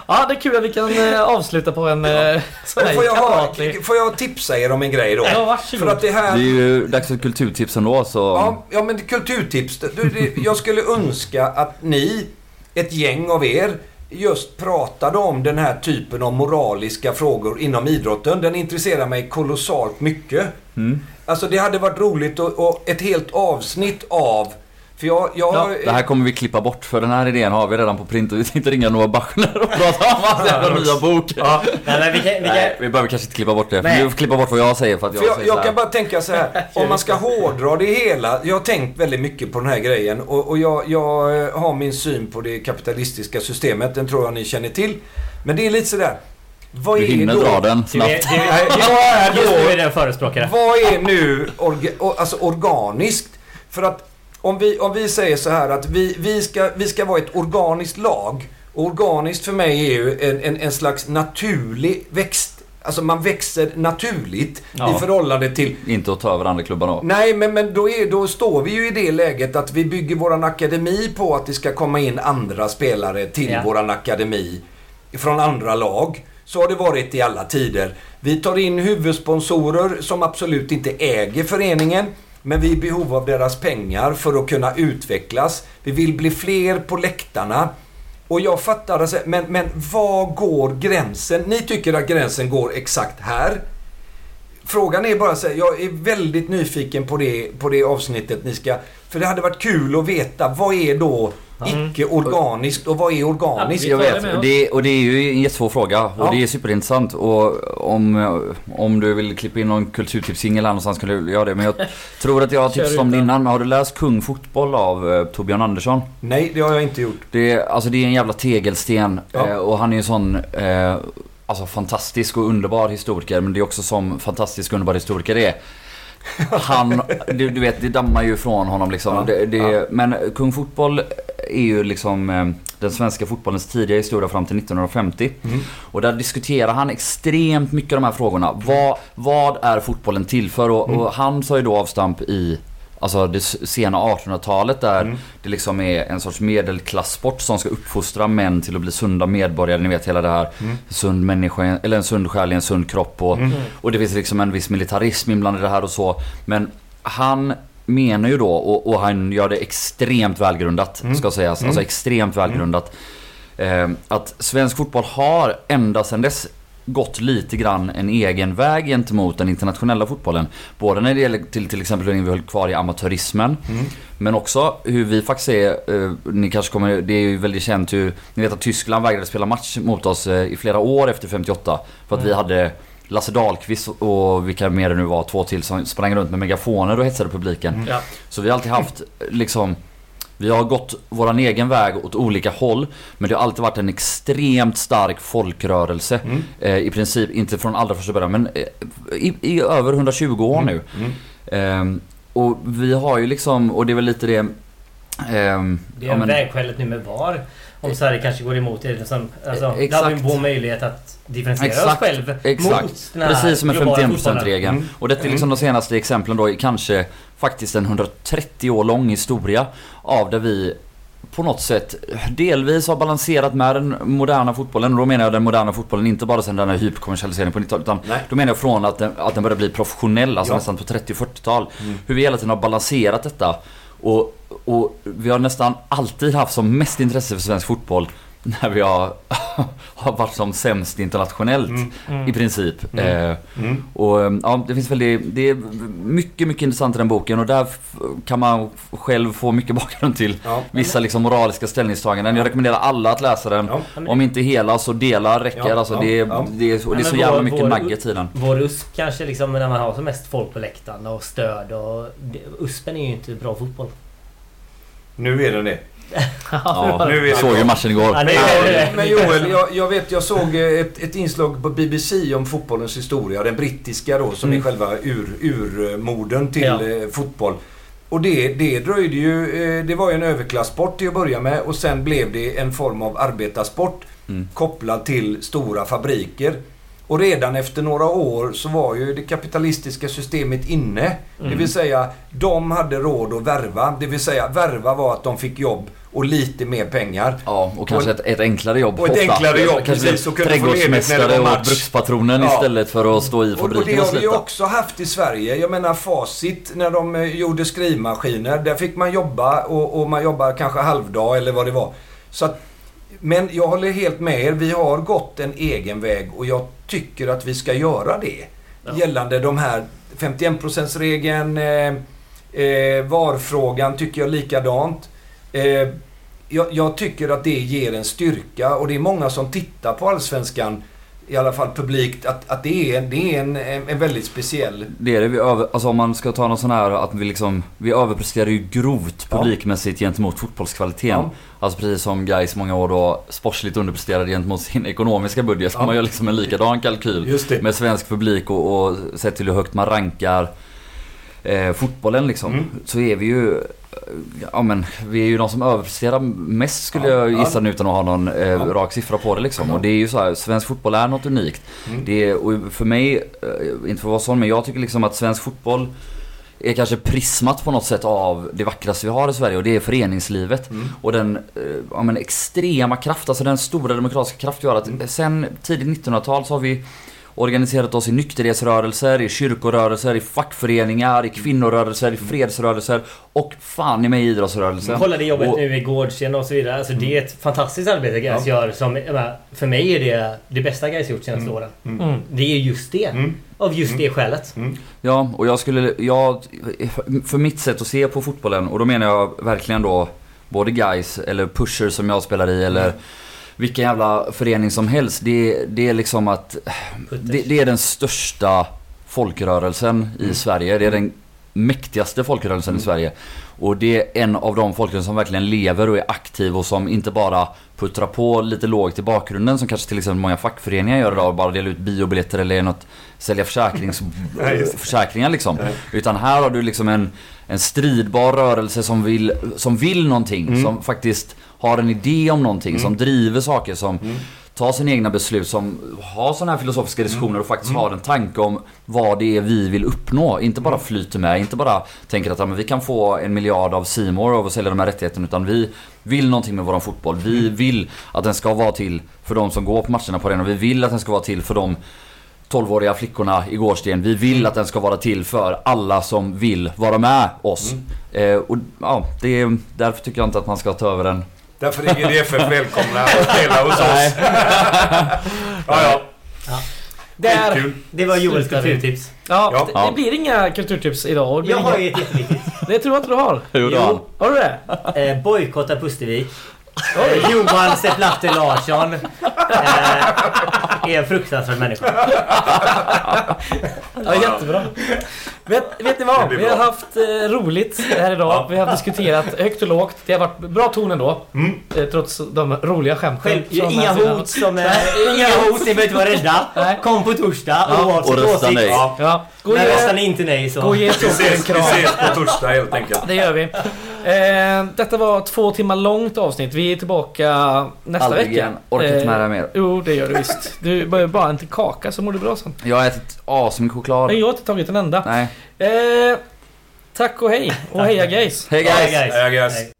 Speaker 1: Ja, det är kul att vi kan eh, avsluta på en eh, sån här
Speaker 2: Får jag, ha, får jag tipsa er om en grej då?
Speaker 1: Ja, varsågod.
Speaker 2: För att det här...
Speaker 3: Det är ju dags för kulturtips ändå så...
Speaker 2: Ja, ja men kulturtips. Du, det, jag skulle önska att ni, ett gäng av er, just pratade om den här typen av moraliska frågor inom idrotten. Den intresserar mig kolossalt mycket.
Speaker 3: Mm.
Speaker 2: Alltså det hade varit roligt och ett helt avsnitt av... För jag... jag
Speaker 1: Ja,
Speaker 3: Det här kommer vi klippa bort för den här idén har vi redan på print och vi tänkte ringa Noah Bachner och prata om hans jävla nya bok.
Speaker 4: Ja, nej, men vi kan, vi
Speaker 3: Nej,
Speaker 4: kan,
Speaker 3: vi behöver kanske inte klippa bort det.
Speaker 4: Nej.
Speaker 3: Vi får klippa bort vad jag säger för att jag,
Speaker 2: För jag,
Speaker 3: säger
Speaker 2: jag kan bara tänka så här. Om man ska hårdra det hela. Jag har tänkt väldigt mycket på den här grejen. Och, och jag, jag eh, har min syn på det kapitalistiska systemet. Den tror jag ni känner till. Men det är lite sådär. Vad
Speaker 3: Du
Speaker 2: är
Speaker 3: hinner
Speaker 2: då...
Speaker 3: dra den snabbt.
Speaker 4: är- du,
Speaker 2: Nej,
Speaker 4: du,
Speaker 2: vad är
Speaker 4: just nu är
Speaker 2: då...
Speaker 4: det en förespråkare.
Speaker 2: Vad är nu orga, alltså organiskt? För att om vi, om vi säger så här att vi, vi, ska, vi ska vara ett organiskt lag. Organiskt för mig är ju en, en, en slags naturlig växt. Alltså man växer naturligt
Speaker 3: Ja.
Speaker 2: i förhållande till
Speaker 3: Inte att ta över andra klubbar då.
Speaker 2: Nej, men, men då, är, då står vi ju i det läget att vi bygger våran akademi på att det ska komma in andra spelare till
Speaker 4: Ja.
Speaker 2: våran akademi från andra lag. Så har det varit i alla tider. Vi tar in huvudsponsorer som absolut inte äger föreningen. Men vi är i behov av deras pengar för att kunna utvecklas. Vi vill bli fler på läktarna. Och jag fattar, alltså, men, men var går gränsen? Ni tycker att gränsen går exakt här. Frågan är bara så här, jag är väldigt nyfiken på det, på det avsnittet ni ska... För det hade varit kul att veta, vad är då icke-organiskt och vad är organiskt?
Speaker 3: Jag vet, det, och det är ju en jättesvår fråga och
Speaker 2: Ja.
Speaker 3: det är superintressant och om, om du vill klippa in någon kulturtipsingel här någonstans kan du göra det men jag tror att jag har tipsat om det innan men har du läst Kung Fotboll av eh, Torbjörn Andersson?
Speaker 2: Nej, det har jag inte gjort.
Speaker 3: Det är, alltså det är en jävla tegelsten
Speaker 2: Ja.
Speaker 3: eh, och han är ju en sån eh, alltså fantastisk och underbar historiker men det är också som fantastisk och underbar historiker är. Han, du, du vet det dammar ju från honom liksom.
Speaker 2: Ja,
Speaker 3: Det, det,
Speaker 2: ja.
Speaker 3: Men Kung Fotboll är ju liksom eh, den svenska fotbollens tidiga historia fram till 1950.
Speaker 2: Mm.
Speaker 3: Och där diskuterar han extremt mycket de här frågorna. Vad, vad är fotbollen till för? Och,
Speaker 2: Mm.
Speaker 3: och han sa ju då avstamp i Alltså det sena 1800-talet där
Speaker 2: Mm.
Speaker 3: det liksom är en sorts medelklasssport som ska uppfostra män till att bli sunda medborgare. Ni vet hela det här.
Speaker 2: Mm.
Speaker 3: Sund människa, eller en sund själ i en sund kropp. Och,
Speaker 2: Mm.
Speaker 3: och det finns liksom en viss militarism inblandad i det här och så. Men han menar ju då, och, och han gör det extremt välgrundat
Speaker 2: Mm.
Speaker 3: ska sägas.
Speaker 2: Mm.
Speaker 3: Alltså extremt välgrundat. Eh, att svensk fotboll har ända sedan dess gått lite grann en egen väg gentemot den internationella fotbollen. Både när det gäller till, till exempel hur vi höll kvar i amatörismen.
Speaker 2: Mm.
Speaker 3: Men också hur vi faktiskt är, eh, ni kanske kommer, det är ju väldigt känt hur, ni vet att Tyskland vägrade spela match mot oss eh, i flera år efter 58. För att vi hade Lasse Dahlqvist och vilka mer det nu var, två till som sprang runt med megafoner och hetsade publiken.
Speaker 1: Ja.
Speaker 3: Så vi har alltid haft liksom Vi har gått våran egen väg åt olika håll. Men det har alltid varit en extremt stark folkrörelse.
Speaker 2: Mm.
Speaker 3: Eh, I princip, inte från allra första början, men eh, i, i över 120 år nu.
Speaker 2: Mm.
Speaker 3: Ehm, och vi har ju liksom, och det är väl lite det... ehm,
Speaker 4: Det är
Speaker 3: ja,
Speaker 4: en
Speaker 3: men-
Speaker 4: vägskälet nu med VAR. Om Sverige kanske går emot det. Som, alltså,
Speaker 3: Eh,
Speaker 4: Där har vi
Speaker 3: exakt.
Speaker 4: vår möjlighet att differentiera
Speaker 3: Exakt,
Speaker 4: oss själv
Speaker 3: exakt.
Speaker 4: mot den här
Speaker 3: Precis som med
Speaker 4: globala
Speaker 3: 51%
Speaker 4: fotbollen.
Speaker 3: regeln.
Speaker 2: Mm.
Speaker 3: Och detta är liksom de senaste exemplen då kanske faktiskt en 130 år lång historia av där vi på något sätt delvis har balanserat med den moderna fotbollen. Och då menar jag den moderna fotbollen inte bara sen den här hyperkommersialiseringen på 90-talet utan
Speaker 2: Nej.
Speaker 3: då menar jag från att den, att den började bli professionell, alltså
Speaker 2: Ja.
Speaker 3: nästan på 30 och 40-tal.
Speaker 2: Mm.
Speaker 3: Hur vi hela tiden har balanserat detta. Och, och vi har nästan alltid haft som mest intresse för svensk fotboll när vi har, har varit som sämst internationellt
Speaker 2: Mm.
Speaker 1: Mm.
Speaker 3: i princip.
Speaker 2: Mm.
Speaker 3: Eh,
Speaker 2: Mm.
Speaker 3: och eh, ja, det finns väldigt, det är mycket, mycket intressant i den boken och där kan man själv få mycket bakgrund till
Speaker 2: Ja.
Speaker 3: vissa liksom moraliska ställningstaganden. Jag rekommenderar alla att läsa den.
Speaker 2: Ja.
Speaker 3: Om inte hela så delar räcker.
Speaker 2: Ja,
Speaker 3: alltså
Speaker 2: ja,
Speaker 3: det, är,
Speaker 2: ja.
Speaker 3: det, är, och det är så jävla
Speaker 4: vår-
Speaker 3: mycket
Speaker 4: vår-
Speaker 3: nugget i den.
Speaker 4: Vår USP kanske liksom när man har som mest folk på läktaren och stöd och... det- USPen är ju inte bra fotboll.
Speaker 2: Nu är den det.
Speaker 3: Ja,
Speaker 2: nu
Speaker 3: jag såg ju matchen igår.
Speaker 4: Ja, nej.
Speaker 2: Men Joel, jag, jag vet, jag såg eh, ett, ett inslag på BBC om fotbollens historia. Den brittiska då, som
Speaker 1: Mm.
Speaker 2: är själva ur, urmodern till
Speaker 4: Ja.
Speaker 2: eh, fotboll. Och det, det dröjde ju... Eh, det var ju en överklassport till att börja med och sen blev det en form av arbetarsport
Speaker 3: Mm.
Speaker 2: kopplad till stora fabriker. Och redan efter några år så var ju det kapitalistiska systemet inne. Det
Speaker 1: Mm.
Speaker 2: vill säga, de hade råd att värva. Det vill säga, värva var att de fick jobb och lite mer pengar.
Speaker 3: Ja, och kanske
Speaker 2: Och-
Speaker 3: ett, ett enklare jobb
Speaker 2: och ett
Speaker 3: ofta.
Speaker 2: enklare jobb,
Speaker 3: Kanske
Speaker 2: precis, och när
Speaker 3: trädgårdsmästare
Speaker 2: det
Speaker 3: och brukspatronen
Speaker 2: Ja.
Speaker 3: istället för att stå i
Speaker 2: Och, och det
Speaker 3: fabriken
Speaker 2: har vi ju också haft i Sverige. Jag menar Facit när de eh, gjorde skrivmaskiner. Där fick man jobba och, och man jobbar kanske halvdag eller vad det var. Så att, men jag håller helt med er. Vi har gått en egen väg och jag tycker att vi ska göra det.
Speaker 1: Ja.
Speaker 2: Gällande de här 51%-regeln, eh, eh, VAR-frågan tycker jag likadant. Eh, jag, jag tycker att det ger en styrka och det är många som tittar på Allsvenskan i alla fall publikt, att, att det är, det är en, en, en väldigt speciell...
Speaker 3: Det är det. Vi över, alltså om man ska ta någon sån här att vi liksom... Vi överpresterar ju grovt
Speaker 2: Ja.
Speaker 3: publikmässigt gentemot fotbollskvaliteten.
Speaker 2: Ja.
Speaker 3: Alltså precis som Gais många år då sportsligt underpresterade gentemot sin ekonomiska budget. Så
Speaker 2: Ja.
Speaker 3: man gör liksom en likadan kalkyl med svensk publik och, och sett till hur högt man rankar eh, fotbollen liksom.
Speaker 2: Mm.
Speaker 3: Så är vi ju... Ja men vi är ju de som överpresterar mest skulle
Speaker 2: Ja,
Speaker 3: jag
Speaker 2: ja.
Speaker 3: gissa nu utan att ha någon eh,
Speaker 2: Ja.
Speaker 3: rak siffra på det liksom. Och det är ju så här, svensk fotboll är något unikt.
Speaker 2: Mm.
Speaker 3: Det är, och för mig, eh, inte för att vara sån, men jag tycker liksom att svensk fotboll är kanske prismat på något sätt av det vackraste vi har i Sverige och det är föreningslivet.
Speaker 2: Mm.
Speaker 3: Och den eh, ja, men extrema kraft, alltså den stora demokratiska kraft gör att
Speaker 2: Mm.
Speaker 3: sen tidigt 1900-tal så har vi organiserat oss i nykterhetsrörelser, i kyrkorörelser, i fackföreningar, i kvinnorörelser, i fredsrörelser och fan i mig i idrottsrörelsen.
Speaker 4: Kolla det jobbet
Speaker 3: Och-
Speaker 4: nu i Gårdsten och så vidare. Alltså det är ett fantastiskt arbete Gais gör. Som, för mig är det det bästa Gais gjort senaste
Speaker 2: Mm.
Speaker 4: åren.
Speaker 1: Mm.
Speaker 4: Det är just det.
Speaker 2: Mm.
Speaker 4: Av just det skälet.
Speaker 2: Mm.
Speaker 3: Ja, och jag skulle... Jag, för mitt sätt att se på fotbollen, och då menar jag verkligen då både guys eller pusher som jag spelar i eller vilken jävla förening som helst. Det, det är liksom att... Det, det är den största folkrörelsen i
Speaker 2: Mm.
Speaker 3: Sverige. Det är den mäktigaste folkrörelsen i Sverige. Och det är en av de folkrörelser som verkligen lever och är aktiv och som inte bara puttrar på lite lågt i bakgrunden som kanske till exempel många fackföreningar gör idag. Bara delar ut biobiljetter eller något, sälja försäkrings, försäkringar liksom. Utan här har du liksom en, en stridbar rörelse som vill, som vill någonting.
Speaker 2: Mm.
Speaker 3: Som faktiskt har en idé om någonting.
Speaker 2: Mm.
Speaker 3: Som driver saker. Som
Speaker 2: Mm.
Speaker 3: tar sina egna beslut. Som har sådana här filosofiska diskussioner och faktiskt
Speaker 2: Mm.
Speaker 3: har en tanke om vad det är vi vill uppnå. Inte bara
Speaker 2: Mm.
Speaker 3: flyter med. Inte bara tänker att ja, men vi kan få en miljard av Simor av att sälja de här rättigheterna. Utan vi vill någonting med våran fotboll. Vi
Speaker 2: Mm.
Speaker 3: vill att den ska vara till för de som går på matcherna på arenan. Vi vill att den ska vara till för de 12-åriga flickorna i Gårdsten. Vi vill att den ska vara till för alla som vill vara med oss.
Speaker 2: Mm.
Speaker 3: Eh, och ja, det är, därför tycker jag inte att man ska ta över den.
Speaker 2: Därför är GDFF välkomna att spela hos oss. ja, ja.
Speaker 1: Där!
Speaker 2: Skitkul.
Speaker 4: Det var Joels kulturtips.
Speaker 1: Ja,
Speaker 2: Ja.
Speaker 1: det,
Speaker 3: Ja.
Speaker 1: det blir inga kulturtips idag.
Speaker 4: Jag har
Speaker 1: inga,
Speaker 4: ju ett jätteviktigt.
Speaker 1: det tror jag inte du har.
Speaker 3: Jo, har han.
Speaker 1: Har du det?
Speaker 4: Eh, bojkotta Pustervik. Johan Sepp Larsson. Eh, är en fruktansvärd människa.
Speaker 1: Ja, jättebra. Vet, vet ni vad? Vi har haft eh, roligt här idag. Vi har diskuterat högt och lågt. Det har varit bra ton ändå.
Speaker 2: Mm.
Speaker 1: Eh, trots de roliga skämten.
Speaker 4: Själv, inga hot som... Eh, inga hot, ni behöver inte vara rädda.
Speaker 1: Nej.
Speaker 4: Kom på torsdag
Speaker 1: Ja,
Speaker 4: oavsett
Speaker 3: och rösta nej.
Speaker 2: Ja,
Speaker 1: Ja, gå och
Speaker 4: Men röstar
Speaker 1: ge,
Speaker 4: ni inte nej så...
Speaker 1: gå och ge
Speaker 2: vi ses, vi ses på torsdag helt enkelt.
Speaker 1: Det gör vi. Eh, detta var två timmar långt avsnitt. Vi är tillbaka nästa
Speaker 3: Aldrig
Speaker 1: vecka.
Speaker 3: igen. Orkar inte med det mer.
Speaker 1: Jo, det gör du visst. Du behöver bara en till kaka så mår du bra sen.
Speaker 3: Jag har ätit asmycket choklad.
Speaker 1: Nej, jag har inte tagit en enda.
Speaker 3: Nej.
Speaker 1: Eh, tack och hej. Och heja guys.
Speaker 3: Hej guys!
Speaker 4: guys.
Speaker 2: Ja, guys.